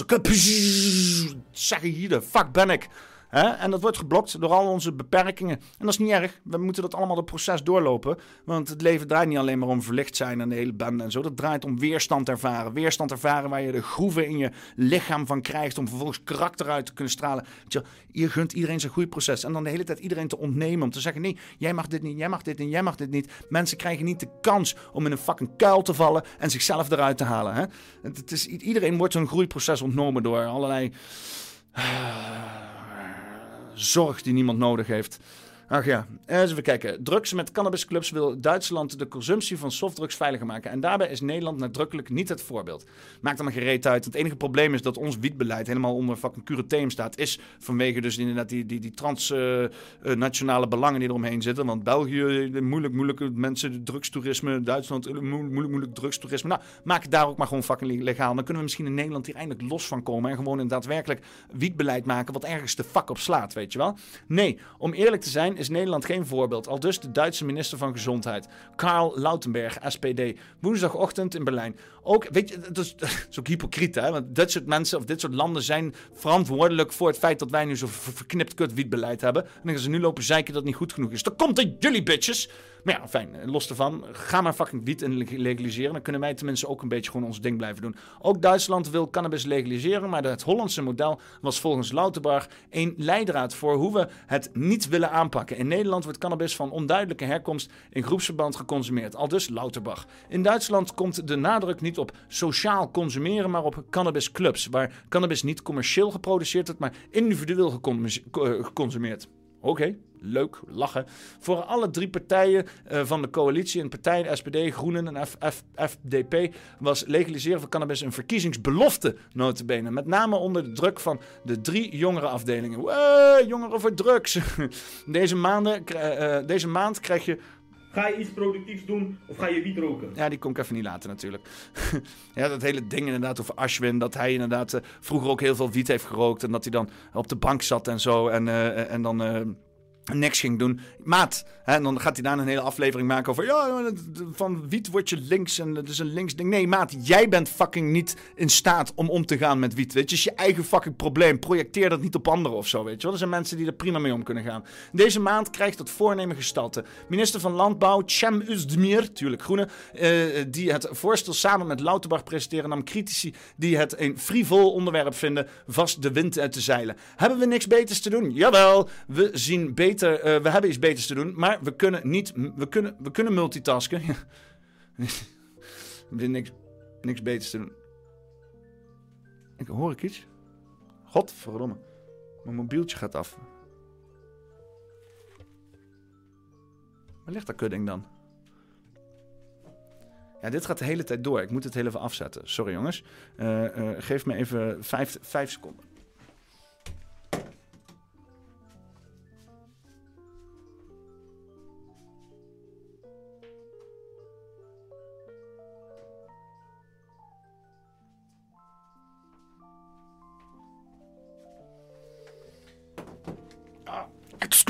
Zeg je hier de fuck ben ik. Hè? En dat wordt geblokt door al onze beperkingen. En dat is niet erg. We moeten dat allemaal het proces doorlopen. Want het leven draait niet alleen maar om verlicht zijn en de hele bende en zo. Dat draait om weerstand ervaren. Weerstand ervaren waar je de groeven in je lichaam van krijgt. Om vervolgens karakter uit te kunnen stralen. Je, je gunt iedereen zijn groeiproces. En dan de hele tijd iedereen te ontnemen. Om te zeggen: nee, jij mag dit niet, jij mag dit niet, jij mag dit niet. Mensen krijgen niet de kans om in een fucking kuil te vallen. En zichzelf eruit te halen. Hè? Het, is, iedereen wordt zo'n groeiproces ontnomen door allerlei zorg die niemand nodig heeft. Ach ja, eens even kijken. Drugs met cannabisclubs wil Duitsland de consumptie van softdrugs veiliger maken. En daarbij is Nederland nadrukkelijk niet het voorbeeld. Maakt er maar gereed uit. Het enige probleem is dat ons wietbeleid helemaal onder fucking cureteum staat. Is vanwege dus inderdaad die, die, die transnationale belangen die eromheen zitten. Want België, eh, moeilijk, moeilijk mensen, drugstoerisme. Duitsland, eh, mo- moeilijk, moeilijk drugstoerisme. Nou, maak het daar ook maar gewoon fucking legaal. Dan kunnen we misschien in Nederland hier eindelijk los van komen. En gewoon een daadwerkelijk wietbeleid maken wat ergens de fuck op slaat, weet je wel. Nee, om eerlijk te zijn is Nederland geen voorbeeld. Al dus de Duitse minister van Gezondheid, Karl Lautenberg, SPD, woensdagochtend in Berlijn. Ook, weet je, dat is, ook hypocriet, hè? Want dit soort mensen of dit soort landen zijn verantwoordelijk voor het feit dat wij nu zo'n ver- verknipt kut wietbeleid hebben. En dan gaan ze nu lopen zeiken dat het niet goed genoeg is. Dat komt door jullie bitches! Maar ja, fijn, los ervan. Ga maar fucking wiet en leg- legaliseren. Dan kunnen wij tenminste ook een beetje gewoon ons ding blijven doen. Ook Duitsland wil cannabis legaliseren, maar het Hollandse model was volgens Lauterbar een leidraad voor hoe we het niet willen aanpakken. In Nederland wordt cannabis van onduidelijke herkomst in groepsverband geconsumeerd. Al dus Lauterbach. In Duitsland komt de nadruk niet op sociaal consumeren, maar op cannabisclubs, waar cannabis niet commercieel geproduceerd wordt, maar individueel eh, geconsumeerd. Oké, leuk, lachen. Voor alle drie partijen eh, van de coalitie, en partijen, SPD, Groenen en FDP, was legaliseren van cannabis een verkiezingsbelofte, notabene. Met name onder de druk van de drie jongerenafdelingen. Wee, jongeren voor drugs. Deze, maanden, eh, deze maand krijg je Ga je iets productiefs doen of ga je wiet roken? ja, die kon ik even niet laten natuurlijk. ja, dat hele ding inderdaad over Ashwin. Dat hij inderdaad eh, vroeger ook heel veel wiet heeft gerookt. En dat hij dan op de bank zat en zo. En, eh, en dan eh, niks ging doen. Maat. Hè, en dan gaat hij daar een hele aflevering maken over... Ja, dat- van wiet word je links en dat is een links ding. Nee, maat. Jij bent fucking niet in staat om om te gaan met wiet. Weet je, is je eigen fucking probleem. Projecteer dat niet op anderen of zo, weet je wel. Er zijn mensen die er prima mee om kunnen gaan. Deze maand krijgt het voornemen gestalte. Minister van Landbouw, Cem Özdemir, tuurlijk groene... eh, die het voorstel samen met Lauterbach presenteren... nam critici die het een frivol onderwerp vinden... vast de wind uit te zeilen. Hebben we niks beters te doen? Jawel, we zien beter... eh, we hebben iets beters te doen, maar we kunnen niet... We kunnen, we kunnen multitasken. Heb niks, niks beters te doen. Ik, hoor ik iets? Godverdomme. Mijn mobieltje gaat af. Waar ligt dat kudding dan? Ja, dit gaat de hele tijd door. Ik moet het heel even afzetten. Sorry jongens. Eh, eh, geef me even vijf, vijf seconden.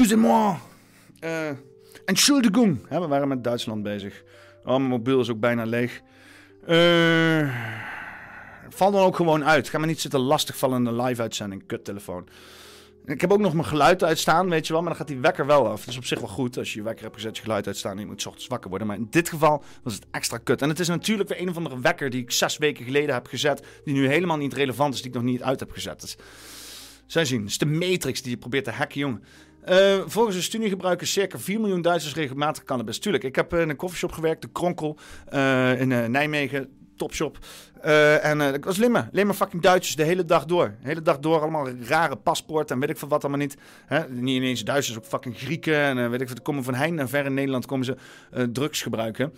Excusez-moi. Eh, Entschuldigung. Hè, we waren met Duitsland bezig. Oh, mijn mobiel is ook bijna leeg. Eh, val dan ook gewoon uit. Ga me niet zitten lastigvallen in een live-uitzending. Kuttelefoon. Ik heb ook nog mijn geluid uitstaan, weet je wel. Maar dan gaat die wekker wel af. Dat is op zich wel goed als je je wekker hebt gezet, je geluid uitstaan. En je moet ochtends wakker worden. Maar in dit geval was het extra kut. En het is natuurlijk weer een of andere wekker die ik zes weken geleden heb gezet. Die nu helemaal niet relevant is, die ik nog niet uit heb gezet. Dus, zij zien. Het is de matrix die je probeert te hacken, jongen. Eh, volgens een studie gebruiken circa 4 miljoen Duitsers regelmatig cannabis. Tuurlijk, ik heb eh, in een koffieshop gewerkt, de Kronkel, eh, in Nijmegen, topshop. En ik was alleen maar fucking Duitsers de hele dag door. De hele dag door, allemaal rare paspoorten en weet ik veel wat allemaal niet. Hè? Niet ineens Duitsers, ook fucking Grieken en weet ik veel. komen van heijn en ver in Nederland komen ze drugs gebruiken.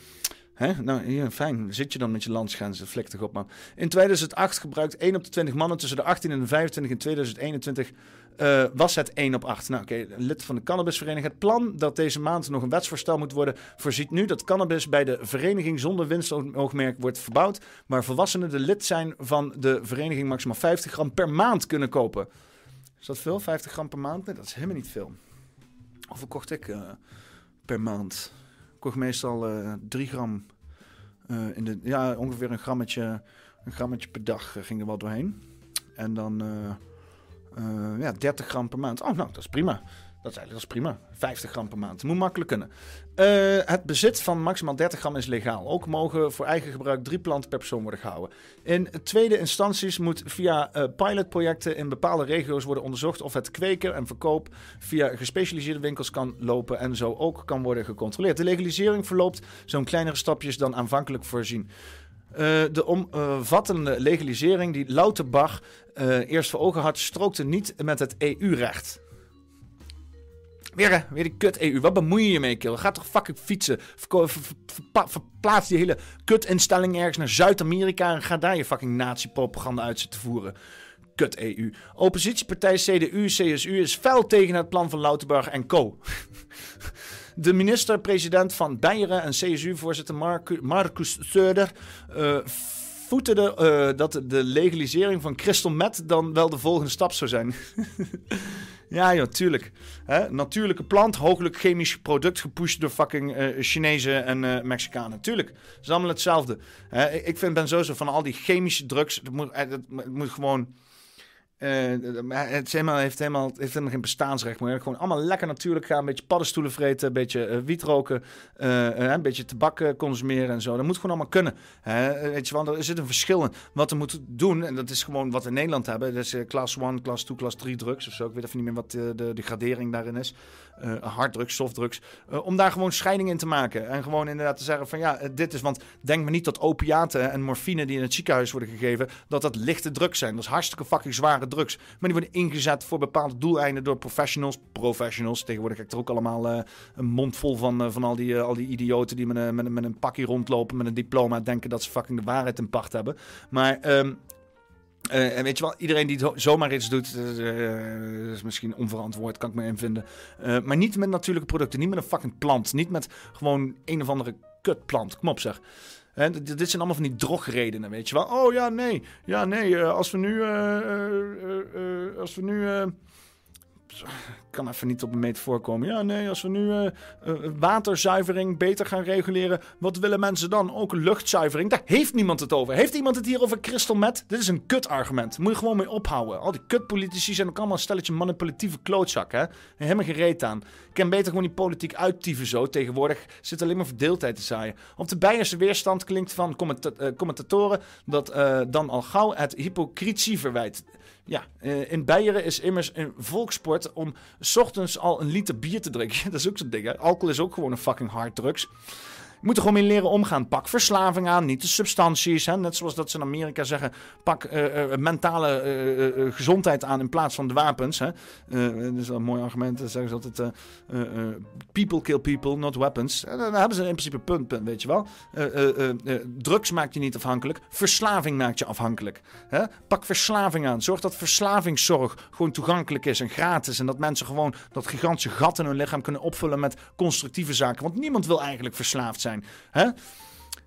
Hè? Nou, hier, fijn. Zit je dan met je landsgrenzen? Flik op, man. In 2008 gebruikt 1 op de 20 mannen tussen de 18 en de 25. In 2021 eh, was het 1 op 8. Nou, oké, lid van de cannabisvereniging. Het plan dat deze maand nog een wetsvoorstel moet worden... voorziet nu dat cannabis bij de vereniging zonder winstoogmerk wordt verbouwd... maar volwassenen die lid zijn van de vereniging maximaal 50 gram per maand kunnen kopen. Is dat veel? 50 gram per maand? Nee, dat is helemaal niet veel. Hoeveel kocht ik eh, per maand? Kocht meestal eh 3 gram. eh, in de, ja, ongeveer een grammetje, een grammetje per dag eh, ging er wel doorheen. En dan ja, 30 gram per maand. Oh, nou, dat is prima. Dat is prima. 50 gram per maand. Moet makkelijk kunnen. Eh, het bezit van maximaal 30 gram is legaal. Ook mogen voor eigen gebruik drie planten per persoon worden gehouden. In tweede instanties moet via eh, pilotprojecten in bepaalde regio's worden onderzocht of het kweken en verkoop via gespecialiseerde winkels kan lopen en zo ook kan worden gecontroleerd. De legalisering verloopt zo'n kleinere stapjes dan aanvankelijk voorzien. Eh, de omvattende legalisering die Lauterbach eh, eerst voor ogen had, strookte niet met het EU-recht. Weer, hè, weer die kut-EU. Wat bemoei je je mee, kill? Ga toch fucking fietsen. Verplaats die hele kut-instelling ergens naar Zuid-Amerika... en ga daar je fucking nazi-propaganda uit voeren. Kut-EU. Oppositiepartij CDU-CSU is fel tegen het plan van Lauterbach en co. De minister-president van Beieren en CSU-voorzitter Marcus Söder eh voeterde eh, dat de legalisering van crystal meth dan wel de volgende stap zou zijn. ja, joh, tuurlijk. Hè? Natuurlijke plant, hooglijk chemisch product gepusht door fucking eh, Chinezen en eh, Mexicanen. Tuurlijk, het is allemaal hetzelfde. Hè? Ik- vind, ben sowieso van al die chemische drugs, het moet, het moet gewoon... eh, het helemaal, heeft, helemaal, heeft helemaal geen bestaansrecht meer. Gewoon allemaal lekker natuurlijk gaan. Een beetje paddenstoelen vreten, een beetje eh, wiet roken. eh, een beetje tabak consumeren en zo. Dat moet gewoon allemaal kunnen. Weet je wel, er zit een verschil in. Wat we moeten doen, en dat is gewoon wat we in Nederland hebben. Dat is class 1, class 2, class 3 drugs of zo. Ik weet even niet meer wat eh, de, de gradering daarin is. Eh harddrugs, softdrugs. Eh, om daar gewoon scheiding in te maken. En gewoon inderdaad te zeggen van ja, eh, dit is... Want denk maar niet dat opiaten en morfine die in het ziekenhuis worden gegeven... dat dat lichte drugs zijn. Dat is hartstikke fucking zware drugs. Maar die worden ingezet voor bepaalde doeleinden door professionals. Professionals. Tegenwoordig heb ik er ook allemaal een mond vol van, van al, die, al die idioten... die met met, met een pakje rondlopen met een diploma... denken dat ze fucking de waarheid in pacht hebben. Maar... ehm, eh, en weet je wel, iedereen die zo- zomaar iets doet, eh, is misschien onverantwoord, kan ik me invinden. Eh maar niet met natuurlijke producten, niet met een fucking plant. Niet met gewoon een of andere kutplant. Kom op zeg. D- dit zijn allemaal van die drogredenen, weet je wel. Oh ja, nee. Ja, nee. eh, als we nu... eh, eh, eh, eh, als we nu... kan even niet op een meter voorkomen. Ja, nee, als we nu eh, eh, waterzuivering beter gaan reguleren, wat willen mensen dan? Ook luchtzuivering? Daar heeft niemand het over. Heeft iemand het hier over crystal meth? Dit is een kutargument. Moet je gewoon mee ophouden. Al die kutpolitici zijn ook allemaal een stelletje manipulatieve klootzakken. Helemaal gereed aan. Ik kan beter gewoon die politiek uittieven zo. Tegenwoordig zit alleen maar verdeeldheid te zaaien. Op de Beierse weerstand klinkt van eh, commentatoren dat dan al gauw het hypocrisie verwijt. Ja, eh, in Beieren is immers een volkssport om ochtends al een liter bier te drinken. Dat is ook zo'n ding, hè? Alcohol is ook gewoon een fucking harddrugs. Je moet er gewoon mee leren omgaan. Pak verslaving aan, niet de substanties. Hè? Net zoals dat ze in Amerika zeggen, pak eh, eh, mentale eh, eh, gezondheid aan in plaats van de wapens. Hè? Dat is wel een mooi argument. Dan zeggen ze altijd, people kill people, not weapons. En dan hebben ze in principe punt, punt weet je wel. Drugs maakt je niet afhankelijk, verslaving maakt je afhankelijk. Hè? Pak verslaving aan. Zorg dat verslavingszorg gewoon toegankelijk is en gratis. En dat mensen gewoon dat gigantische gat in hun lichaam kunnen opvullen met constructieve zaken. Want niemand wil eigenlijk verslaafd zijn. Hè?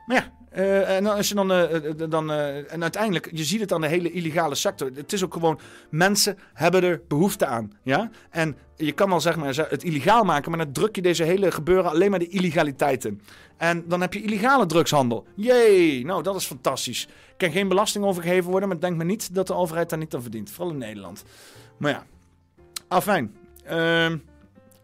Maar ja, eh, en dan, als je dan, eh, eh, dan eh, en uiteindelijk, je ziet het aan de hele illegale sector. Het is ook gewoon, mensen hebben er behoefte aan. Ja? En je kan al zeg maar het illegaal maken, maar dan druk je deze hele gebeuren alleen maar de illegaliteit in. En dan heb je illegale drugshandel. Jee, nou dat is fantastisch. Er kan geen belasting overgeheven worden, maar denk me niet dat de overheid daar niet aan verdient. Vooral in Nederland. Maar ja, afijn. Ehm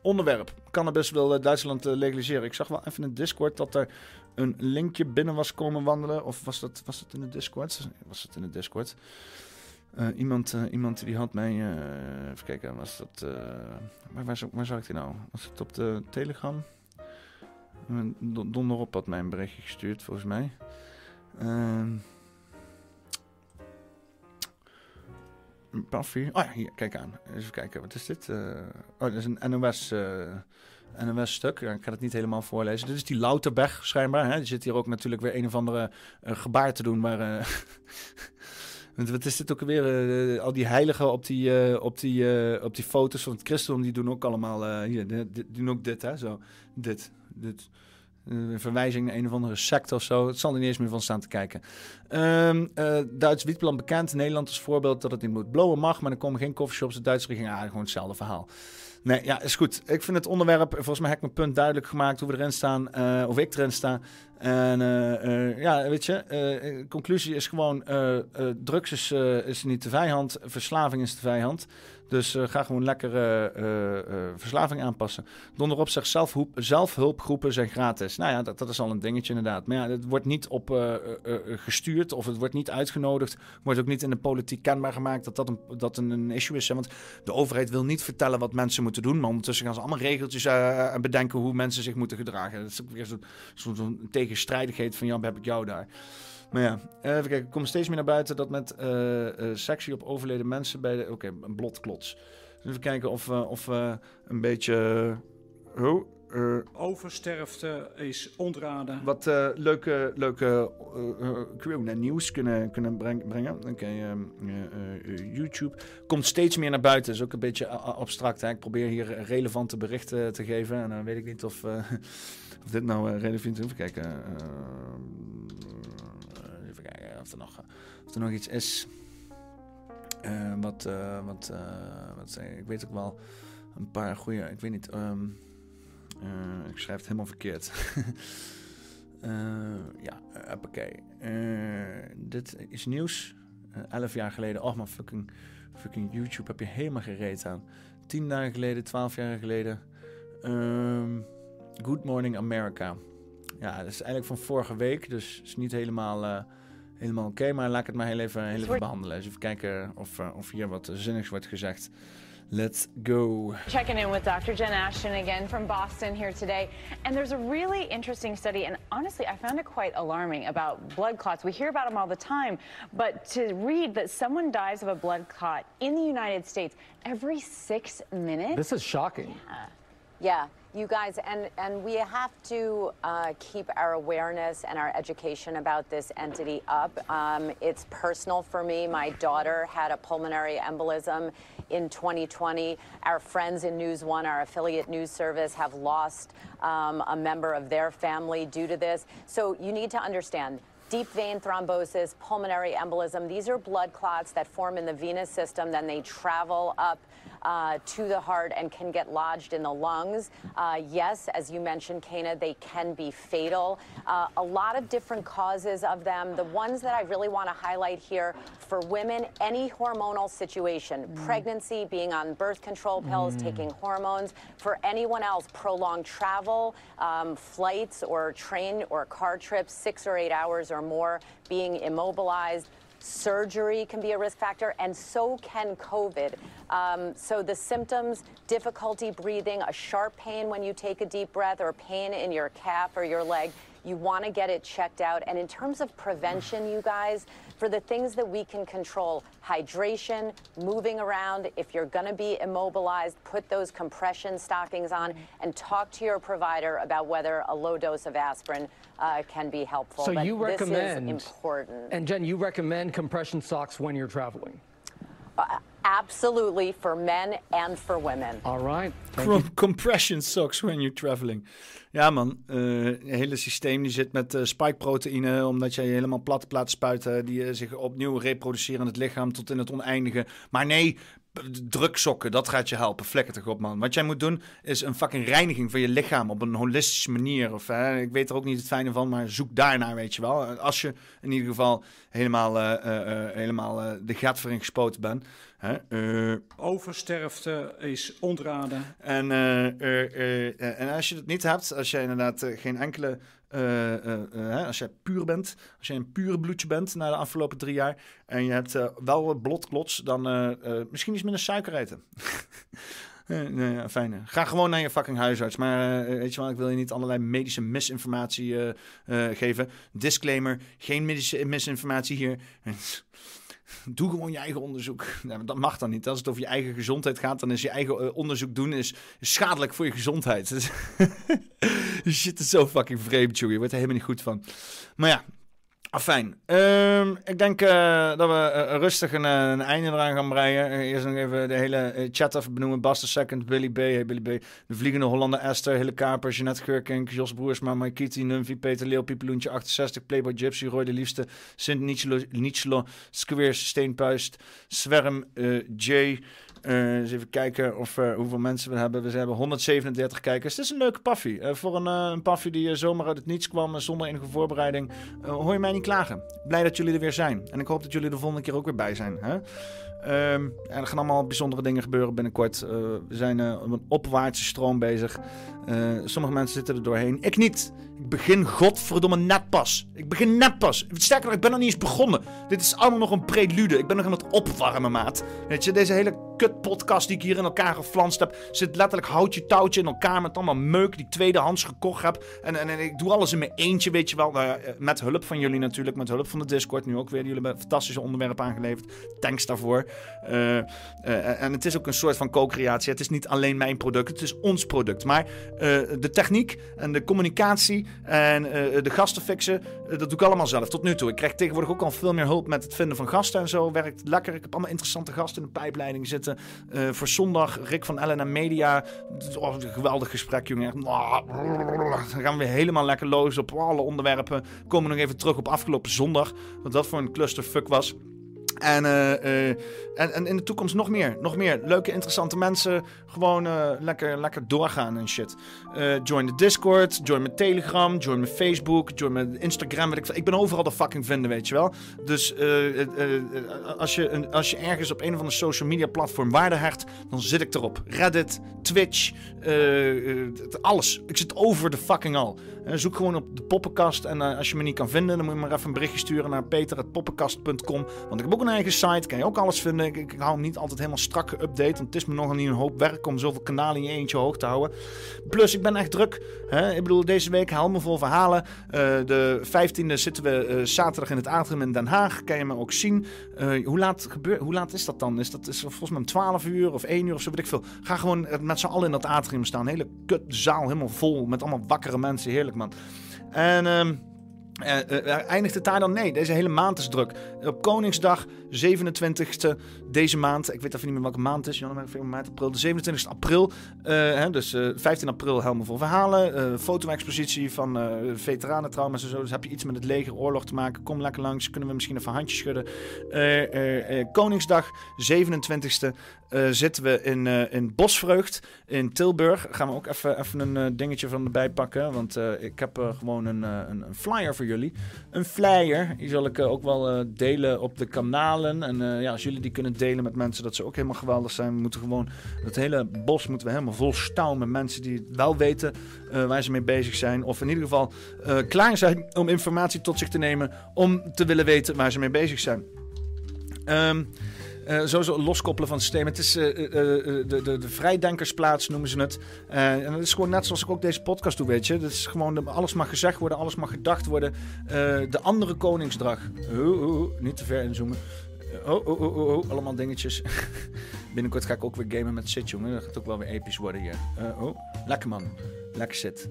onderwerp. Cannabis wil Duitsland eh, legaliseren. Ik zag wel even in Discord dat er een linkje binnen was komen wandelen. Of was dat, was dat in de Discord? Was het in de Discord? Eh, iemand, eh, iemand die had mij... even kijken, was dat... waar, waar, waar zag ik die nou? Was het op de Telegram? Don- Donderop had mij een berichtje gestuurd, volgens mij. Ehm Puffy. Oh hier, kijk aan. Even kijken, wat is dit? Eh, oh, dat is een NOS, eh, NOS-stuk. Ja, ik ga het niet helemaal voorlezen. Dit is die Louterberg, schijnbaar. Hè? Die zit hier ook natuurlijk weer een of andere eh, gebaar te doen, maar... wat is dit ook alweer? eh, al die heiligen op die, op, die, op die foto's van het christendom, die doen ook allemaal... hier, die doen ook dit, hè? Zo, dit, dit. Een verwijzing naar een of andere secte of zo. Het zal er niet eens meer van staan te kijken. Ehm eh, Duits wietplan bekend. Nederland als voorbeeld dat het niet moet blowen mag. Maar er komen geen coffeeshops. De Duitse regering, ah, gewoon hetzelfde verhaal. Nee, ja, is goed. Ik vind het onderwerp, volgens mij heb ik mijn punt duidelijk gemaakt hoe we erin staan. eh, of ik erin sta. En eh, ja, weet je, conclusie is gewoon, drugs is, is niet de vijand. Verslaving is de vijand. Dus eh, ga gewoon lekker eh, eh, verslaving aanpassen. Donderop zegt zelfhoep, zelfhulpgroepen zijn gratis. Nou ja, dat, dat is al een dingetje inderdaad. Maar ja, het wordt niet op gestuurd of het wordt niet uitgenodigd. Wordt ook niet in de politiek kenbaar gemaakt dat dat een, dat een, een issue is. Hè? Want de overheid wil niet vertellen wat mensen moeten doen. Maar ondertussen gaan ze allemaal regeltjes bedenken hoe mensen zich moeten gedragen. Dat is ook weer zo'n zo, zo'n tegenstrijdigheid van ja, heb ik jou daar. Maar ja, eh, even kijken. Er komt steeds meer naar buiten dat met eh eh, sectie op overleden mensen bij de... Oké, een blotklots. Dus even kijken of, we of een beetje... oh, Oversterfte is ontraden. wat leuke, leuke naar nieuws kunnen, kunnen breng- brengen. Oké, ehm, eh, eh, YouTube komt steeds meer naar buiten. is ook een beetje abstract. Hè? Ik probeer hier relevante berichten te geven. En dan weet ik niet of, of dit nou relevant is. Even kijken. eh, even kijken of er nog, of nog iets is. Eh, wat, eh, wat, eh, wat ik? Weet ook wel een paar goede. Ik weet niet. ehm, eh, ik schrijf het helemaal verkeerd. Ja, uh, oké. dit is nieuws. Elf jaar geleden. Oh, maar fucking, fucking YouTube heb je helemaal gereed aan. Tien dagen geleden, twaalf jaar geleden. Ehm, Good Morning America. Ja, dat is eigenlijk van vorige week. Dus is niet helemaal, helemaal oké. maar laat ik het maar heel even, heel even behandelen. Dus even kijken of, eh, of hier wat zinnigs wordt gezegd. Let's go. Checking in with Dr. Jen Ashton again from Boston here today. And there's a really interesting study, and honestly, I found it quite alarming about blood clots. We hear about them all the time, but to read that someone dies of a blood clot in the United States every six minutes. This is shocking. Yeah. Yeah, you guys, and, and we have to uh, keep our awareness and our education about this entity up. Um, it's personal for me. My daughter had a pulmonary embolism in 2020. Our friends in News One, our affiliate news service, have lost um, a member of their family due to this. So you need to understand deep vein thrombosis, pulmonary embolism. These are blood clots that form in the venous system, then they travel up. Uh, to the heart and can get lodged in the lungs. Uh, yes, as you mentioned, Kana, they can be fatal. Uh, a lot of different causes of them. The ones that I really want to highlight here for women, any hormonal situation, pregnancy, being on birth control pills, Mm. taking hormones. For anyone else, prolonged travel, um, flights or train or car trips, six or eight hours or more, being immobilized. Surgery can be a risk factor, and so can COVID. Um, so, the symptoms difficulty breathing, a sharp pain when you take a deep breath, or pain in your calf or your leg You want to get it checked out. And in terms of prevention, you guys, for the things that we can control, hydration, moving around, if you're going to be immobilized, put those compression stockings on and talk to your provider about whether a low dose of aspirin uh, can be helpful. So But you this is recommend important. And Jen, you recommend compression socks when you're traveling. Absolutely for men and for women. All right. Com- compression socks when you're traveling. Ja man, eh, het hele systeem die zit met eh spikeproteïne, omdat jij je helemaal plat hebt laten spuiten, die eh, zich opnieuw reproduceren in het lichaam tot in het oneindige. Maar nee, p- druksokken, dat gaat je helpen. Flikker toch op man. Wat jij moet doen is een fucking reiniging van je lichaam op een holistische manier. Of hè, ik weet er ook niet het fijne van, maar zoek daarnaar, weet je wel. Als je in ieder geval helemaal, eh, eh, eh, helemaal eh, de gat voor gespoten bent. Hè? Eh, Oversterfte is ontraden. en, eh, eh, en als je het niet hebt, als je inderdaad geen enkele. als jij puur bent, als je een pure bloedje bent na de afgelopen drie jaar. en je hebt wel wat blotklots, dan misschien iets minder suiker eten. Nee, ja, fijn. Ga gewoon naar je fucking huisarts. Maar weet je wel, ik wil je niet allerlei medische misinformatie geven. Disclaimer: geen medische misinformatie hier. Doe gewoon je eigen onderzoek. Dat mag dan niet. Als het over je eigen gezondheid gaat, dan is je eigen eh, onderzoek doen is schadelijk voor je gezondheid. Dus- Shit is zo fucking vreemd, joh. Je wordt er helemaal niet goed van. Maar ja, afijn. Ehm, ik denk eh, dat we eh, rustig een, eh, een einde eraan gaan breien. Eerst nog even de hele chat even benoemen. Bas de Second, Billy B. Hey Billy B. De Vliegende Hollander Esther, Hille Kaper, Jeanette Geurkink, Jos Broersma, Kitty, Numvi, Peter Leeuw, Piepeloentje 68, Playboy Gypsy, Roy de Liefste, Sint Nietzsche, Nietzsche Squeers, Steenpuist, Zwerm, eh, Jay. Eh, eens even kijken of, hoeveel mensen we hebben. We hebben 137 kijkers. Het is een leuke paffie. Eh, voor een, eh, een paffie die zomaar uit het niets kwam, zonder enige voorbereiding, hoor je mij niet klagen. Blij dat jullie er weer zijn. En ik hoop dat jullie de volgende keer ook weer bij zijn. Hè? Ehm, er gaan allemaal bijzondere dingen gebeuren binnenkort. We zijn eh, op een opwaartse stroom bezig. Sommige mensen zitten er doorheen. Ik niet. Ik begin godverdomme net pas. Ik begin net pas. Sterker nog, ik ben nog niet eens begonnen. Dit is allemaal nog een prelude. Ik ben nog aan het opwarmen, maat. Weet je, deze hele kut podcast die ik hier in elkaar geflanst heb... zit letterlijk houtje touwtje in elkaar met allemaal meuk die ik tweedehands gekocht heb. En, en, en ik doe alles in mijn eentje, weet je wel. Nou eh, met hulp van jullie natuurlijk, met hulp van de Discord nu ook weer. Jullie hebben fantastische onderwerpen aangeleverd. Thanks daarvoor. Eh, eh, en het is ook een soort van co-creatie. Het is niet alleen mijn product, het is ons product. Maar de techniek en de communicatie en eh, de gasten fixen, eh, dat doe ik allemaal zelf tot nu toe. Ik krijg tegenwoordig ook al veel meer hulp met het vinden van gasten en zo. Werkt lekker. Ik heb allemaal interessante gasten in de pijpleiding zitten. Eh, voor zondag Rick van Ellen en Media. Een geweldig gesprek, jongen. Dan gaan we helemaal lekker los op alle onderwerpen. Komen we nog even terug op afgelopen zondag. Wat dat voor een clusterfuck was. En, en, en in de toekomst nog meer. Nog meer leuke, interessante mensen. Gewoon eh, lekker, lekker doorgaan en shit. Eh, join de Discord, join mijn Telegram, join mijn Facebook, join mijn Instagram. Ik, ik ben overal de fucking vinden, weet je wel. Dus eh, als, je als je ergens op een of andere social media platform waarde hecht, dan zit ik erop. Reddit, Twitch, alles. Ik zit over de fucking al. Zoek gewoon op de poppenkast. En als je me niet kan vinden, dan moet je maar even een berichtje sturen naar peter.poppenkast.com. Want ik heb ook een eigen site, kan je ook alles vinden. Ik, hou hem niet altijd helemaal strak geüpdate. Want het is me nogal niet een hoop werk om zoveel kanalen in je eentje hoog te houden. Plus, ik ben echt druk. Hè? Ik bedoel, deze week helemaal vol verhalen. Eh, de 15e zitten we eh, zaterdag in het Atrium in Den Haag. Kan je me ook zien. Eh, hoe, laat gebeur, hoe laat is dat dan? Is dat is volgens mij om 12 uur of 1 uur of zo, weet ik veel. Ga gewoon met z'n allen in dat atrium staan. Hele kut zaal, helemaal vol. Met allemaal wakkere mensen. Heerlijk, man. En... eh, eindigt het daar dan? Nee, deze hele maand is druk. Op Koningsdag, 27e deze maand. Ik weet even niet meer welke maand het is. Januari, februari, maart, april. De 27e april. eh, hè, dus eh, 15 april helemaal vol verhalen. eh foto-expositie van eh veteranentrauma's en zo. Dus heb je iets met het leger, oorlog te maken. Kom lekker langs. Kunnen we misschien even handjes schudden. Eh, eh, eh, Koningsdag, 27e. eh, zitten we in, eh, in Bosvreugd in Tilburg. Gaan we ook even, een eh, dingetje van erbij pakken. Want eh, ik heb eh, gewoon een, eh, een, een flyer voor jullie. Een flyer. Die zal ik eh, ook wel eh, op de kanalen. En eh, ja, als jullie die kunnen delen met mensen, dat ze ook helemaal geweldig zijn. We moeten gewoon, het hele bos moeten we helemaal vol stouwen met mensen die wel weten eh, waar ze mee bezig zijn. Of in ieder geval eh, klaar zijn om informatie tot zich te nemen. Om te willen weten waar ze mee bezig zijn. Ehm, Eh, sowieso loskoppelen van het systeem. Het is eh, eh, de, de, de vrijdenkersplaats, noemen ze het. En dat is gewoon net zoals ik ook deze podcast doe, weet je. Dat is gewoon, de- alles mag gezegd worden, alles mag gedacht worden. De andere koningsdag. Oh, oh, oh, niet te ver inzoomen. Oh, oh, oh, oh, oh, allemaal dingetjes. Binnenkort ga ik ook weer gamen met Sit, jongen. Dat gaat ook wel weer episch worden hier. Oh, lekker man. Lekker zit.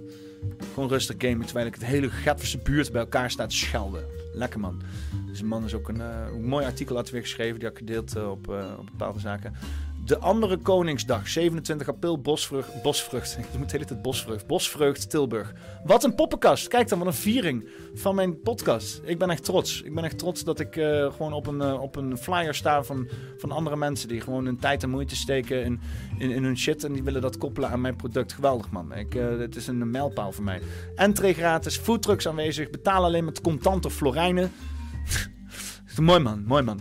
Gewoon rustig gamen, terwijl ik het hele Gatverse buurt bij elkaar staat te schelden. Lekker man. Deze man is ook een, eh, mooi artikel had weer geschreven. Die had ik gedeeld eh, op, eh, op bepaalde zaken. De andere Koningsdag, 27 april, Bosvrucht. Bosvrucht. Ik moet de hele tijd Bosvrucht. Bosvrucht, Tilburg. Wat een poppenkast. Kijk dan, wat een viering van mijn podcast. Ik ben echt trots. Ik ben echt trots dat ik eh, gewoon op een, eh, op een flyer sta van, van andere mensen. Die gewoon hun tijd en moeite steken in, in, hun shit. En die willen dat koppelen aan mijn product. Geweldig man. Ik, eh, het is een mijlpaal voor mij. Entree gratis, foodtrucks aanwezig. Betaal alleen met contant of florijnen. mooi man, mooi man.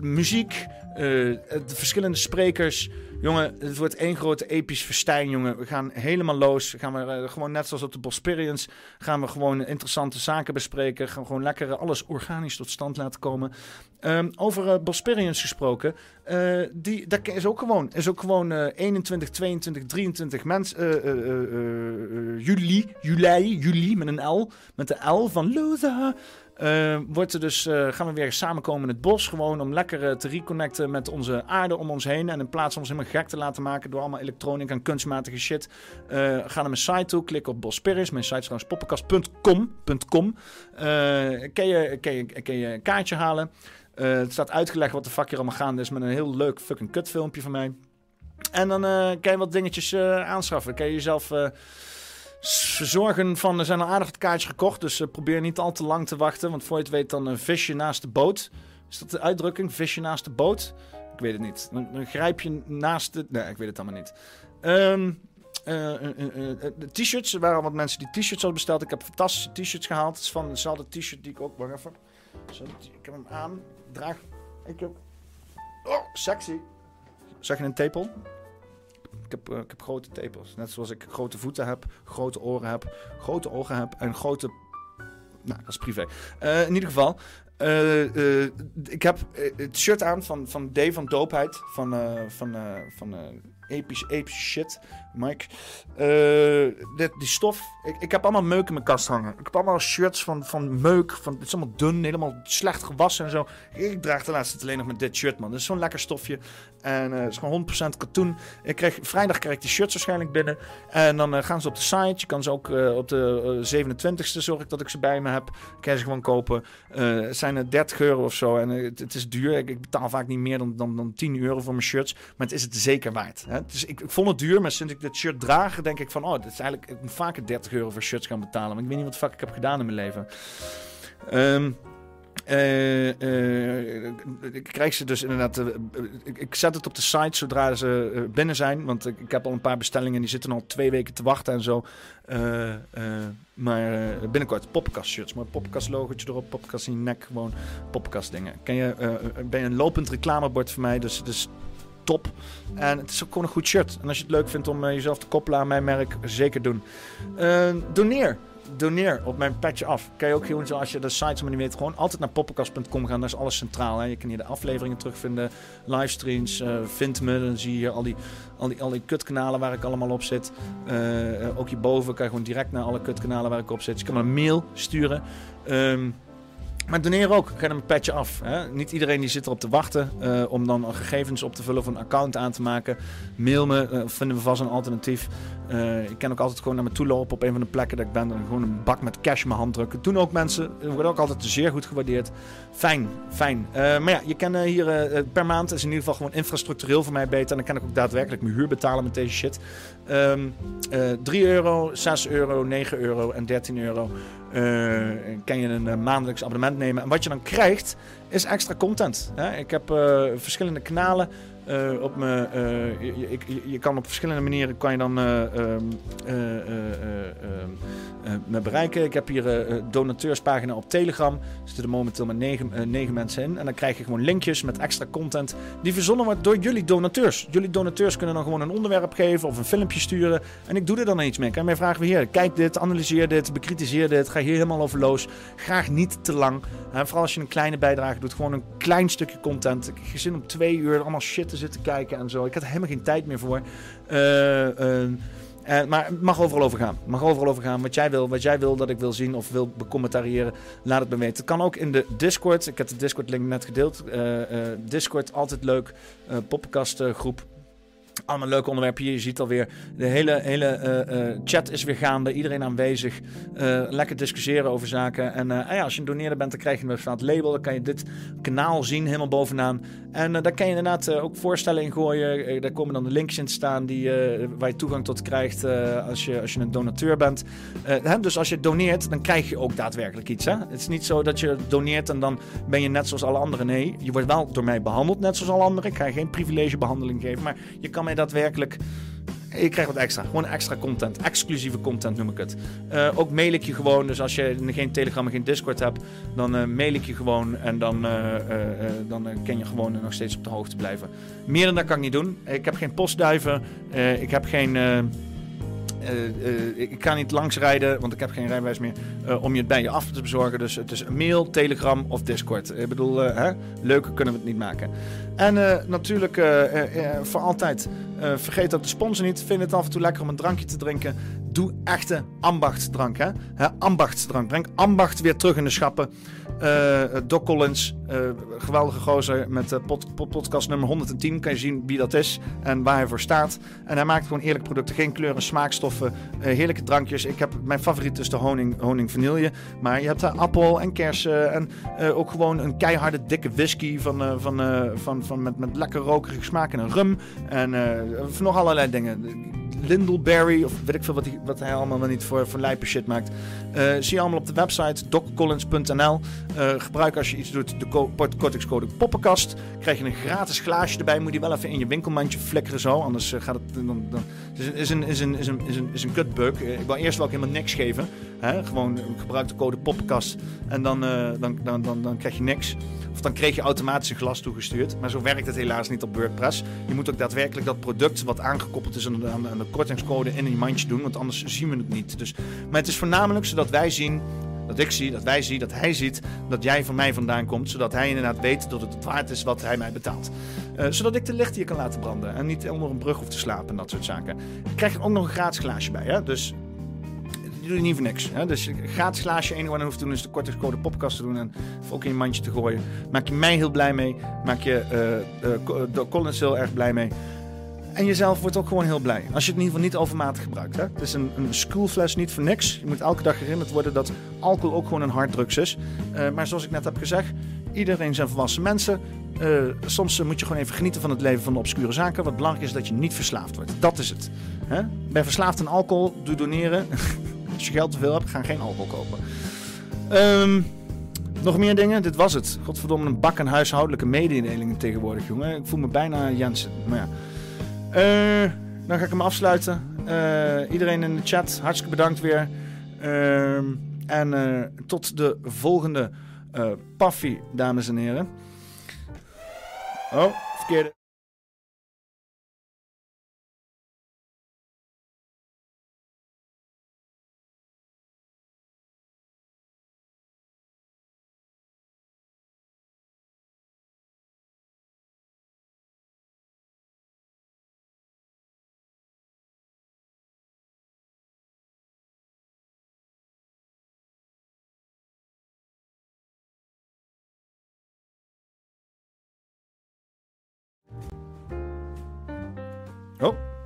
Muziek, de verschillende sprekers. Jongen, het wordt één grote episch festijn, jongen. We gaan helemaal los. Gaan we eh, gewoon net zoals op de Bosperians gaan we gewoon interessante zaken bespreken. Gaan we gewoon lekker eh, alles organisch tot stand laten komen. Ehm, over eh Bosperians gesproken, eh, die, dat is ook gewoon, is ook gewoon eh, 21, 22, 23 mensen. eh, eh, eh, eh, juli, juli, juli met een L, met de L van loser. Eh, wordt er dus, eh, gaan we weer samenkomen in het bos. Gewoon om lekker eh, te reconnecten met onze aarde om ons heen. En in plaats van ons helemaal gek te laten maken door allemaal elektronica en kunstmatige shit. ga naar mijn site toe, klik op Bospiris. Mijn site is trouwens poppenkast.com. Kan, je, kan, je, kan je een kaartje halen. Het staat uitgelegd wat de fuck hier allemaal gaande is met een heel leuk fucking kutfilmpje van mij. En dan kan je wat dingetjes aanschaffen. Kan je jezelf eh, verzorgen van... Er zijn al aardig wat kaartjes gekocht, dus eh, probeer niet al te lang te wachten. Want voor je het weet dan een visje naast de boot. Is dat de uitdrukking? Visje naast de boot? Ik weet het niet. Dan, dan grijp je naast de... Nee, ik weet het allemaal niet. Ehm, eh, eh, eh, eh, de t-shirts. Er waren wat mensen die t-shirts hadden besteld. Ik heb fantastische t-shirts gehaald. Het is van dezelfde t-shirt die ik ook... Wacht even. Ik heb hem aan. Draag... Ik heb... Oh, sexy. Zeg je een tepel? Ik heb, eh, ik heb grote tepels. Net zoals ik grote voeten heb, grote oren heb, grote ogen heb en grote... Nou, dat is privé. Eh, in ieder geval, eh, ik heb het shirt aan van, van D van Doopheid. Van, van, van episch, episch shit, Mike. Dit, die stof. Ik, ik heb allemaal meuk in mijn kast hangen. Ik heb allemaal shirts van, van meuk. Van, het is allemaal dun, helemaal slecht gewassen en zo. Ik draag de laatste alleen nog met dit shirt, man. Dat is zo'n lekker stofje. En eh, het is gewoon 100% katoen. Ik krijg, vrijdag krijg ik die shirts waarschijnlijk binnen. En dan eh, gaan ze op de site. Je kan ze ook eh, op de eh, 27e zorg ik dat ik ze bij me heb. Kan ze gewoon kopen. Het zijn er 30 euro of zo. En het, het is duur. Ik, betaal vaak niet meer dan, dan, dan 10 euro voor mijn shirts. Maar het is het zeker waard. Hè? Dus ik, ik vond het duur. Maar sinds ik dit shirt draag, denk ik van... Oh, dit is eigenlijk... Ik vaker 30 euro voor shirts gaan betalen. Maar ik weet niet wat fuck ik heb gedaan in mijn leven. Ehm... eh, ik krijg ze dus inderdaad. eh, ik, ik zet het op de site zodra ze binnen zijn. Want ik, ik heb al een paar bestellingen. Die zitten al twee weken te wachten en zo. Maar binnenkort poppenkast shirts. Maar poppenkast logotje erop. Poppenkast in nek. Gewoon poppenkast dingen. Ken je, ben je een lopend reclamebord voor mij. Dus, dus top. En het is ook gewoon een goed shirt. En als je het leuk vindt om jezelf te koppelen aan mijn merk, zeker doen. Doneer. Doneer op mijn petje af. Kan je ook gewoon, als je de sites maar niet weet, gewoon altijd naar poppenkast.com gaan. Daar is alles centraal. Hè. Je kan hier de afleveringen terugvinden, livestreams. eh vind me, dan zie je hier al die, al die, al die kutkanalen waar ik allemaal op zit. Eh, ook hierboven kan je gewoon direct naar alle kutkanalen waar ik op zit. Je kan me een mail sturen. Ehm, maar doneer ook. Ga naar mijn petje af. Hè? Niet iedereen die zit erop te wachten eh, om dan gegevens op te vullen of een account aan te maken. Mail me, eh, vinden we vast een alternatief. Eh, ik kan ook altijd gewoon naar me toe lopen op een van de plekken dat ik ben. En gewoon een bak met cash in mijn hand drukken. Doen ook mensen. Wordt ook altijd zeer goed gewaardeerd. Fijn, fijn. Maar ja, je kan hier per maand is in ieder geval gewoon infrastructureel voor mij beter. En dan kan ik ook daadwerkelijk mijn huur betalen met deze shit. Ehm, eh 3 euro, 6 euro, 9 euro en 13 euro. eh, kan je een eh, maandelijks abonnement nemen. En wat je dan krijgt, is extra content. Hè? Ik heb eh, verschillende kanalen. Eh, op me, eh, je, je, kan op verschillende manieren kan je dan eh, ehm, eh, eh, eh, ehm, eh, me bereiken. Ik heb hier een donateurspagina op Telegram. Er zitten er momenteel maar negen, mensen in. En dan krijg je gewoon linkjes met extra content die verzonnen wordt door jullie donateurs. Jullie donateurs kunnen dan gewoon een onderwerp geven of een filmpje sturen. En ik doe er dan iets mee. Je mij vragen weer hier, kijk dit, analyseer dit, bekritiseer dit. Ga hier helemaal over los. Graag niet te lang. Hè, vooral als je een kleine bijdrage doet. Gewoon een klein stukje content. Ik heb geen om twee uur allemaal shit te zitten kijken en zo. Ik had helemaal geen tijd meer voor. Eh, eh, eh, maar het mag overal over gaan. Mag overal over gaan. Wat jij wil, wat jij wil dat ik wil zien of wil becommentariëren, laat het me weten. Het kan ook in de Discord. Ik heb de Discord-link net gedeeld. Discord, altijd leuk. Poppenkastgroep. Allemaal leuke onderwerpen hier. Je ziet alweer, de hele, hele eh, eh, chat is weer gaande. Iedereen aanwezig. Eh, lekker discussiëren over zaken. En ah ja, als je een doneerder bent, dan krijg je een bepaald label. Dan kan je dit kanaal zien, helemaal bovenaan. En daar kan je inderdaad ook voorstellen in gooien. Daar komen dan de links in staan die, waar je toegang tot krijgt als, je, als je een donateur bent. Hè, dus als je doneert, dan krijg je ook daadwerkelijk iets. Hè? Het is niet zo dat je doneert en dan ben je net zoals alle anderen. Nee, je wordt wel door mij behandeld, net zoals alle anderen. Ik ga geen privilegebehandeling geven, maar je kan mij daadwerkelijk... Je krijgt wat extra. Gewoon extra content. Exclusieve content noem ik het. Eh, ook mail ik je gewoon. Dus als je geen Telegram en geen Discord hebt, dan eh, mail ik je gewoon. En dan, eh, dan kan je gewoon nog steeds op de hoogte blijven. Meer dan dat kan ik niet doen. Ik heb geen postduiven. Ik heb geen. ik kan niet langsrijden, want ik heb geen rijbewijs meer, om je het bij je af te bezorgen. Dus het is mail, Telegram of Discord. Ik bedoel, hè? leuker kunnen we het niet maken. En eh, natuurlijk eh, eh, voor altijd, vergeet ook de sponsor niet. Vind het af en toe lekker om een drankje te drinken. Doe echte ambachtsdrank. Hè? Hè, ambachtsdrank. Breng ambacht weer terug in de schappen. Eh, Doc Collins, eh, geweldige gozer met eh, pod- pod- podcast nummer 110. Kan je zien wie dat is en waar hij voor staat. En hij maakt gewoon eerlijke producten. Geen kleuren, smaakstoffen, heerlijke drankjes. Ik heb, mijn favoriet is de honing, honing vanille. Maar je hebt daar appel en kersen. En ook gewoon een keiharde dikke whisky van, van, van, van, met, met lekker rokerige smaak en een rum. En nog allerlei dingen. Lindelberry, of weet ik veel wat hij, wat hij allemaal wel niet voor, voor lijpe shit maakt. Zie je allemaal op de website doccollins.nl. Eh, gebruik als je iets doet de kortingscode poppenkast. Krijg je een gratis glaasje erbij. Moet je wel even in je winkelmandje flikkeren zo. Anders eh, gaat het... Dan, dan, het is een, is een, is een, is een, is een kutbug. Eh, ik wil eerst wel helemaal niks geven. Hè? Gewoon gebruik de code poppenkast. En dan, dan, dan, dan, dan krijg je niks. Of dan kreeg je automatisch een glas toegestuurd. Maar zo werkt het helaas niet op WordPress. Je moet ook daadwerkelijk dat product wat aangekoppeld is aan de kortingscode in een mandje doen. Want anders zien we het niet. Dus, maar het is voornamelijk zodat wij zien dat ik zie, dat wij zien, dat hij ziet dat jij van mij vandaan komt. Zodat hij inderdaad weet dat het waard is wat hij mij betaalt. Eh, zodat ik de licht hier kan laten branden. En niet onder een brug hoef te slapen en dat soort zaken. Ik krijg er ook nog een gratis glaasje bij. Hè? Dus je niet voor niks. Hè? Dus een gratis glaasje, enige wat je hoeft te doen is de kortingscode poppenkast te doen en ook in je mandje te gooien. Maak je mij heel blij mee. Maak je eh eh, Collins heel erg blij mee. En jezelf wordt ook gewoon heel blij. Als je het in ieder geval niet overmatig gebruikt. Hè? Het is een, een schoolfles niet voor niks. Je moet elke dag herinnerd worden dat alcohol ook gewoon een harddrugs is. Eh, maar zoals ik net heb gezegd, iedereen zijn volwassen mensen. Eh, soms eh, moet je gewoon even genieten van het leven van de obscure zaken. Wat belangrijk is dat je niet verslaafd wordt. Dat is het. Hè? Ben verslaafd aan alcohol, doe doneren. Als je geld te veel hebt, ga geen alcohol kopen. Ehm, nog meer dingen? Dit was het. Godverdomme, een bak aan huishoudelijke mededelingen tegenwoordig, jongen. Ik voel me bijna Jensen. Maar ja. Eh, dan ga ik hem afsluiten. Eh, iedereen in de chat, hartstikke bedankt weer. Ehm, en eh, tot de volgende Paffy, dames en heren. Oh, verkeerde.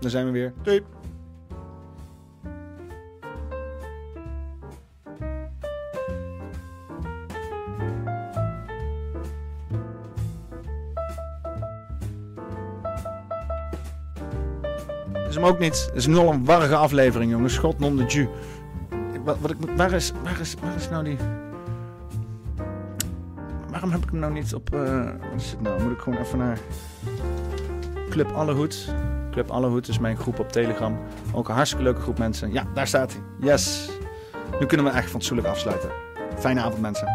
Daar zijn we weer. Doei. is hem ook niet. Het is al een warrige aflevering, jongens. God non de Ju. Wat, wat ik, waar, is, waar, is, waar is nou die... Waarom heb ik hem nou niet op... eh, wat is het nou? Moet ik gewoon even naar... Club Allehoed. Club Allehoed is mijn groep op Telegram. Ook een hartstikke leuke groep mensen. Ja, daar staat hij. Yes. Nu kunnen we echt fatsoenlijk afsluiten. Fijne avond mensen.